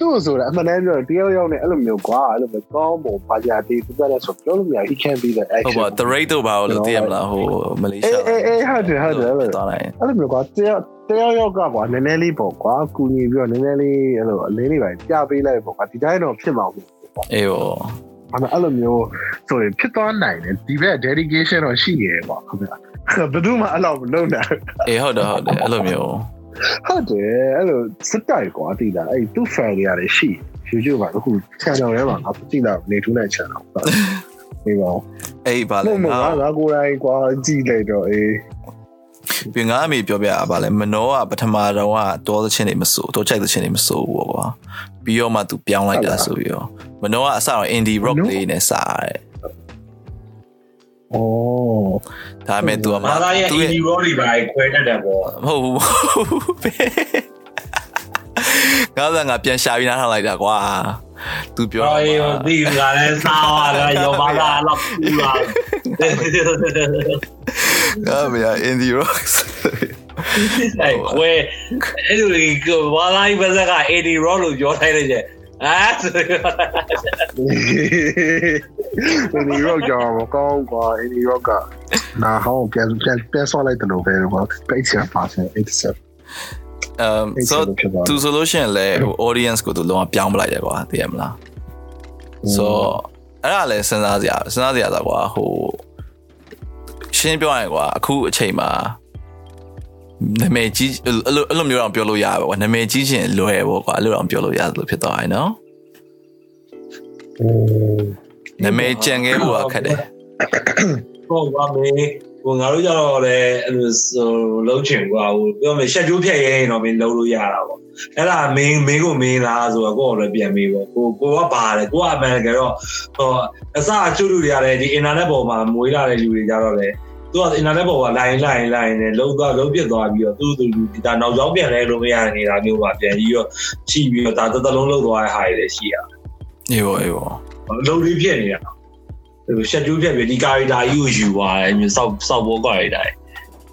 [SPEAKER 3] သူ့ဆိုတာအမှန်တမ်းပြောတယောက်ယောက်နဲ့အဲ့လိုမျိုးကွာအဲ့လိုမျိုးကောင်းပုံပါကြတဲ့သူကလည်းဆိုပြောလို့မရ he can be the
[SPEAKER 1] ဟုတ်
[SPEAKER 3] action
[SPEAKER 1] ပါ the rate တော့ပါလို့သိရမလားဟိုမလေး
[SPEAKER 3] အေး
[SPEAKER 1] ရှား
[SPEAKER 3] အေးအေးဟုတ်တယ်ဟုတ်တယ်အဲ့လို
[SPEAKER 1] သွားလိုက်
[SPEAKER 3] အဲ့လိုမျိုးကွာတယောက်တယောက်ယောက်ကကွာနည်းနည်းလေးပေါ့ကွာကူညီပြီးတော့နည်းနည်းလေးအဲ့လိုအလေးလေးပဲပြပေးလိုက်ပေါ့ကွာဒီတိုင်းတော့ဖြစ်မှာမဟုတ်ဘူးပေါ့
[SPEAKER 1] အေးပေါ့
[SPEAKER 3] အဲ့လိုမျိုးဆိုရင်ဖြစ်သွားနိုင်တယ်ဒီဘက် dedication တော့ရှိရဲပေါ့ခင်ဗျာဘယ်သူမှအဲ့လိုမလုပ်နိုင်
[SPEAKER 1] အေးဟုတ်တယ်ဟုတ်တယ်အဲ့လိုမျိုး
[SPEAKER 3] ဟုတ်တယ်အဲ့လိုစစ်တိုက်ကွာတည်တာအဲ့သူ့ fan တွေရတယ်ရှိ YouTube မှာအခု channel ထဲမှာငါကြည့်တာနေထူးတဲ့ channel ဟုတ်ဒီပါ
[SPEAKER 1] အေးပါ
[SPEAKER 3] မ
[SPEAKER 1] လေ
[SPEAKER 3] ဟုတ်မ
[SPEAKER 1] ငါ
[SPEAKER 3] ဟုတ်ငါကိုယ်တိုင်ကွာကြည့်လိုက်တော့အေး
[SPEAKER 1] ပြင်ငါအမေပြောပြတာဗာလဲမနောကပထမတော့ကတောသချင်းတွေမစိုးတောချိုက်သချင်းတွေမစိုးဘူးကွာပြီးတော့မှ तू ပြောင်းလိုက်တာဆိုပြီးတော့မနောကအစတော့ indie rock လေးနဲ့စရတယ်
[SPEAKER 3] 哦
[SPEAKER 1] ဒါမဲ့ तू မှာ
[SPEAKER 2] ဒါရဲ့ indie rock တွေပါခွဲတတ်တယ်ပေါ့
[SPEAKER 1] မဟုတ်ဘူးငါကငါပြန်ရှာပြီးနားထောင်လိုက်တာကွာသူပြော
[SPEAKER 2] တာအေးဒီကလည်းစားရတာရောပါလာလောက်ပြီးပါ
[SPEAKER 1] ငါမရ indie rock
[SPEAKER 2] အဲ့ခွဲအဲ့လိုကိုမာလာဘဇက်က indie rock လို့ပြောထိုင်လိုက်တယ်အာဆို
[SPEAKER 3] ဒီ rock ကြောင်မကောင်းကွာဒီ rock ကနာဟောင်းပြန်ပြန်ပြန်ဆော့လိုက်တယ်လို့ပဲကွာပိတ်ချင်ပါစင်87
[SPEAKER 1] um so သူဆိုလို့ရှိရင်လည်းဟို audience ကိုသူလုံးဝပြောင်းပလိုက်တယ်ကွာသိရမလား so အဲ့ဒါလည်းစဉ်းစားစရာစဉ်းစားစရာသာကွာဟို ရှင်းပြောရရင်ကွာအခုအချိန်မှာနာမည်ကြီးအဲ့လိုအဲ့လိုမျိုးတော့ပြောလို့ရပါကွာနာမည်ကြီးခြင်းလွယ်ပေါ့ကွာအဲ့လိုတော့ပြောလို့ရတယ်လို့ဖြစ်သွားတယ်နော်နာမည်ကြံခဲ့ဖို့ကခက်တယ်
[SPEAKER 2] ဟုတ်ပါမေဟိုငါတို့ကြတော့လည်းအဲ့လိုလုံးချင်ကွာဟိုပြောမယ်ရှက်ကျိုးဖြတ်ရဲရင်တော့မင်းလုံးလို့ရတာပေါ့အဲ့ဒါမင်းမင်းကိုမင်းလားဆိုတော့ကိုယ်လည်းပြန်မေးပေါ့ကိုကိုကပါတယ်ကိုကအမှန်တကယ်တော့ဟိုအစအကျွတ်လူတွေရတယ်ဒီ internet ပေါ်မှာမွေးလာတဲ့လူတွေကြတော့လေ သူက internet ပေါ်မှာ line line line နဲ့လုံးသွားလုံးပြစ်သွားပြီးတော့သူသူဒီဒါနောက်ကြောင်းပြန်လဲလို့မရနေတာမျိုးပါပြန်ပြီးတော့ချိပြီးတော့ဒါတစ်သလုံးလုံးသွားတဲ့ဟာတွေလည်းရှိရ
[SPEAKER 1] အေးပေါ့အေးပေါ့
[SPEAKER 2] လုံးလေးဖြစ်နေတာဟိုရှက်ကျူးပြက်ပြီးဒီ character ကြီးကိုယူသွားတယ်မျိုးစောက်စောက်ဘော character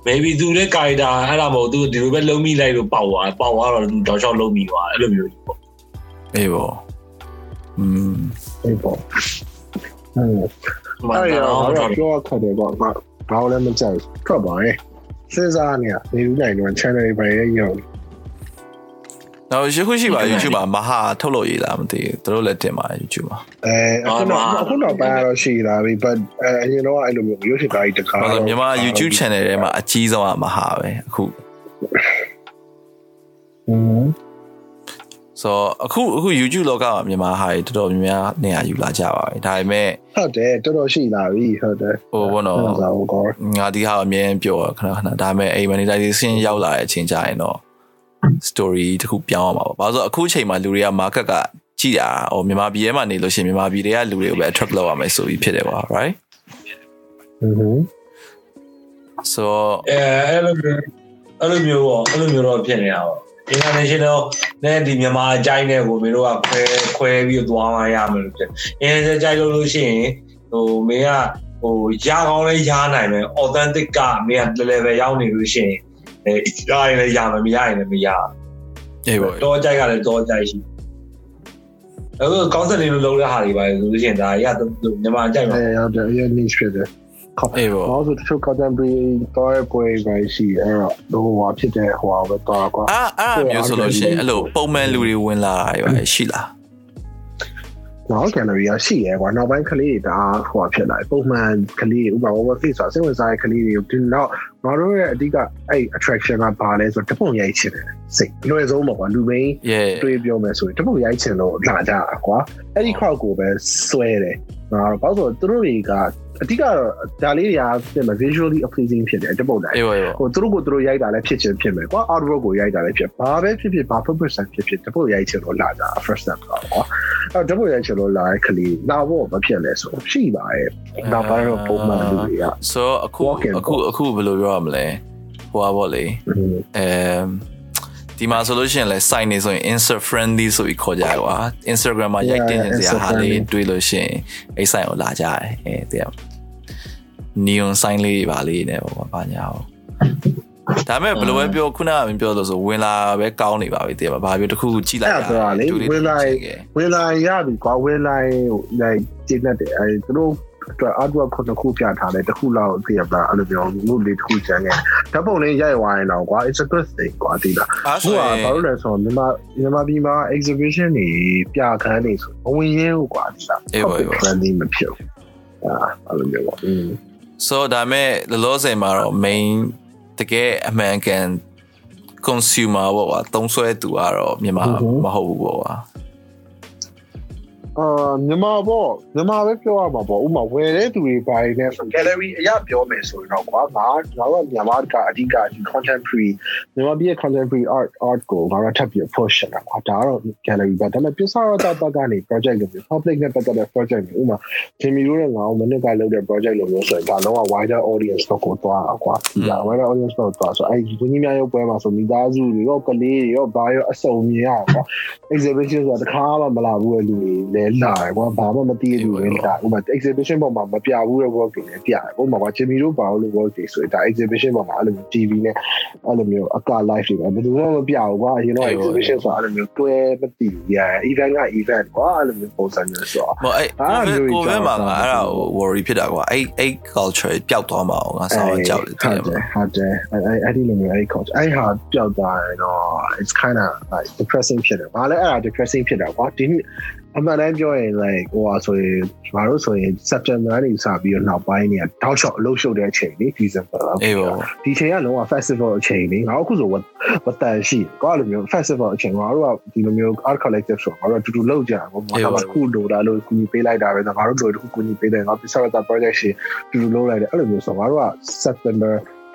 [SPEAKER 2] maybe သူလည်း character အဲ့ဒါမဟုတ်သူဒီလိုပဲလုံးမိလိုက်လို့ပေါက်သွားပေါက်သွားတော့တော့ချောက်လုံးမိသွားအဲ့လိုမျိုးပေါ့
[SPEAKER 1] အေးပေါ့อืม
[SPEAKER 3] အေးပေါ့ဟင်း
[SPEAKER 2] မှန်
[SPEAKER 3] အဲ့
[SPEAKER 2] တယ်
[SPEAKER 3] ရော
[SPEAKER 2] နော်
[SPEAKER 3] တော့ပြောခက်တယ်ပေါ့ငါ ဘာလို့လဲမကြိုက်ထွက်ပါရဲ့စဉ်းစားနေရနေဦးနိုင်တော့ channel တွေပဲရောက်
[SPEAKER 1] နောက်ရှိခုရှိပါ YouTube မှာမဟာထုတ်လို့ရည်လားမသိဘူးသူတို့လည်းတင်ပါ YouTube မှာ
[SPEAKER 3] အဲအခုတော့အခုတော့ပါတော့ရှိလာပြီ but အဲအရင်တော့အဲ့လိုမျိုးရုပ်ရှင်ကားကြီးတကား
[SPEAKER 1] ဟုတ်တယ်မြန်မာ YouTube channel ထဲမှာအကြီးဆုံးကမဟာပဲအခု
[SPEAKER 3] อืม
[SPEAKER 1] ဆိုတော့အခုအခု YouTube လောကမှာမြန်မာဟာတွေတော်တော်များများနေရာယူလာကြပါပြီဒါပေမဲ့
[SPEAKER 3] ဟုတ်တယ်တော်တော်ရှိလာပြီဟုတ်တယ်
[SPEAKER 1] ဟိုဘောနော်
[SPEAKER 3] ဟုတ်ပါဘူးကော
[SPEAKER 1] ငါဒီဟာအမြင်ပြောခဏခဏဒါပေမဲ့အိမ် monetization ရောက်လာတဲ့အချိန်ကျရင်တော့ story တခုပြောင်းအောင်ပါဘာလို့ဆိုအခုအချိန်မှာလူတွေက market ကကြည်တာဟိုမြန်မာပြည်ထဲမှာနေလို့ရှိရင်မြန်မာပြည်တွေကလူတွေကိုပဲ attract လုပ်ရမယ်ဆိုပြီးဖြစ်တယ်ကွာ right
[SPEAKER 3] อืม
[SPEAKER 1] so
[SPEAKER 2] အဲအဲ့လိုမျိုးအဲ့လိုမျိုးပေါ့အဲ့လိုမျိုးတော့ဖြစ်နေတာပေါ့ international နဲ့ဒီမြန်မာအကြိုင်းနဲ့ကိုမင်းတို့ကခွဲခွဲပြီးသွားမှရမယ်လို့ဖြစ် international ကြိုက်လို့လို့ရှိရင်ဟိုမင်းကဟိုရကောင်းလဲရနိုင်မယ် authentic ကမင်းက level ရောက်နေလို့ရှိရင်အဲရရင်လည်းရမယ်မရရင်လည်းမရ
[SPEAKER 1] အေးပေါ့
[SPEAKER 2] တော့ကြိုက်ကလည်းတော့ကြိုက်ရှိအခုကောင်းစက်လေးလိုလုံးတဲ့ဟာတွေပါဆိုလို့ရှိရင်ဒါရမြန်မာကြိုက်မှာ
[SPEAKER 3] အဲဟုတ်တယ်အရင် niche ဖြစ်တယ်
[SPEAKER 1] အေးပေါ့။
[SPEAKER 3] ဘာလို့တချို့ contemporary တော့ပွဲပဲရှိအဲ့တော့ဟိုဟာဖြစ်တဲ့ဟိုဟာပဲတော့ကွာ
[SPEAKER 1] အာအာမျိုးဆိုလို့ရှိရင်အဲ့လိုပုံမှန်လူတွေဝင်လာတာပဲရှိလား။
[SPEAKER 3] နောက် gallery ကရှိရဲကွာနောက်ပိုင်းကလေးတွေဒါဟိုဟာဖြစ်လာပုံမှန်ကလေးဥပမာ over face ဆိုစိတ်ဝင်စားတဲ့ကလေးတွေကိုဒီနောက်ငါတို့ရဲ့အဓိကအဲ့ attraction ကဘာလဲဆိုတော့တပုံရိုက်ချင်တယ်စိတ်လွယ်ဆုံးပေါ့ကွာလူမင်း
[SPEAKER 1] yeah
[SPEAKER 3] တွေးပြောမယ်ဆိုရင်တပုံရိုက်ချင်လို့လာကြတာကွာအဲ့ဒီ crowd ကိုပဲဆွဲတယ် ငါတော့ဘာလို့ဆိုတော့သူတို့တွေကအဓိကတော့ဒါလေးတွေကပြင်မှာ visually pleasing ဖြစ်တယ်တပုံတိုင်း
[SPEAKER 1] အေးပေါ့အေးပေါ့
[SPEAKER 3] ဟိုသူတို့ကိုသူတို့ရိုက်တာလည်းဖြစ်ချင်းဖြစ်မယ်ကွာ outwork ကိုရိုက်တာလည်းဖြစ်ဘာပဲဖြစ်ဖြစ်ဘာ purpose ဖြစ်ဖြစ်တပုတ်ရိုက်ချင်လို့လာတာ first step ပေါ့ကွာအဲ့တပုတ်ရိုက်ချင်လို့လာတဲ့ကလေးနောက်ဘောမဖြစ်လဲဆိုရှိပါရဲ့နောက်ပိုင်းတော့ပုံမှန်လူတွေက
[SPEAKER 1] ဆိုအခု
[SPEAKER 3] Walk in
[SPEAKER 1] အခုအခုဘယ်လိုပြောရမလဲဟိုပါပေါ့လေ
[SPEAKER 3] อืม
[SPEAKER 1] အဲ ဒီမှာဆိုလို့ရှိရင်လဲ sign နေဆိုရင် insert friendly ဆိုပြီးခေါ်ကြရကွာ Instagram မှာရိုက်တင်နေစရာ
[SPEAKER 3] insert
[SPEAKER 1] ဟာလေး
[SPEAKER 3] friendly
[SPEAKER 1] တွေးလို့ရှိရင်အဲ့ sign ကိုလာကြတယ်အဲတဲ့ neon sign လေးပါလေးနဲ့ပေါ့ဘာညာပေါ့ဒါပေမဲ့ဘယ်လိုပဲပြောခုနကမပြောလို့ဆိုဝင်လာပဲကောင်းနေပါပြီတဲ့ဘာပြောတစ်ခုခုကြည့်လိုက်
[SPEAKER 3] အဲ့ဒါပြောလေဝင်လာဝင်လာရပြီကွာဝင်လာဟို like ကျင်းတဲ့အဲသူတို့ အတွက် artwork ခုတစ်ခုပြထားတယ်တစ်ခုလောက်သိရပါအဲ့လိုမျိုးလူလေးတစ်ခုကျန်ခဲ့ဓာတ်ပုံလေးရိုက်သွားရင်တော့ကွာ it's a good thing ကွာဒီလား
[SPEAKER 1] အား
[SPEAKER 3] ဟု
[SPEAKER 1] ဆို
[SPEAKER 3] တ်
[SPEAKER 1] ရ
[SPEAKER 3] က
[SPEAKER 1] င်
[SPEAKER 3] ဘာလို့လဲဆိုတော့မြန်မာမြန်မာပြည်မှာ exhibition တွေပြခန်းတွေဆိုအဝင်ရဲဟုတ်ကွာဒီလား
[SPEAKER 1] အေးပါအေးပါ
[SPEAKER 3] friendly မဖြစ်ဘူးအာအဲ့လိုမျိုးပေါ့อืม
[SPEAKER 1] so ဒါပေမဲ့လောလောဆယ်မှာတော့ main တကယ်အမှန်ကန် consumer ပေါ့ကွာသုံးဆွဲသူကတော့မြန်မာမဟုတ်ဘူးပေါ့ကွာ
[SPEAKER 3] အာမြန်မာပေါ့မြန်မာပဲပြောရမှာပေါ့ဥပမာဝယ်တဲ့သူတွေပိုင်းနဲ့ဆို gallery အရပြောမယ်ဆိုရင်တော့ကွာငါငါတို့ကမြန်မာကအဓိကဒီ contemporary မြန်မာပြည်ရဲ့ contemporary art art ကိုငါတို့ထပ်ပြီး push ရတာကွာဒါကတော့ gallery ပဲဒါပေမဲ့ပြဿနာတော့ပတ်ကနေ project လို့မျိုး public နဲ့ပတ်သက်တဲ့ project တွေဥပမာဂျင်မီတို့နဲ့ငါတို့မနစ်ကလုပ်တဲ့ project လို့မျိုးဆိုရင်ဒါတော့ wider audience တော့ကိုသွားတာကွာဒီက wider audience တော့သွားဆိုအဲ့ဒီဝင်းကြီးများရုပ်ပွဲမှာဆိုမိသားစုတွေရောကလေးတွေရောဘာရောအစုံမြင်ရကွာ exhibition ဆိုတာတစ်ခါမှမလာဘူးတဲ့လူတွေလည်းလာတယ်ကွာဘာမှမသိတဲ့လူတွေလည်းလာဥပမာ exhibition ပေါ်မှာမပြဘူးတဲ့ work တွေလည်းပြတယ်ဥပမာကဂျင်မီတို့ပါလို့ work တွေဆိုရင်ဒါ exhibition ပေါ်မှာအဲ့လိုမျိုး TV နဲ့အဲ့လိုမျိုးအက live တွေပဲဘယ်သူမှမပြဘူးကွာ you know exhibition ဆိုတာအဲ့လိုမျိုးတွဲမသိဘူး yeah event က event ကွာအဲ့လိုမျိုးပုံစံမျိုးဆိုတော့
[SPEAKER 1] မအဲ့
[SPEAKER 3] အာ
[SPEAKER 1] ကို
[SPEAKER 3] မျိုး
[SPEAKER 1] ဗစ်
[SPEAKER 3] ကြီး
[SPEAKER 1] ကိုဗစ်မှာ
[SPEAKER 3] ကြောက်
[SPEAKER 1] ငါ
[SPEAKER 3] တာ
[SPEAKER 1] အဲ့ဒါကို worry ဖြစ်တာကွာအဲ့အဲ့ culture ပျောက်သွားမှာအောင်ငါဆောင်းကြောက်တယ်
[SPEAKER 3] ဟု
[SPEAKER 1] တ
[SPEAKER 3] တ်
[SPEAKER 1] ယ်
[SPEAKER 3] တ
[SPEAKER 1] မ
[SPEAKER 3] ယ်
[SPEAKER 1] လား
[SPEAKER 3] ဟုတ်တယ်အဲ့အဲ့ဒီလိုမျိုးအဲ့ culture အဲ့ဟာပျောက်သွားရင်တော့ it's kind of like depressing ဖြစ်တယ်။ဘာလဲအဲ့ဒါ depressing ဖြစ်တာကွာဒီနှစ် အမှန်တမ်းပြောရင် like ဟိုဟာဆိုရင်ကျွန်တော်တို့ဆိုရင် September နေစပြီးတော့နောက်ပိုင်းနေတောက်လျှောက်အလုပ်ရှုပ်တဲ့အချိန်လေ December
[SPEAKER 1] အေးပါ
[SPEAKER 3] ဒီချိန်ကလုံးဝ festival အချိန်လေငါတို့အခုဆိုဝတန်ရှိကောလိုမျိုး festival အချိန်ငါတို့ကဒီလိုမျိုး art collective ဆိုငါတို့ကတူတူလုပ်ကြတာပေါ့ငါတို့ကခုလိုတာလို့ကူညီပေးလိုက်တာပဲငါတို့တို့တခုကူညီပေးတယ်ငါ Pixar project ရှိတူတူလုပ်လိုက်တယ်အဲ့လိုမျိုးဆိုငါတို့က September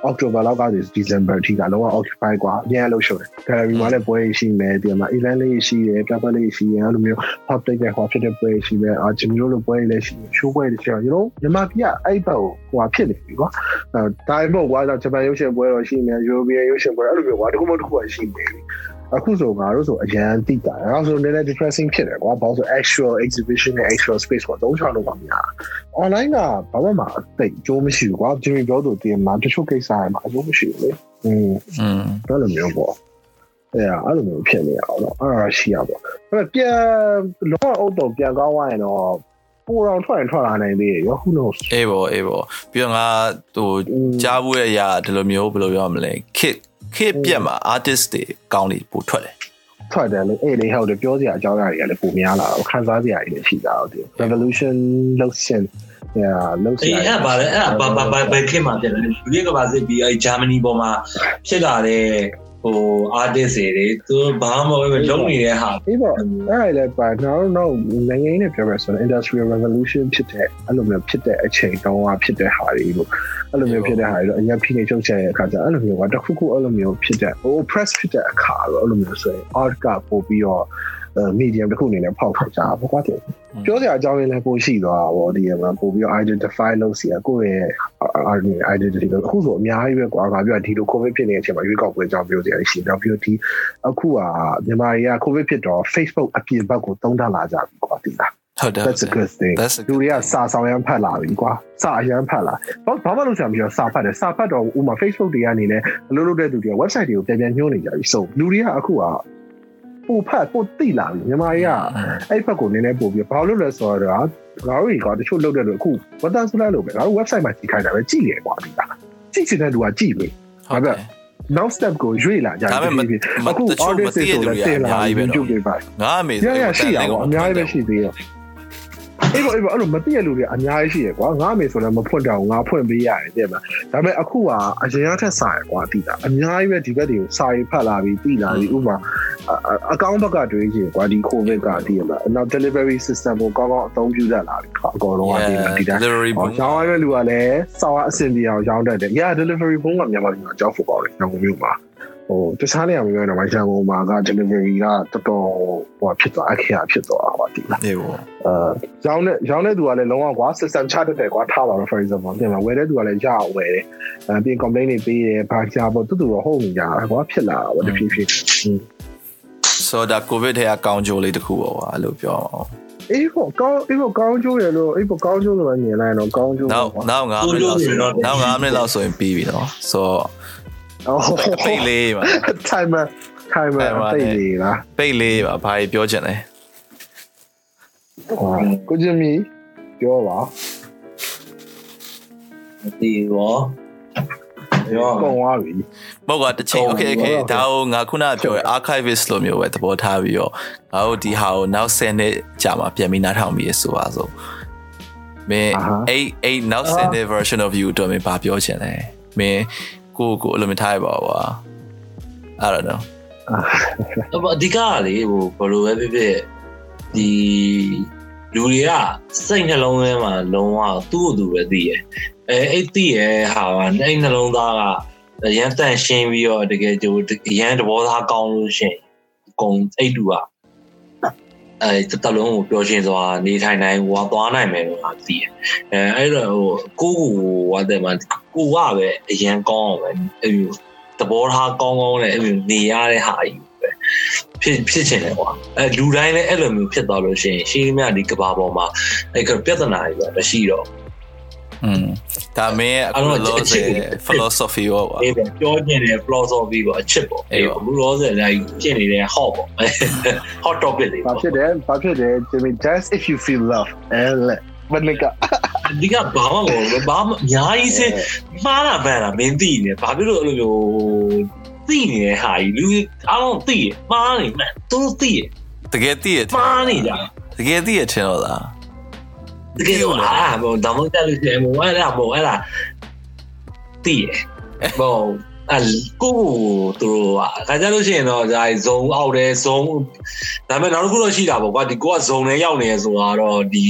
[SPEAKER 3] October လောက်ကနေ December အထိကလုံးဝ occupy กว่าအများလို့ရှုပ်တယ် gallery မှာလည်းပွဲရှိမယ်ဒီမှာ event လေးရှိတယ်ပြပွဲလေးရှိတယ်အဲ့လိုမျိုး public နဲ့ဟောဖြစ်တဲ့ပွဲရှိမယ်အာဂျင်မျိုးလိုပွဲလေးရှိတယ် show ပွဲတွေရှိတယ် you know မြန်မာပြည်ကအဲ့ဘက်ကိုဟိုဟာဖြစ်နေပြီကွာအဲဒါမှမဟုတ်ကွာဂျပန်ရုပ်ရှင်ပွဲတော့ရှိမယ် European ရုပ်ရှင်ပွဲအဲ့လိုမျိုးကွာတခုမှတခုရှိနေပြီ အခုဆိုငါတို့ဆိုအရန်တိတာအဲဆိုနည်းနည်း depressing ဖြစ်တယ်ကွာဘာလို့ဆို actual exhibition နဲ့ actual space ကိုသုံးချလို့ပါများ online ကဘာမှမအသိအကျိုးမရှိဘူးကွာ Jimmy ပြောသူတည်မှာတချို့ကိစ္စတွေမှာအကျိုးမရှိဘူးလေอืม
[SPEAKER 1] อืม
[SPEAKER 3] အဲ့လိုမျိုးပေါ့အဲ့ဒါအဲ့လိုမျိုးဖြစ်နေအောင်တော့အဲ့ဒါရှိရပေါ့အဲ့ဒါပြန်လောအုတ်တော့ပြန်ကောင်းသွားရင်တော့ပိုတော့ထွက်ရင်ထွက်လာနိုင်သေးရော who knows
[SPEAKER 1] အေးပေါ့အေးပေါ့ပြီးတော့ငါဟိုကြားဘူးရဲ့အရာဒီလိုမျိုးဘယ်လိုပြောရမလဲ kit kit ပြက်မှာ artist တွေကောင်းနေပို့ထွက်တယ်
[SPEAKER 3] ထွက်တယ်လေအဲ့လေဟုတ်တယ်ပြောစရာအကြောင်းအရာတွေကလည်းပုံများလာတော့ခန်းစားစရာတွေလည်းရှိတာဟုတ်တယ် revolution လောက်ရှင်ညာလောက်စ
[SPEAKER 2] အေး
[SPEAKER 3] ရာ
[SPEAKER 2] အဲ့ပါလေအဲ့ဘာဘာဘာဘယ်ခေတ်မှာဖြစ်လဲလူတွေကပါစစ်ပြီးအဲ့ဂျာမနီပေါ်မှာဖြစ်လာတဲ့ ဟို artist တွေသူဘာမှမဟုတ်ပဲလုံးနေတဲ့ဟာ
[SPEAKER 3] အေးပေါ့အဲ့ဒါလည်းပါတော့တော့နိုင်ငံရေးနဲ့ပြောမယ်ဆိုရင် industrial revolution ဖြစ်တဲ့အဲ့လိုမျိုးဖြစ်တဲ့အချိန်တုန်းကဖြစ်တဲ့ဟာတွေလို့အဲ့လိုမျိုးဖြစ်တဲ့ဟာတွေတော့အရင်ဖိနေချုပ်ချယ်ရဲ့အခါကျအဲ့လိုမျိုးကတစ်ခုခုအဲ့လိုမျိုးဖြစ်တဲ့ oppress ဖြစ်တဲ့အခါတော့အဲ့လိုမျိုးဆိုရင် art ကပို့ပြီးတော့ medium တစ်ခုအနေနဲ့ဖောက်ထွက်ကြတာပေါ့ကွာတဲ့ပြောစရာအကြောင်းရင်းလည်းပိုရှိသွားတာပေါ့ဒီမှာပို့ပြီးတော့ identify လုပ်စီရကိုယ့်ရဲ့ identity ကိုအခုဆိုအများကြီးပဲကွာငါပြောဒီလို covid ဖြစ်နေတဲ့အချိန်မှာရွေးကောက်ပွဲအကြောင်းပြောစရာရှိတယ်နောက်ပြီးတော့ဒီအခုကမြန်မာတွေက covid ဖြစ်တော့ Facebook အပြင်ဘက်ကိုသုံးထပ်လာကြပြီကွာဒီလား
[SPEAKER 1] ဟုတ်တယ်
[SPEAKER 3] that's a good thing
[SPEAKER 1] That's a
[SPEAKER 3] လူတွေကစာဆောင်ရမ်းဖတ်လာပြီကွာစာအရမ်းဖတ်လာဘာဘာမှလုပ်ချင်ပြီးတော့စာဖတ်တယ်စာဖတ်တော့ဥမာ Facebook တွေကနေလည်းအလုပ်လုပ်တဲ့သူတွေက website တွေကိုပြန်ပြန်ညွှန်းနေကြပြီဆိုလူတွေကအခုက ပို့ဖတ်ပို့သိလာပြီမြန်မာတွေကအဲ့ဘက်ကိုနည်းနည်းပို့ပြီးဘာလို့လဲဆိုတော့ငါတို့တွေကတချို့လုပ်တဲ့လူအခုဝတ်တန်ဆိုလိုက်လို့ပဲငါတို့ website မှာကြည့်ခိုင်းတာပဲကြည့်ရကွာဒီကကြည့်ချင်တဲ့လူကကြည့်ပြီ
[SPEAKER 1] ဟုတ်တယ်
[SPEAKER 3] နောက် step ကိုရွေ့လာကြတယ်
[SPEAKER 1] ဒါပေမဲ့
[SPEAKER 3] အခု
[SPEAKER 1] တချို့မ
[SPEAKER 3] artist
[SPEAKER 1] သိတဲ့လူတွေက
[SPEAKER 3] တင်
[SPEAKER 1] အများကြီးပဲတော့
[SPEAKER 3] YouTube တွေပါ
[SPEAKER 1] ငါအမေ
[SPEAKER 3] ရရရှိရပါအများကြီးပဲရှိသေးတယ် အေးပေါ့အေးပေါ့အဲ့လိုမသိရလူတွေအများကြီးရှိရကွာငါအမေဆိုလည်းမဖွင့်တော့ဘူးငါဖွင့်ပေးရတယ်တဲ့မှာဒါပေမဲ့အခုကအရင်ကထက်စာရကွာတိတာအများကြီးပဲဒီဘက်တွေကိုစာရေးဖတ်လာပြီးတိလာပြီးဥပမာအကောင့်ဘက်ကတွေးကြည့်ကွာဒီ covid ကတည်ရမှာနောက် delivery system ကိုကောင်းကောင်းအသုံးပြုတတ်လာပြီအကောင်လုံးကဒီမှာဒီတိုင်း
[SPEAKER 1] delivery
[SPEAKER 3] ဟော
[SPEAKER 1] boom
[SPEAKER 3] ရောင်းရတဲ့လူကလည်းစောက်အဆင်ပြေအောင်ရောင်းတတ်တယ်။ Yeah delivery ဘုံကမြန်မာပြည်မှာကြောက်ဖို့ကောင်းတယ်။ညောင်မျိုးမှာ ဟိုတခြားနေရာမျိုးတော့မရန်ကုန်မှာက delivery ကတော်တော်ဟိုဖြစ်သွားအခရာဖြစ်သွားပါတိလား
[SPEAKER 1] နေပေါ့။
[SPEAKER 3] အဲရောင်းတဲ့ရောင်းတဲ့သူကလည်းလုံးဝကွာ system ချတတ်တယ်ကွာထားပါတော့ for example ပြင်မှာဝယ်တဲ့သူကလည်းရအောင်ဝယ်တယ်။အဲပြင် complaint တွေပေးတယ်ဘာကြပေါ့တူတူတော့ဟုတ်နေကြတာကွာဖြစ်လာတော့တဖြည်းဖြည်း
[SPEAKER 1] ဆိုတော့ covid ထဲကကောင်းကျိုးလေးတစ်ခုပေါ့ကွာအဲ့လိုပြောအောင်
[SPEAKER 3] အေးပေါ့ကောင်းအေးပေါ့ကောင်းကျိုးရလို့အေးပေါ့ကောင်းကျိုးလို့မြင်လိုက်တော့ကောင်းကျိုး
[SPEAKER 1] နောက်
[SPEAKER 3] ပေါ့ကွာ
[SPEAKER 1] နောက်9မိနစ်လောက်ဆိုနောက်9မိနစ်လောက်ဆိုရင်ပြီးပြီနော်ဆိုတော့
[SPEAKER 3] အော်
[SPEAKER 1] ပိတ်လေးပါ
[SPEAKER 3] timer timer တိတ်နေလား
[SPEAKER 1] ပိတ်လေးပါဘာကြီးပြောချင်လဲ
[SPEAKER 3] ကိုကျင်မီပြောပါ
[SPEAKER 2] မသိဘောရော
[SPEAKER 3] ကုန်သွားပြီ
[SPEAKER 1] မဟုတ်ကွာတစ်ချိန် okay okay ဒါကိုငါခုနပြောရ archivist လို့မျိုးပဲသဘောထားပြီးတော့ငါတို့ဒီဟာကိုနောက်10နှစ်ကြာမှပြန်ပြီးနားထောင်ပြီးဆိုပါဆိုမင်းအဲ့အဲ့နောက်10နှစ် version of you တော့မင်းဘာပြောချင်လဲမင်း ကိုကိုအဲ့လိုမထားရပါဘူးကွာ I don't know
[SPEAKER 2] အဓိကကလေဟိုဘယ်လိုပဲဖြစ်ဖြစ်ဒီလူတွေကစိတ်နှလုံးထဲမှာလုံးဝသူ့ကိုယ်သူပဲသိရအဲအဲ့သိရဟာကအဲ့နှလုံးသားကအရန်တန်ရှင်းပြီးတော့တကယ်ကြိုအရန်သဘောသားကောင်းလို့ရှရင်အကုန်အဲ့တူက အဲတတလုံးကိုပြောရှင်းစွာနေထိုင်နိုင်ဟိုကသွားနိုင်မယ်လို့ငါသိရအဲအဲ့တော့ဟိုကိုကိုဟိုတဲ့မှာကိုကပဲအရန်ကောင်းအောင်ပဲအဲ့လိုသဘောထားကောင်းကောင်းနဲ့အဲ့လိုနေရတဲ့ဟာကြီးပဲဖြစ်ဖြစ်ချင်တယ်ကွာအဲလူတိုင်းလည်းအဲ့လိုမျိုးဖြစ်သွားလို့ရှိရင်ရှင်းမြဒီကဘာပေါ်မှာအဲ့ကပြဿနာတွေပဲမရှိတော့
[SPEAKER 1] อืมဒါမင်းအခုလောဆယ် philosophy ရောကွာ
[SPEAKER 2] အေးပဲပြောကျင်တဲ့ philosophy ပေါ့အချစ်ပေါ့
[SPEAKER 1] အေး
[SPEAKER 2] အေး
[SPEAKER 1] ပေါ့
[SPEAKER 2] ဘူးလို့ဆိုရင်ဖြစ်နေတဲ့ hot ပေါ့ hot topic တွေ
[SPEAKER 3] ဘာ
[SPEAKER 2] ပေါ့
[SPEAKER 3] ဖြစ်တယ်ဘာဖြစ်တယ် Jimmy just if you feel love အဲလက်မနက
[SPEAKER 2] ဒီကဘာမှမဟုတ်ဘူးဘာမှအများကြီးစမှားတာမှန်တာမင်းသိနေဘာဖြစ်လို့အဲ့လိုမျိုးသိနေတဲ့ဟာကြီးလူအားလုံးသိရမှားနေမှန်သူတို့သိရ
[SPEAKER 1] တကယ်သိရ
[SPEAKER 2] မှားနေကြ
[SPEAKER 1] တကယ်သိရထင်တော့လား
[SPEAKER 2] တကယ်တော့အာဘောဒါမှမဟုတ်လို့ရှိရင်ဘောအဲ့ဒါဘောအဲ့ဒါသိရဘောအကိုသူတို့ကခါကြလို့ရှိရင်တော့ဒါဇုံအောက်တယ်ဇုံဒါပေမဲ့နောက်တစ်ခုတော့ရှိတာပေါ့ကွာဒီကိုကဇုံနဲ့ရောက်နေရဆိုတာတော့ဒီ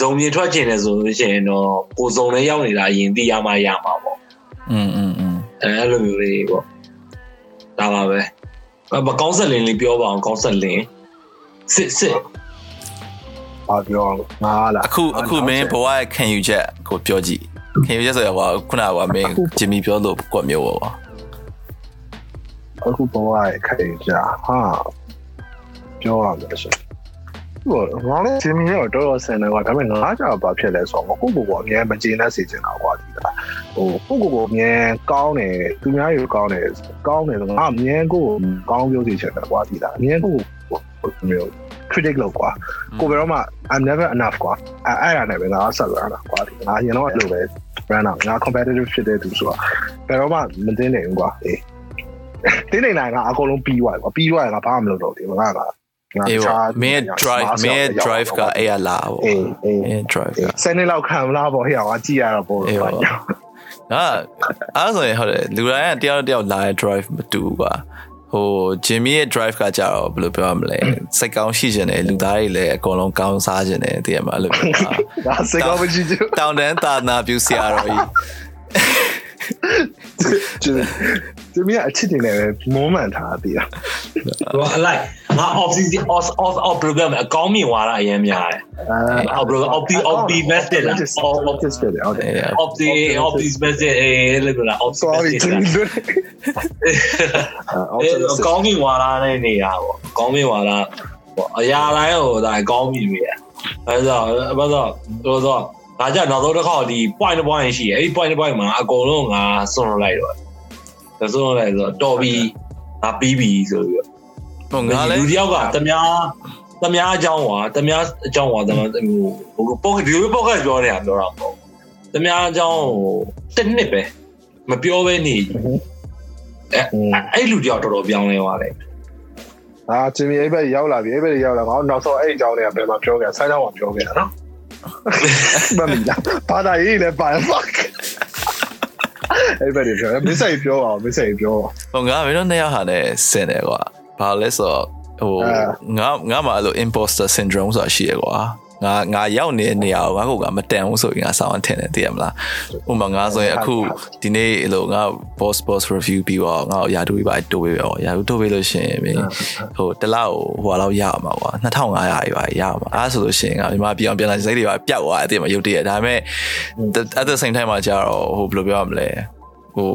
[SPEAKER 2] ဇုံမြေထွက်ကျင်တယ်ဆိုလို့ရှိရင်တော့ကိုဇုံနဲ့ရောက်နေတာအရင်သိရမှရမှာပေါ့
[SPEAKER 1] อืมอืมอืม
[SPEAKER 2] အဲအဲ့လိုမျိုးလေးပေါ့ဒါပါပဲမကောင်းဆက်လင်းလေးပြောပါအောင်ကောင်းဆက်လင်းစစ်စစ်
[SPEAKER 3] ဘာပြောငါလား
[SPEAKER 1] အခုအခုမင်းဘဝရဲ့ခံယူချက်ကိုပြောကြည့်ခံယူချက်ဆိုရဟိုခုနကမင်းဂျင်မီပြောလို့ကွက်မျိုးပေါ့
[SPEAKER 3] အခုဘဝရဲ့ခိုင်ကြဟာပြောရမယ်ဆိုဟိုငါလည်းဂျင်မီရောတော်တော်ဆန်တယ်ကွာဒါပေမဲ့ငါကြောက်ဘာဖြစ်လဲဆိုတော့ကိုကိုကိုအမြဲမကျေနပ်စေချင်တာကွာဒီလားဟိုကိုကိုကိုအမြဲကောင်းတယ်သူများရောကောင်းတယ်ကောင်းတယ်ဆိုငါအမြဲကိုကောင်းပြောစေချင်တယ်ကွာဒီလားအမြဲကိုမျိုး critic လောက်ကွာကိုဘယ်တော့မှ I'm never enough ကွာအဲ့အဲ့ဒါနဲ့ပဲငါဆက်လာတာကွာဒီငါရင်တော့အဲ့လိုပဲ brand ငါ competitive ဖြစ်တဲ့သူဆိုတော့ဘယ်တော့မှမသိနိုင်ဘူးကွာအေးတင်းနေနိုင်ကအကုန်လုံးပြီးသွားပြီကွာပြီးသွားရင်ငါဘာမှမလုပ်တော့ဘူးငါကငါ
[SPEAKER 1] အေးပေါ့မင်း drive မင်း drive ကအဲ့ရလာပေါ့
[SPEAKER 3] အေးအေး
[SPEAKER 1] မင်း drive က
[SPEAKER 3] စနေလောက်ခံမလားပေါ့ဟဲ့ငါကြည့်ရတော့ပေါ့
[SPEAKER 1] အေးပေါ့ငါအဲ့ဆိုရင်ဟုတ်တယ်လူတိုင်းကတယောက်တစ်ယောက်လာတဲ့ drive မတူဘူးကွာ ဟိုဂျင်မီရဲ့ drive ကကြတော့ဘယ်လိုပြောရမလဲစိတ်ကောင်းရှိခြင်းတယ်လူသားတွေလည်းအကုန်လုံးကောင်းစားခြင်းတယ်တကယ်မှာအဲ့လိုမျိုးပါ
[SPEAKER 3] ဒါစိတ်ကောင်းမကြည့်ချင်
[SPEAKER 1] တောင်တန်းသာနာပြုဆရာတော်ကြီး
[SPEAKER 3] ကျကျမအချစ်တင်နေပဲမုန်းမှန်ထားတည်တာ
[SPEAKER 2] ဟိုအလိုက်ငါ off season off off off program အကောင်းမြင်သွားတာအရင်များတယ်
[SPEAKER 3] အဲ
[SPEAKER 2] off program off the off the message လား off off
[SPEAKER 3] ဖြစ်တယ်ဟုတ်တယ်
[SPEAKER 2] off the off this message အေးလေကလား off
[SPEAKER 3] sorry
[SPEAKER 2] မက်ဆေ့
[SPEAKER 3] ကျ
[SPEAKER 2] ဂျ်
[SPEAKER 3] င်း
[SPEAKER 2] လား
[SPEAKER 3] တို့
[SPEAKER 2] အဲအကောင်းမြင်သွားတာနဲ့နေတာပေါ့အကောင်းမြင်သွားတာပေါ့အရာတိုင်းဟိုဒါအကောင်းမြင်ပြီအဲဒါဘာသာတော့တော့ငါကြနောက်တော့တစ်ခါဒီ point point ရှိတယ်အဲ့ဒီ point point မှာအကုန်လုံးငါစွန့်လိုက်တော့ ဒါစွန့်လိုက်ဆိုတော့တော်ပြီငါပြီးပြီဆိုပြီး
[SPEAKER 1] ဟိုငါလည်း
[SPEAKER 2] လူတယောက်ကတမားတမားအကြောင်းကွာတမားအကြောင်းကွာတမားဟိုပေါ့ဒီလိုပေါ့ကပြောနေတာပြောတာပေါ့တမားအကြောင်းဟိုတစ်နှစ်ပဲမပြောဘဲနေအဲအဲ့လူတယောက်တော်တော်ပြောင်းလဲသွားတယ်
[SPEAKER 3] အာဂျင်မီအဲ့ဘက်ရောက်လာပြီအဲ့ဘက်ရောက်လာငါနောက်ဆုံးအဲ့အကြောင်းတွေကဘယ်မှာပြောခဲ့ဆိုင်းတော့ပြောခဲ့တာနော်မမီလာဘာသာရေးလည်းပါ fuck အဲ့ဘက်တွေပြောမစ္စရေးပြောအောင်မစ္စရေးပြောအောင်
[SPEAKER 1] ဟိုငါမင်းတို့နှစ်ယောက်ဟာလည်းဆင်တယ်ကွာဘာလဲဆိုတော့ဟိုငါငါမှအဲ့လို imposter syndrome ဆိုတာရှိရကွာ ငါငါရောက်နေတဲ့နေရာကိုငါကကမတန်ဘူးဆိုရင်ငါဆောင်းထင်တယ်သိရမလားဥပမာငါဆိုရင်အခုဒီနေ့အဲ့လိုငါ boss boss review ပြီးတော့ငါရာထူးပြီးပါတိုးပေးရောရာထူးတိုးပေးလို့ရှိရင်ဟိုတလောက်ဟိုဟာလောက်ရအောင်ပါကွာ2500ရပါရအောင်အားဆိုလို့ရှိရင်ငါမြန်မာပြည်အောင်ပြန်လာစိတ်တွေပါပျောက်သွားတယ်သိမှာရုပ်တရက်ဒါပေမဲ့ at the same time မှာကြာတော့ဟိုဘယ်လိုပြောရမလဲဟို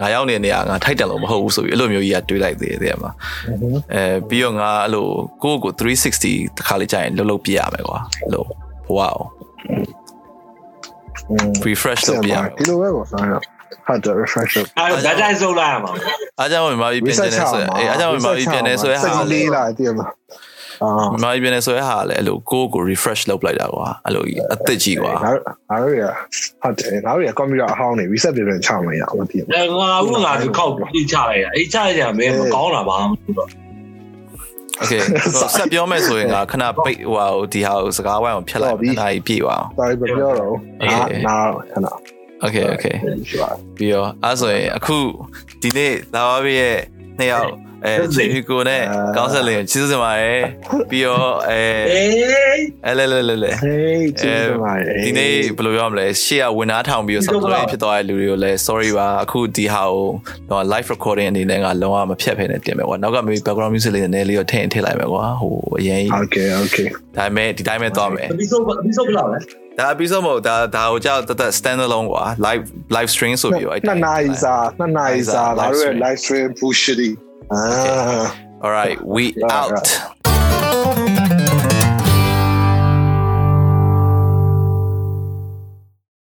[SPEAKER 1] ငါရောက်နေတဲ့နေရာငါထိုက်တယ်လို့မဟုတ်ဘူးဆိုပြီးအဲ့လိုမျိုးကြီးကတွေးလိုက်သေးတယ်မှာအဲပြီးတော့ငါအဲ့လိုကိုယ့်ကို360တစ်ခါလေးကြာရင်လှုပ်လှုပ်ပြရမယ်ကွာအဲ့လိုဘဝအောင် refresh လုပ်ပြရမယ်
[SPEAKER 3] ဒီလိုပဲပေါ့ဆိုတော့ဟုတ်တယ် refresh လုပ်
[SPEAKER 2] အဲ့တော့ဓာတ်တိုင်းစုပ်လိုက်ရမှာ
[SPEAKER 1] အားကြောင့်မြန်မာပြည်ပြင်နေတယ်ဆိုရင်အဲအားကြောင့်မြန်မာပြည်ပြင်နေဆိုရင်ဟာ
[SPEAKER 3] စိတ်လေးလာတည်မှာအာ
[SPEAKER 1] မြန်မာပြည်နယ်ဆိုရဲဟာလည်းအဲ့လိုကိုကို refresh လုပ်လိုက်တာကွာအဲ့လိုအသက်ကြီးကွာ
[SPEAKER 3] ငါတို့ကဟုတ်တယ်ငါတို့ကကွန်ပျူတာအဟောင်းနေ reset တွေပြန်ချမရအောင်မ
[SPEAKER 2] သိဘူးအဲငါတို့ငါတို့ခောက်ပြီးချလိုက်တာအေးချလိုက်ကြမင်းမကောင်းတာပါမသိတော့
[SPEAKER 1] Okay ဆက်ပြောမယ်ဆိုရင်ငါခဏပိတ်ဟိုဒီဟာကိုစကားဝိုင်းအောင်ဖြတ်လိုက်ခဏကြီးပြေးပါအောင်
[SPEAKER 3] sorry မပြောတော့ဘူးနာခဏ
[SPEAKER 1] Okay
[SPEAKER 3] okay ပြီး
[SPEAKER 1] တော့အဲ့ဆိုရင်အခုဒီနေ့လာပါပြီရဲ့နှစ်ယောက် အဲချီနီကိုနဲ့ကောင်းဆက်လေးချစ်စင်ပါတယ်ပြီးတော့အဲ
[SPEAKER 2] အဲ
[SPEAKER 1] လဲလဲလဲလဲ
[SPEAKER 3] ဟေးချစ်စင်ပါတယ်
[SPEAKER 1] ဒီနေ့ဘယ်လိုပြောမလဲရှေ့ကဝင်သားထောင်ပြီးတော့ဆောက်တွေဖြစ်သွားတဲ့လူတွေကိုလည်း sorry ပါအခုဒီဟာကိုတော့ live recording အနေနဲ့ကလုံးဝမဖြတ်ဖ ೇನೆ တင်မယ်ကွာနောက်က maybe background music လေးနည်းနည်းလေးတော့ထည့်ထည့်လိုက်မယ်ကွာဟိုအရင်
[SPEAKER 3] Okay okay
[SPEAKER 1] ဒါပေမဲ့ဒီတိုင်းပဲသွားမယ်
[SPEAKER 2] episode episode ဘယ်လောက်လဲ
[SPEAKER 1] ဒါ episode မဟုတ်ဒါဒါဟိုကြောက်တသက် stand alone ကွာ live live stream ဆိုပြီးတော့အဲ့
[SPEAKER 3] 2နာရီစာ2နာရီစာဒါတို့ရဲ့ live stream push shitty Ah. Okay.
[SPEAKER 1] All right, we out.